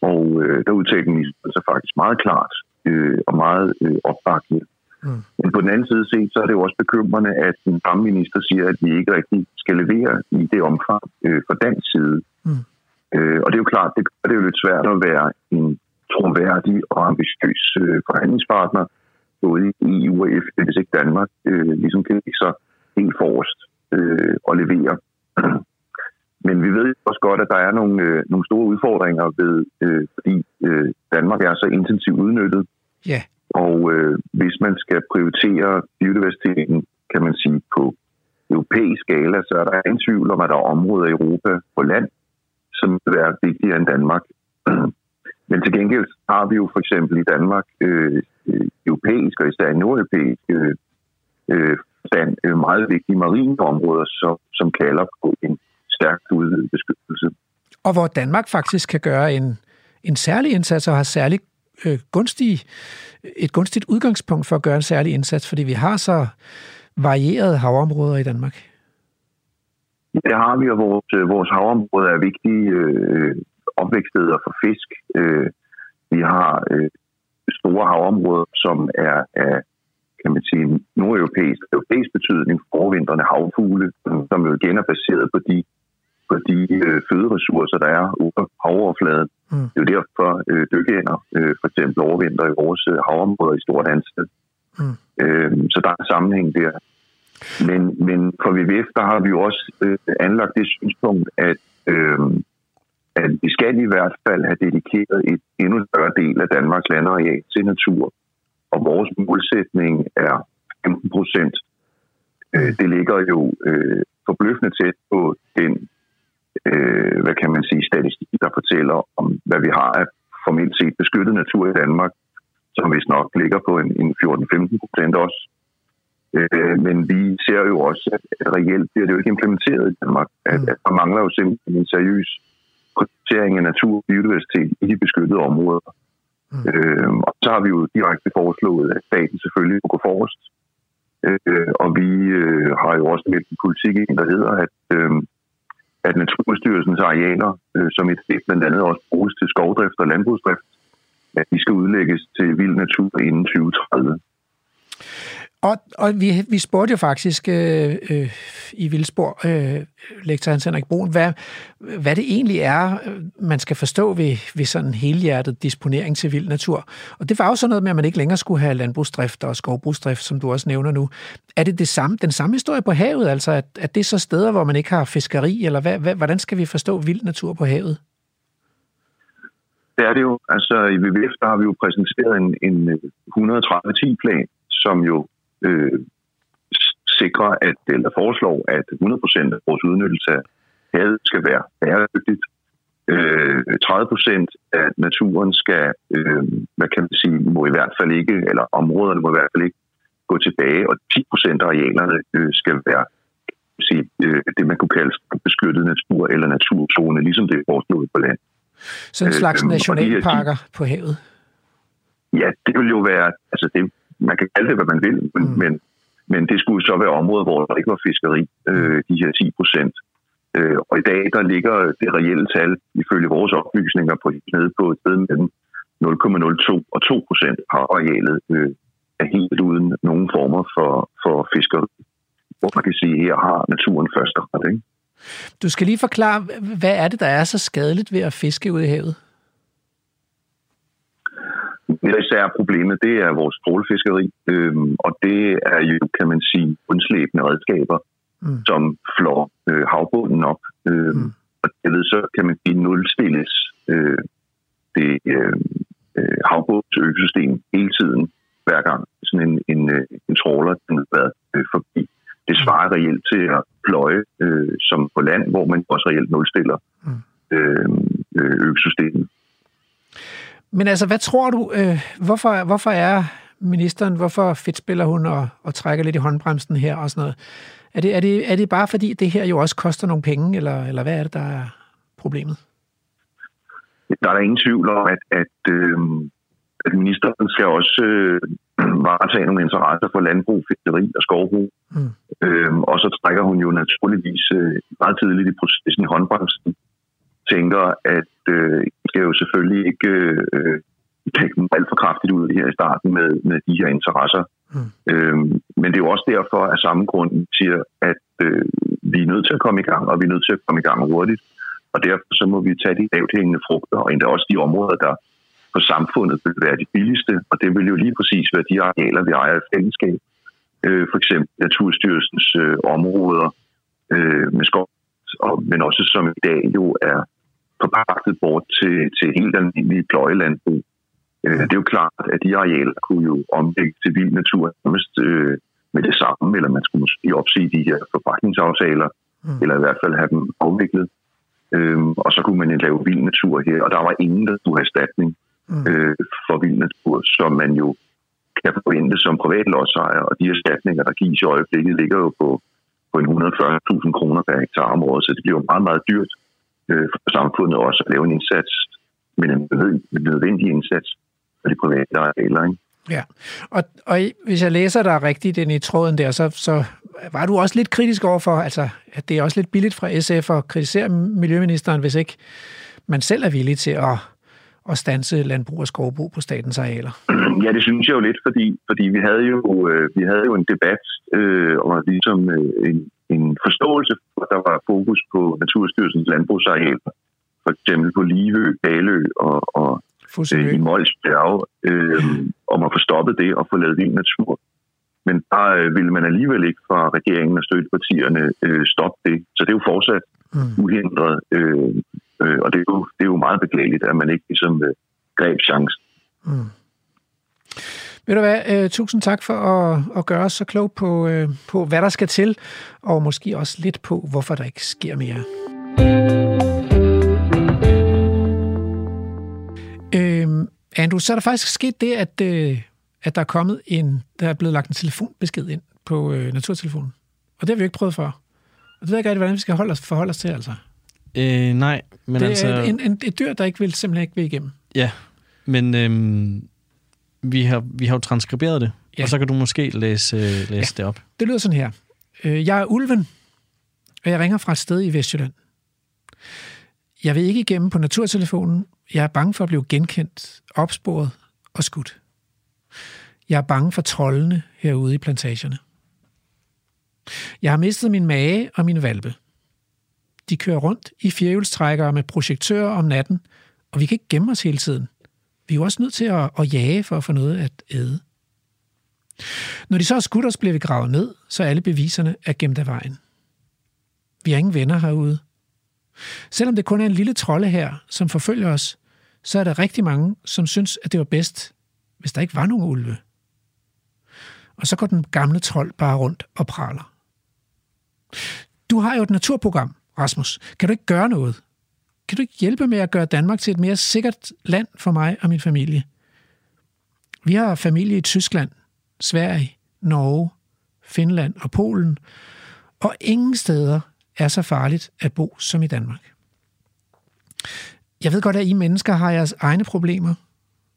og øh, der udtalte ministeren sig faktisk meget klart øh, og meget øh, opbakende. Mm. Men på den anden side set, så er det jo også bekymrende, at den samme minister siger, at vi ikke rigtig skal levere i det omfang øh, fra dansk side. Mm. Øh, og det er jo klart, det, det er jo lidt svært at være en troværdig og ambitiøs øh, forhandlingspartner, både i EU og FN, hvis ikke Danmark øh, ligesom kan ikke så helt forrest øh, og levere. [CLEARS THROAT] Men vi ved også godt, at der er nogle, øh, nogle store udfordringer ved, øh, fordi øh, Danmark er så intensivt udnyttet. Ja. Og øh, hvis man skal prioritere biodiversiteten, kan man sige, på europæisk skala, så er der ingen tvivl om, at der er områder i Europa på land, som vil være vigtigere end Danmark. [CLEARS THROAT] Men til gengæld har vi jo for eksempel i Danmark øh, øh europæisk og især nordeuropæisk øh, øh stand øh, meget vigtige marine områder, som, som kalder på en stærkt udvidet beskyttelse. Og hvor Danmark faktisk kan gøre en, en særlig indsats og har særlig øh, gunstig, et gunstigt udgangspunkt for at gøre en særlig indsats, fordi vi har så varierede havområder i Danmark. Det har vi, og vores, øh, vores havområder er vigtige øh, opvækststeder for fisk. Øh, vi har øh, store havområder, som er af kan man sige, nordeuropæisk europæisk betydning, forvinterne havfugle, som jo igen er baseret på de, på de øh, føderessourcer, der er under havoverfladen. Mm. Det er jo derfor øh, dykkeænder øh, for eksempel overvinter i vores øh, havområder i stort antal. Mm. Øh, så der er en sammenhæng der. Men, men for VVF, der har vi jo også øh, anlagt det synspunkt, at, øh, at vi skal i hvert fald have dedikeret et endnu større del af Danmarks landareal til natur. Og vores målsætning er 15 procent. Øh, det ligger jo øh, forbløffende tæt på den, øh, hvad kan man sige, statistik, der fortæller om, hvad vi har af formelt set beskyttet natur i Danmark, som vist nok ligger på en, en 14-15 procent også. Øh, men vi ser jo også, at reelt bliver det jo ikke implementeret i Danmark. At, mm. at der mangler jo simpelthen en seriøs prioritering af natur og biodiversitet i de beskyttede områder. Mm. Øh, og så har vi jo direkte foreslået, at staten selvfølgelig må gå forrest. Øh, og vi øh, har jo også med en politik, der hedder, at, øh, at Naturstyrelsens arealer, øh, som et blandt andet også bruges til skovdrift og landbrugsdrift, at de skal udlægges til vild natur inden 2030. Og, og vi, vi spurgte jo faktisk øh, øh, i Vildsborg, øh, lektor Hans Henrik Brun, hvad, hvad det egentlig er, øh, man skal forstå ved, ved sådan helhjertet disponering til vild natur. Og det var jo sådan noget med, at man ikke længere skulle have landbrugsdrift og skovbrugsdrift, som du også nævner nu. Er det, det samme, den samme historie på havet, altså at, at det er så steder, hvor man ikke har fiskeri, eller hvad, hvad, hvordan skal vi forstå vild natur på havet? Det er det jo. Altså i WWF, der har vi jo præsenteret en, en 130-10-plan, som jo øh, sikrer, at, eller foreslår, at 100% af vores udnyttelse af havet skal være bæredygtigt. Øh, 30% af naturen skal, øh, hvad kan man sige, må i hvert fald ikke, eller områderne må i hvert fald ikke gå tilbage, og 10% af arealerne øh, skal være sige, øh, det, man kunne kalde beskyttet natur eller naturzone, ligesom det er foreslået på land. Så en slags øh, nationalparker de, på havet? Ja, det vil jo være, altså det, man kan kalde det, hvad man vil, men, mm. men, men det skulle så være områder, hvor der ikke var fiskeri, øh, de her 10 procent. Øh, og i dag, der ligger det reelle tal, ifølge vores oplysninger, på nede på et sted mellem 0,02 og 2 procent har arealet øh, er helt uden nogen former for, for fiskeri. Hvor man kan sige, at her har naturen første ret. Ikke? Du skal lige forklare, hvad er det, der er så skadeligt ved at fiske ud i havet? Det især problemet, det er vores trålfiskeri, øhm, og det er jo, kan man sige, undslæbende redskaber, mm. som flår øh, havbunden op. Øhm, mm. Og det ved så, kan man sige, nulstilles øh, det øh, øh, havbunds økosystem hele tiden, hver gang sådan en, en, øh, en tråler den har været øh, forbi. Det svarer mm. reelt til at pløje øh, som på land, hvor man også reelt nulstiller mm. øh, øh økosystemet. Men altså, hvad tror du, øh, hvorfor, hvorfor er ministeren, hvorfor spiller hun og, og trækker lidt i håndbremsen her og sådan noget? Er det, er, det, er det bare fordi, det her jo også koster nogle penge, eller, eller hvad er det, der er problemet? Der er der ingen tvivl om, at, at, øh, at ministeren skal også øh, [CLEARS THROAT] varetage nogle interesser for landbrug, fiskeri og skovbrug. Mm. Øh, og så trækker hun jo naturligvis øh, meget tidligt i processen i håndbremsen tænker, at øh, skal jo selvfølgelig ikke øh, dem alt for kraftigt ud her i starten med, med de her interesser. Mm. Øhm, men det er jo også derfor, at samme grund siger, at øh, vi er nødt til at komme i gang, og vi er nødt til at komme i gang hurtigt. Og derfor så må vi tage de lavthængende frugter, og endda også de områder, der på samfundet vil være de billigste. Og det vil jo lige præcis være de arealer, vi ejer i fællesskab. Øh, for eksempel Naturstyrelsens øh, områder øh, med skov, og, men også som i dag jo er forpagtet bort til, til helt almindelige pløjelandbrug. Øh, det er jo klart, at de arealer kunne jo omlægge til vild natur nærmest øh, med det samme, eller man skulle måske opsige de her forpagtningsaftaler, mm. eller i hvert fald have dem afviklet. Øhm, og så kunne man lave vild natur her, og der var ingen, der skulle have erstatning mm. øh, for vild natur, som man jo kan forvente som privat lodsejer, og de erstatninger, der gives i øjeblikket, ligger jo på, på en 140.000 kroner per hektar om året, så det bliver jo meget, meget dyrt øh, for samfundet også at lave en indsats, men en nødvendig indsats for de private arealer. Ikke? Ja, og, og hvis jeg læser dig rigtigt ind i tråden der, så, så var du også lidt kritisk overfor, altså, at det er også lidt billigt fra SF at kritisere Miljøministeren, hvis ikke man selv er villig til at, at stanse landbrug og skovbrug på statens arealer. Ja, det synes jeg jo lidt, fordi, fordi vi, havde jo, øh, vi havde jo en debat øh, og ligesom øh, en, en forståelse, hvor der var fokus på Naturstyrelsens landbrugsarealer. For eksempel på Livø, Balø og, og øh, i Mols Bjerge, øh, om at få stoppet det og få lavet vild natur. Men der øh, ville man alligevel ikke fra regeringen og støttepartierne øh, stoppe det. Så det er jo fortsat mm. uhindret. Øh, øh, og det er, jo, det er jo meget beklageligt, at man ikke ligesom øh, greb chancen. Mm. Ved du hvad, uh, tusind tak for at, at gøre os så klog på, uh, på, hvad der skal til, og måske også lidt på, hvorfor der ikke sker mere. Uh, Andrew, så er der faktisk sket det, at, uh, at der er kommet en, der er blevet lagt en telefonbesked ind på uh, naturtelefonen. Og det har vi jo ikke prøvet før. Og det ved jeg ikke rigtig, hvordan vi skal holde os, forholde os til, altså. Øh, nej, men det altså... er en, en, et dyr, der ikke vil, simpelthen ikke vil igennem. Ja, men øhm, vi, har, vi har jo transkriberet det, ja. og så kan du måske læse, øh, læse ja. det op. Det lyder sådan her. Øh, jeg er Ulven, og jeg ringer fra et sted i Vestjylland. Jeg vil ikke igennem på naturtelefonen. Jeg er bange for at blive genkendt, opsporet og skudt. Jeg er bange for trollene herude i plantagerne. Jeg har mistet min mage og min valpe. De kører rundt i firehjulstrækkere med projektører om natten, og vi kan ikke gemme os hele tiden. Vi er jo også nødt til at, at jage for at få noget at æde. Når de så har skudt os, bliver vi gravet ned, så alle beviserne er gemt af vejen. Vi har ingen venner herude. Selvom det kun er en lille trolde her, som forfølger os, så er der rigtig mange, som synes, at det var bedst, hvis der ikke var nogen ulve. Og så går den gamle trold bare rundt og praler. Du har jo et naturprogram, Rasmus. Kan du ikke gøre noget? Kan du ikke hjælpe med at gøre Danmark til et mere sikkert land for mig og min familie? Vi har familie i Tyskland, Sverige, Norge, Finland og Polen, og ingen steder er så farligt at bo som i Danmark. Jeg ved godt, at I mennesker har jeres egne problemer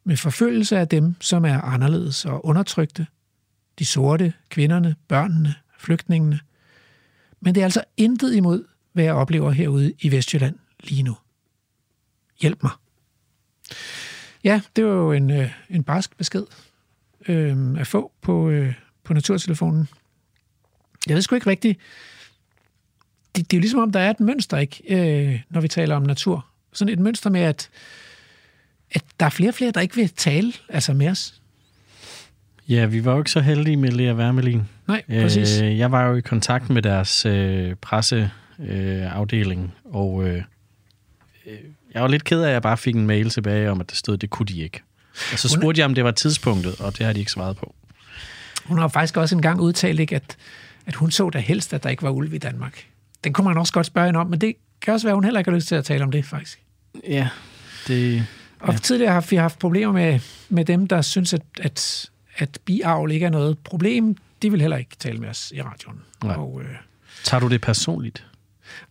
med forfølgelse af dem, som er anderledes og undertrykte. De sorte, kvinderne, børnene, flygtningene. Men det er altså intet imod, hvad jeg oplever herude i Vestjylland lige nu. Hjælp mig. Ja, det var jo en, øh, en barsk besked øh, at få på, øh, på naturtelefonen. Jeg ved sgu ikke rigtigt. Det, det er jo ligesom om, der er et mønster, ikke, øh, når vi taler om natur. Sådan et mønster med, at, at der er flere og flere, der ikke vil tale altså med os. Ja, vi var jo ikke så heldige med Lea Wermelin. Nej, præcis. Øh, jeg var jo i kontakt med deres øh, presseafdeling, øh, og øh, jeg var lidt ked af, at jeg bare fik en mail tilbage om, at det stod, det kunne de ikke. Og så spurgte jeg, om det var tidspunktet, og det har de ikke svaret på. Hun har faktisk også engang udtalt, ikke, at, at hun så da helst, at der ikke var ulv i Danmark. Den kunne man også godt spørge hende om, men det kan også være, at hun heller ikke har lyst til at tale om det, faktisk. Ja, det... Og ja. tidligere har vi haft problemer med, med dem, der synes, at, at, at biavl ikke er noget problem. De vil heller ikke tale med os i radioen. Nej. Og, øh, Tager du det personligt?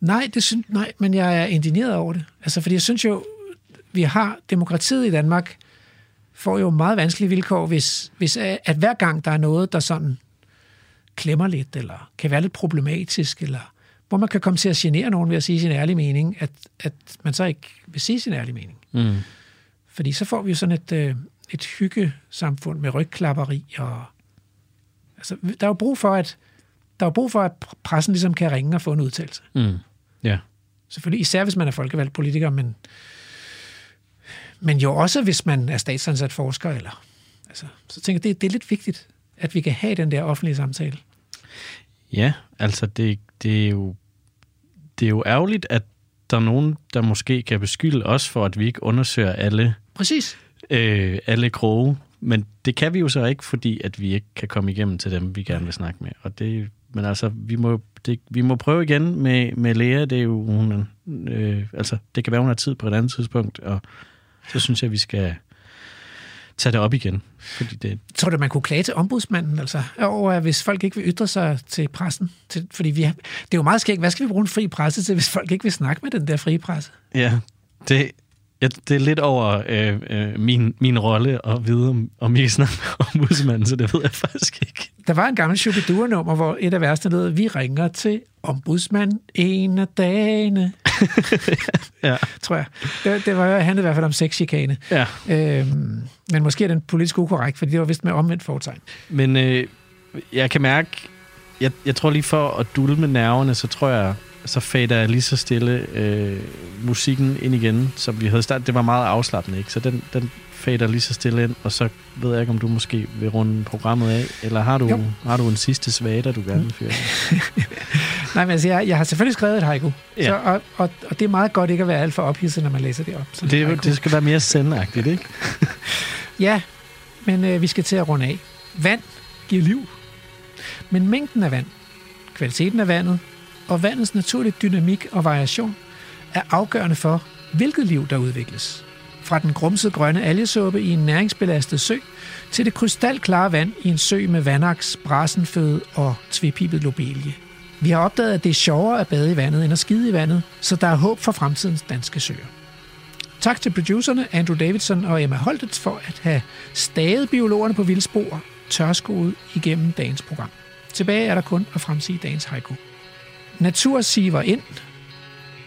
Nej, det synes, nej, men jeg er indineret over det. Altså, fordi jeg synes jo, vi har demokratiet i Danmark, får jo meget vanskelige vilkår, hvis, hvis at hver gang der er noget, der sådan klemmer lidt, eller kan være lidt problematisk, eller hvor man kan komme til at genere nogen ved at sige sin ærlige mening, at, at man så ikke vil sige sin ærlige mening. Mm. Fordi så får vi jo sådan et, øh, et hyggesamfund med rygklapperi, og altså, der er jo brug for, at der er brug for, at pressen ligesom kan ringe og få en udtalelse. Mm. Ja. Selvfølgelig, især hvis man er folkevalgt politiker, men, men jo også hvis man er statsansat forsker. Eller, altså, så tænker jeg, det, det er lidt vigtigt, at vi kan have den der offentlige samtale. Ja, altså det, det, er jo, det er jo ærgerligt, at der er nogen, der måske kan beskylde os for, at vi ikke undersøger alle, Præcis. Øh, alle kroge. Men det kan vi jo så ikke, fordi at vi ikke kan komme igennem til dem, vi gerne vil snakke med. Og det, men altså, vi må, det, vi må prøve igen med, med Lea. Det er jo, hun, øh, altså, det kan være, hun har tid på et andet tidspunkt, og så synes jeg, vi skal tage det op igen. Fordi det... Tror du, man kunne klage til ombudsmanden, altså, over, hvis folk ikke vil ytre sig til pressen? Til, fordi vi har, det er jo meget skægt. Hvad skal vi bruge en fri presse til, hvis folk ikke vil snakke med den der frie presse? Ja, det, Ja, det er lidt over øh, øh, min, min rolle at vide, om, om I kan snakke om ombudsmanden, så det ved jeg faktisk ikke. Der var en gammel Shubidua-nummer, hvor et af versene lød, vi ringer til ombudsmanden en af dagene. [LAUGHS] Ja. tror jeg. Det, det var handlede i hvert fald om sexchikane. ja. Øhm, men måske er den politisk ukorrekt, fordi det var vist med omvendt foretegn. Men øh, jeg kan mærke, jeg, jeg tror lige for at dulme nerverne, så tror jeg, så fader jeg lige så stille øh, musikken ind igen, som vi havde startet. Det var meget afslappende, ikke? Så den, den fader lige så stille ind, og så ved jeg ikke, om du måske vil runde programmet af, eller har du, Jo. har du en sidste svada, du gerne vil fyre? [LAUGHS] Nej, men altså, jeg, jeg har selvfølgelig skrevet et haiku, Ja. så, og, og, og det er meget godt ikke at være alt for ophidset, når man læser det op. Det, haiku. det skal være mere sendagtigt, ikke? [LAUGHS] Ja, men øh, vi skal til at runde af. Vand giver liv. Men mængden af vand, kvaliteten af vandet og vandets naturlige dynamik og variation er afgørende for, hvilket liv der udvikles. Fra den grumsede grønne algesuppe i en næringsbelastet sø, til det krystalklare vand i en sø med vandaks, brassenføde og tvepibet lobelie. Vi har opdaget, at det er sjovere at bade i vandet end at skide i vandet, så der er håb for fremtidens danske søer. Tak til producerne Andrew Davidson og Emma Holtet for at have staget biologerne på vildspor tørskoet igennem dagens program. Tilbage er der kun at fremsige dagens haiku. Natur siver ind.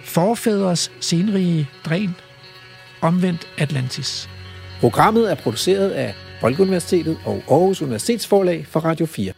Forfædres senrige dræn. Omvendt Atlantis. Programmet er produceret af Folkeuniversitetet og Aarhus Universitetsforlag for Radio 4.